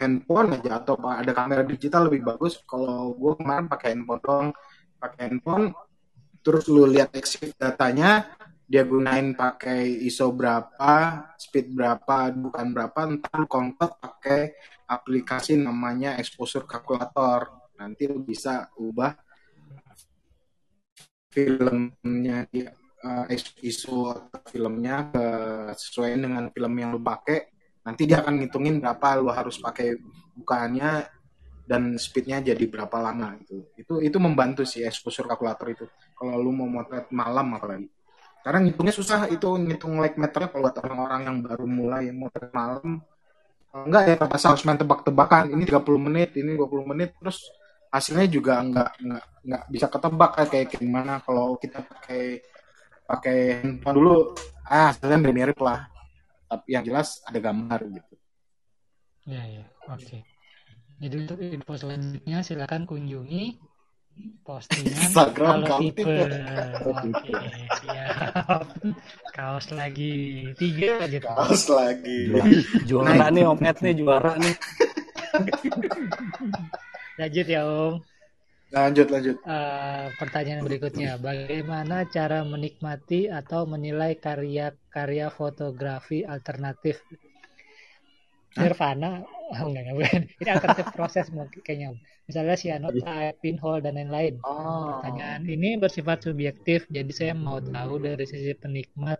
handphone aja atau ada kamera digital lebih bagus. Kalau gue kemarin pakai handphone doang. Pakai handphone terus lu lihat exit datanya dia gunain pakai ISO berapa speed berapa bukan berapa ntar lu convert pakai aplikasi namanya exposure calculator. Nanti lu bisa ubah filmnya di uh, atau filmnya ke sesuai dengan film yang lu pakai nanti dia akan ngitungin berapa lu harus pakai bukaannya dan speednya jadi berapa lama gitu. Itu itu membantu sih exposure calculator itu. Kalau lu mau motret malam apalagi. Karena ngitungnya susah itu ngitung like meternya kalau buat orang-orang yang baru mulai motret malam. Enggak ya terpaksa harus main tebak-tebakan. Ini 30 menit ini 20 menit terus hasilnya juga enggak enggak enggak bisa ketebak kayak kayak gimana. Kalau kita pakai pakai handphone dulu ah hasilnya mirip lah tapi yang jelas ada gambar gitu Ya, ya. Oke. Jadi untuk info selanjutnya silakan kunjungi postingan Instagram kalau tipe. Siap. (laughs) Kaos lagi tiga aja. tuh. kaos lagi Juara nih Om Ed nih juara nih. (laughs) Lanjut ya Om. Lanjut lanjut Eh, pertanyaan berikutnya, bagaimana cara menikmati atau menilai karya-karya fotografi alternatif? Nirvana, (laughs) oh, enggak, enggak, bukan. Ini alternatif proses mungkin kayaknya. Misalnya cyanotype, pinhole, dan lain-lain. oh Pertanyaan ini bersifat subjektif, jadi saya mau tahu dari sisi penikmat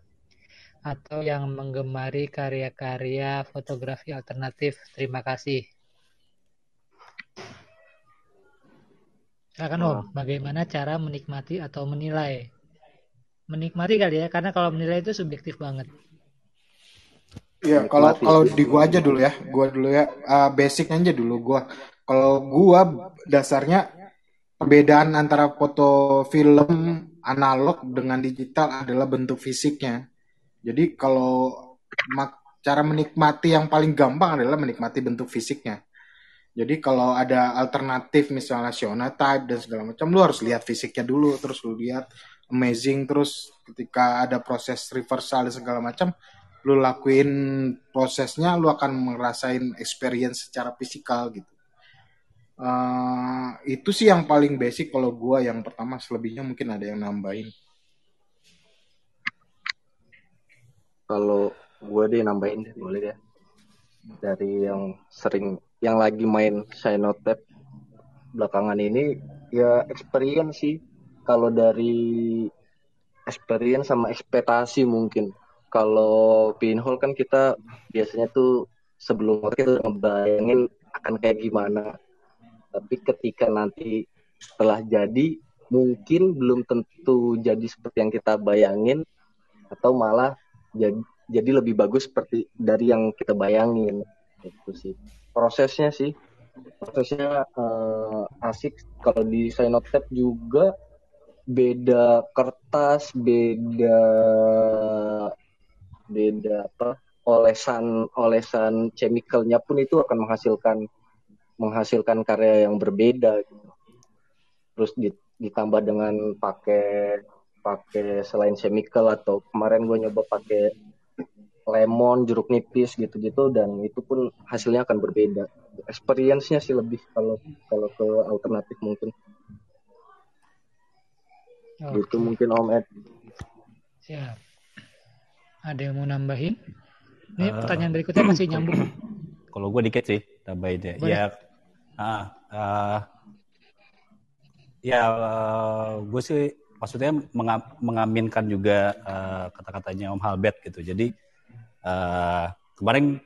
atau yang menggemari karya-karya fotografi alternatif. Terima kasih. Silakan Om, bagaimana cara menikmati atau menilai? Menikmati kali ya, karena kalau menilai itu subjektif banget. Iya, kalau kalau di gua aja dulu ya, gua dulu ya, uh, basicnya aja dulu gua. Kalau gua dasarnya perbedaan antara foto film analog dengan digital adalah bentuk fisiknya. Jadi kalau mak- cara menikmati yang paling gampang adalah menikmati bentuk fisiknya. Jadi kalau ada alternatif misalnya Shona type dan segala macam, lu harus lihat fisiknya dulu, terus lu lihat amazing, terus ketika ada proses reversal dan segala macam, lu lakuin prosesnya, lu akan ngerasain experience secara fisikal gitu. Eh, itu sih yang paling basic kalau gua yang pertama, selebihnya mungkin ada yang nambahin. Kalau gue deh nambahin boleh ya. Dari yang sering, yang lagi main Cyanotype belakangan ini, ya experience sih. Kalau dari experience sama ekspektasi mungkin. Kalau pinhole kan kita biasanya tuh sebelum kita ngebayangin akan kayak gimana. Tapi ketika nanti setelah jadi, mungkin belum tentu jadi seperti yang kita bayangin, atau malah jadi jadi lebih bagus seperti dari yang kita bayangin itu sih. Prosesnya sih. Prosesnya eh, asik. Kalau di Cyanotype juga beda kertas beda beda apa olesan olesan chemicalnya pun itu akan menghasilkan menghasilkan karya yang berbeda gitu. terus ditambah dengan pakai pakai selain chemical atau kemarin gue nyoba pakai lemon jeruk nipis gitu-gitu dan itu pun hasilnya akan berbeda. Experience-nya sih lebih kalau kalau ke alternatif mungkin. Okay. gitu mungkin Om Ed. Siap. Ada yang mau nambahin? Ini uh, pertanyaan berikutnya masih nyambung. (clears throat) Kalau gue dikit sih tambahin ya. Ya uh, uh, ya uh, gue sih maksudnya mengaminkan juga uh, kata-katanya Om Halbert gitu. Jadi uh, kemarin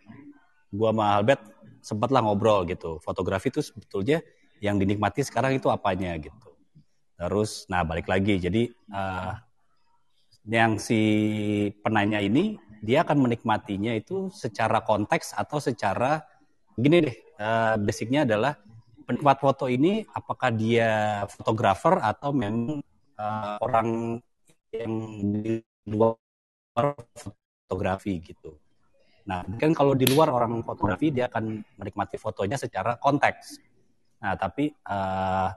gua sama Halbert sempatlah ngobrol gitu. Fotografi itu sebetulnya yang dinikmati sekarang itu apanya gitu. Terus, nah balik lagi. Jadi uh, yang si penanya ini dia akan menikmatinya itu secara konteks atau secara gini deh. Uh, basicnya adalah penikmat foto ini apakah dia fotografer atau memang uh, orang yang di luar fotografi gitu. Nah, mungkin kalau di luar orang fotografi dia akan menikmati fotonya secara konteks. Nah, tapi uh,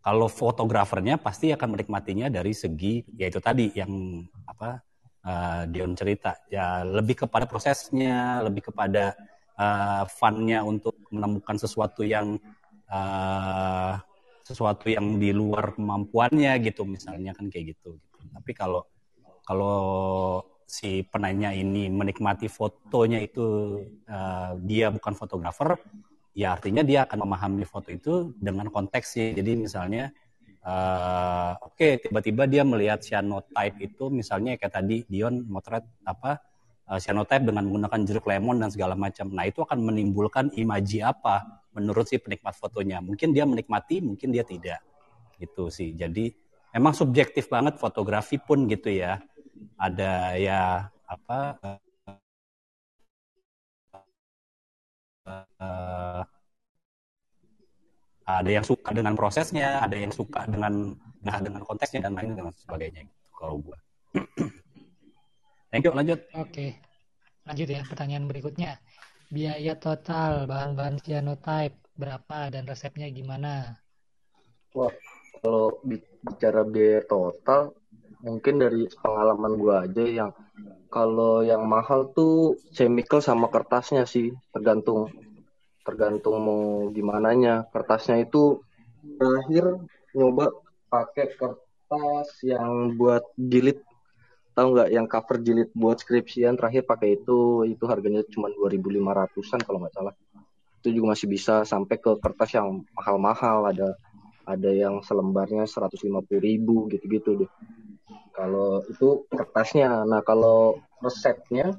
kalau fotografernya pasti akan menikmatinya dari segi yaitu tadi yang apa uh, Dion cerita ya lebih kepada prosesnya, lebih kepada uh, funnya untuk menemukan sesuatu yang uh, sesuatu yang di luar kemampuannya gitu misalnya kan kayak gitu. gitu. Tapi kalau kalau si penanya ini menikmati fotonya itu uh, dia bukan fotografer, ya artinya dia akan memahami foto itu dengan konteksnya. Jadi misalnya uh, oke okay, tiba-tiba dia melihat cyanotype itu misalnya kayak tadi Dion motret apa uh, cyanotype dengan menggunakan jeruk lemon dan segala macam. Nah, itu akan menimbulkan imaji apa menurut si penikmat fotonya. Mungkin dia menikmati, mungkin dia tidak. Gitu sih. Jadi emang subjektif banget fotografi pun gitu ya. Ada ya apa uh, ada yang suka dengan prosesnya, ada yang suka dengan nah dengan konteksnya dan lain dan sebagainya gitu kalau gua. Thank you, lanjut. Oke. Lanjut ya pertanyaan berikutnya. Biaya total bahan-bahan cyanotype berapa dan resepnya gimana? Wah, kalau bicara biaya total, mungkin dari pengalaman gua aja yang kalau yang mahal tuh chemical sama kertasnya sih, tergantung tergantung mau gimana nya. Kertasnya itu terakhir nyoba pakai kertas yang buat jilid. Tahu nggak yang cover jilid buat skripsian terakhir pakai itu itu harganya cuma 2.500an kalau nggak salah. Itu juga masih bisa sampai ke kertas yang mahal-mahal. Ada ada yang selembarnya 150 ribu gitu-gitu deh kalau itu kertasnya. Nah kalau resepnya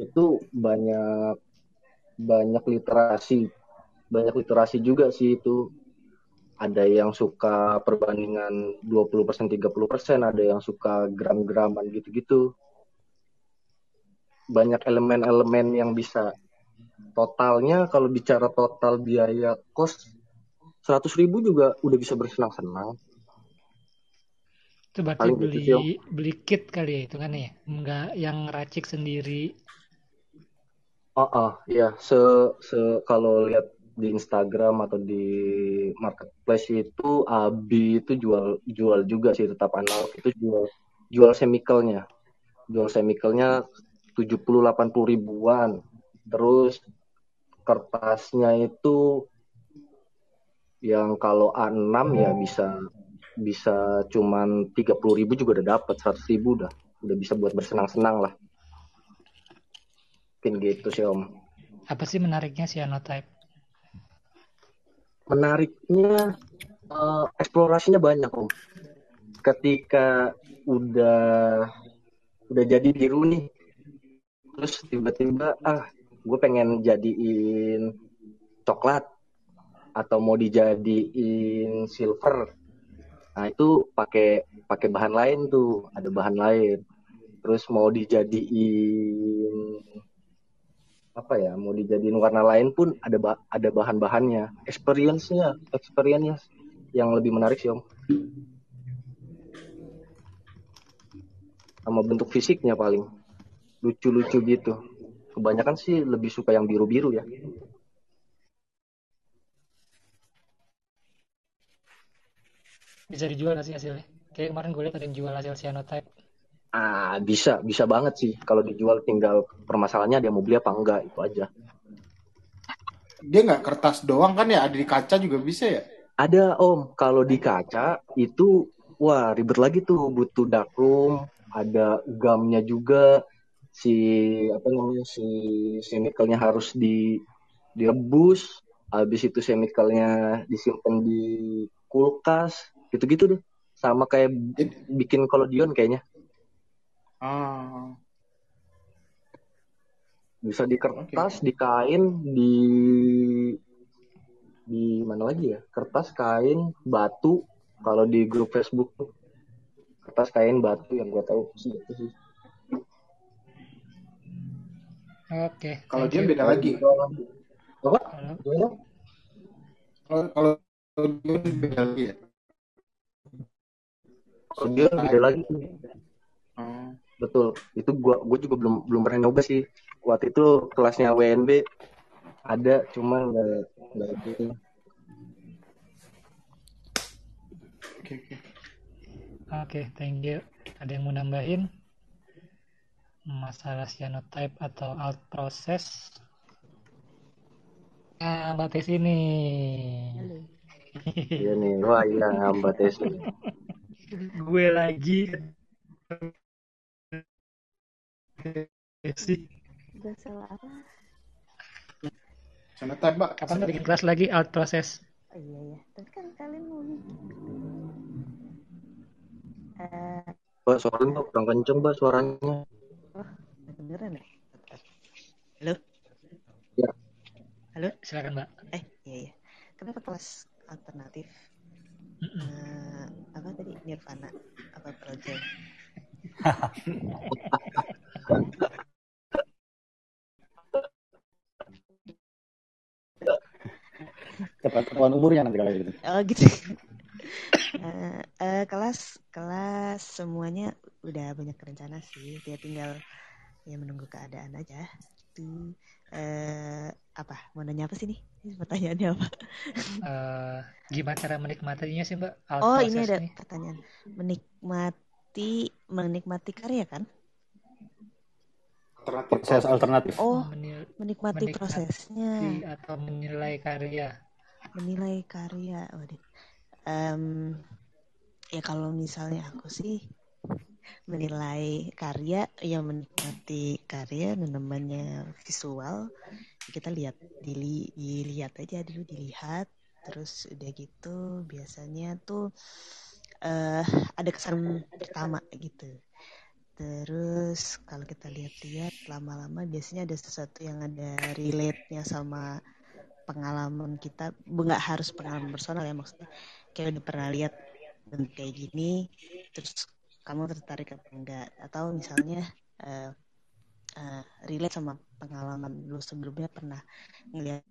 itu banyak banyak literasi. Banyak literasi juga sih itu. Ada yang suka perbandingan 20% 30%, ada yang suka gram-graman gitu-gitu. Banyak elemen-elemen yang bisa. Totalnya kalau bicara total biaya kos 100 ribu juga udah bisa bersenang-senang. Itu berarti Paling beli gitu, beli kit kali ya itu kan ya, enggak yang racik sendiri. Oh, oh ya se se kalau lihat di Instagram atau di marketplace itu Abi itu jual jual juga sih tetap analog. Itu jual jual chemicalnya jual chemicalnya 70 80 ribuan. Terus kertasnya itu yang kalau A6 ya bisa bisa cuman 30 ribu juga udah dapat 100 ribu udah. Udah bisa buat bersenang-senang lah. Mungkin gitu sih om. Apa sih menariknya si Anotype? Menariknya uh, eksplorasinya banyak om. Ketika udah udah jadi biru nih terus tiba-tiba ah gue pengen jadiin coklat atau mau dijadiin silver nah itu pakai pakai bahan lain tuh. Ada bahan lain. Terus mau dijadiin apa ya mau dijadiin warna lain pun ada bah ada bahan-bahannya. Experience-nya experience yang lebih menarik sih om. Sama bentuk fisiknya paling. Lucu-lucu gitu. Kebanyakan sih lebih suka yang biru-biru ya bisa dijual nggak sih hasilnya? Kayak kemarin gue lihat ada yang jual hasil cyanotype. Ah bisa bisa banget sih. Kalau dijual tinggal permasalahannya dia mau beli apa enggak itu aja. Dia nggak kertas doang kan ya? Ada di kaca juga bisa ya? Ada om. Kalau di kaca itu wah ribet lagi tuh. Butuh darkroom ada gamnya juga. Si apa namanya si chemicalnya harus di direbus. Habis itu chemicalnya disimpan di kulkas gitu-gitu deh. Sama kayak bikin kolodion kayaknya. Ah. Bisa di kertas okay. di kain di di mana lagi ya? Kertas kain batu. Kalau di grup Facebook tuh kertas kain batu yang gue tahu. Sih itu sih oke okay, kalau dia beda lagi. Apa? Kalau kalau dia beda lagi ya kalau dia beda lagi. Oh. betul. Itu gua gue juga belum belum pernah nyoba sih. Waktu itu kelasnya WNB ada cuma nggak nggak gitu oke oke. Oke thank you. Ada yang mau nambahin? Masalah cyanotype atau alt proses? Ah mbak Tes ini. Iya nih wah iya mbak Tes (laughs) gue lagi sih Gak salah apa? Sana tembak. Kapan bikin kelas lagi out proses? Oh iya ya. Tapi kan kalian mau. Uh, Mbak, suaranya kurang kenceng, Mbak, suaranya. Oh, kedengeran ya? Halo? Ya. Halo? Silakan, Mbak. Eh, iya, iya. Kenapa kelas alternatif? Uh, apa tadi? Nirvana? Apa project? Ketahuan umurnya nanti kalau gitu. Oh gitu. uh, uh, kelas kelas semuanya udah banyak rencana sih. Dia tinggal ya menunggu keadaan aja. Itu uh, apa? Mau nanya apa sih nih? Pertanyaannya apa? uh, gimana cara menikmatinya sih Mbak? Alt oh ini ada nih. pertanyaan. Menikmati menikmati karya kan? Proses alternatif. Oh, menikmati, menikmati prosesnya atau menilai karya menilai karya waduh um, ya kalau misalnya aku sih menilai karya ya menikmati karya dan namanya visual. Kita lihat dili, dilihat aja dulu dilihat. Terus udah gitu biasanya tuh uh, ada kesan pertama gitu. Terus kalau kita lihat-lihat lama-lama biasanya ada sesuatu yang ada relate-nya sama pengalaman kita. Nggak harus pengalaman personal ya maksudnya. Kayak udah pernah lihat dan kayak gini terus kamu tertarik apa enggak? Atau misalnya uh, uh, relate sama pengalaman lu sebelumnya pernah ngeliat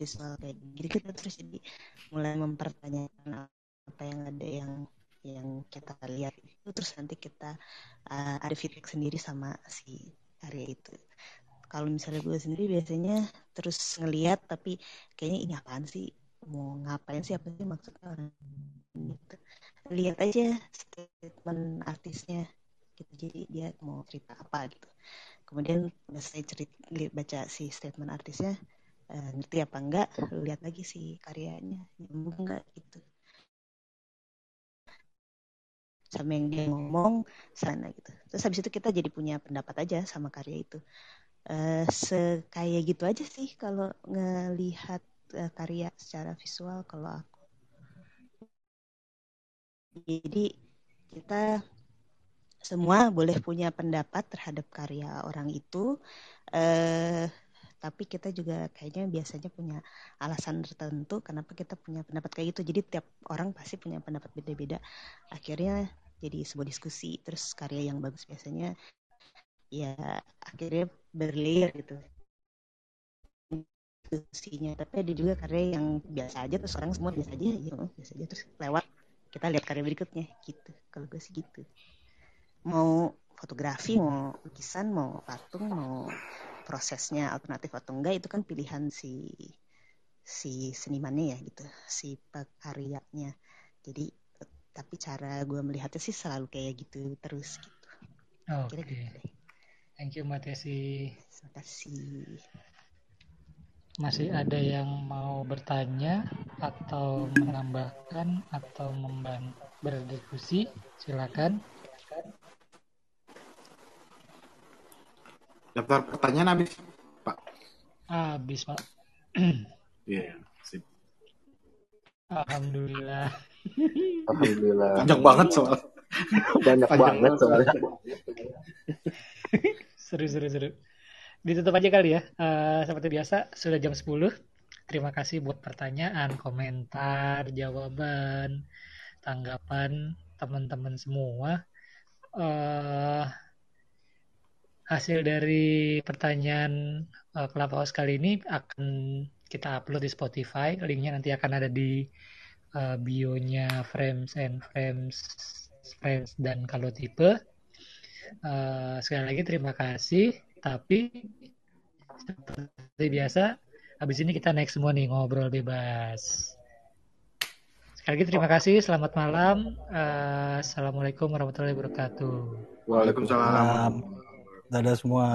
visual kayak gini kita terus jadi mulai mempertanyakan apa yang ada yang yang kita lihat itu terus nanti kita uh, ada feedback sendiri sama si karya itu. Kalau misalnya gue sendiri biasanya terus ngeliat tapi kayaknya ini apaan sih mau ngapain sih apa sih maksudnya gitu. Lihat aja statement artisnya gitu jadi dia mau cerita apa gitu. Kemudian saya cerita baca si statement artisnya uh, ngerti apa enggak lihat lagi si karyanya nyambung enggak gitu. Sama yang dia ngomong sana gitu. Terus habis itu kita jadi punya pendapat aja sama karya itu. Uh, sekaya gitu aja sih kalau ngelihat uh, karya secara visual kalau aku. Jadi kita semua boleh punya pendapat terhadap karya orang itu, uh, tapi kita juga kayaknya biasanya punya alasan tertentu kenapa kita punya pendapat kayak gitu. Jadi tiap orang pasti punya pendapat beda-beda. Akhirnya jadi sebuah diskusi. Terus karya yang bagus biasanya ya akhirnya berlayer gitu diskusinya tapi ada juga karya yang biasa aja terus orang semua biasa aja ya biasa aja terus lewat kita lihat karya berikutnya gitu kalau gue sih gitu mau fotografi mau lukisan mau patung mau prosesnya alternatif atau enggak itu kan pilihan si si senimannya ya gitu si pekaryanya jadi tapi cara gue melihatnya sih selalu kayak gitu terus gitu Oke. Kira gitu. Thank you Mbak Tesi. Terima kasih. Masih ada yang mau bertanya atau menambahkan atau membantu berdiskusi? Silakan. Daftar pertanyaan habis, Pak. Habis, Pak. Iya, sip. Alhamdulillah. Alhamdulillah. Panjang banget soal. Banyak Panjang banget soalnya. seru, seru, seru. Ditutup aja kali ya. Eh, seperti biasa, sudah jam 10. Terima kasih buat pertanyaan, komentar, jawaban, tanggapan teman-teman semua. eh hasil dari pertanyaan uh, Clubhouse kali ini akan kita upload di Spotify. Linknya nanti akan ada di uh, bio-nya Frames and Frames, Friends dan kalau tipe. Uh, sekali lagi terima kasih. Tapi seperti biasa, habis ini kita naik semua nih ngobrol bebas. Sekali lagi terima kasih. Selamat malam. Uh, Assalamualaikum warahmatullahi wabarakatuh. Waalaikumsalam. Dadah semua.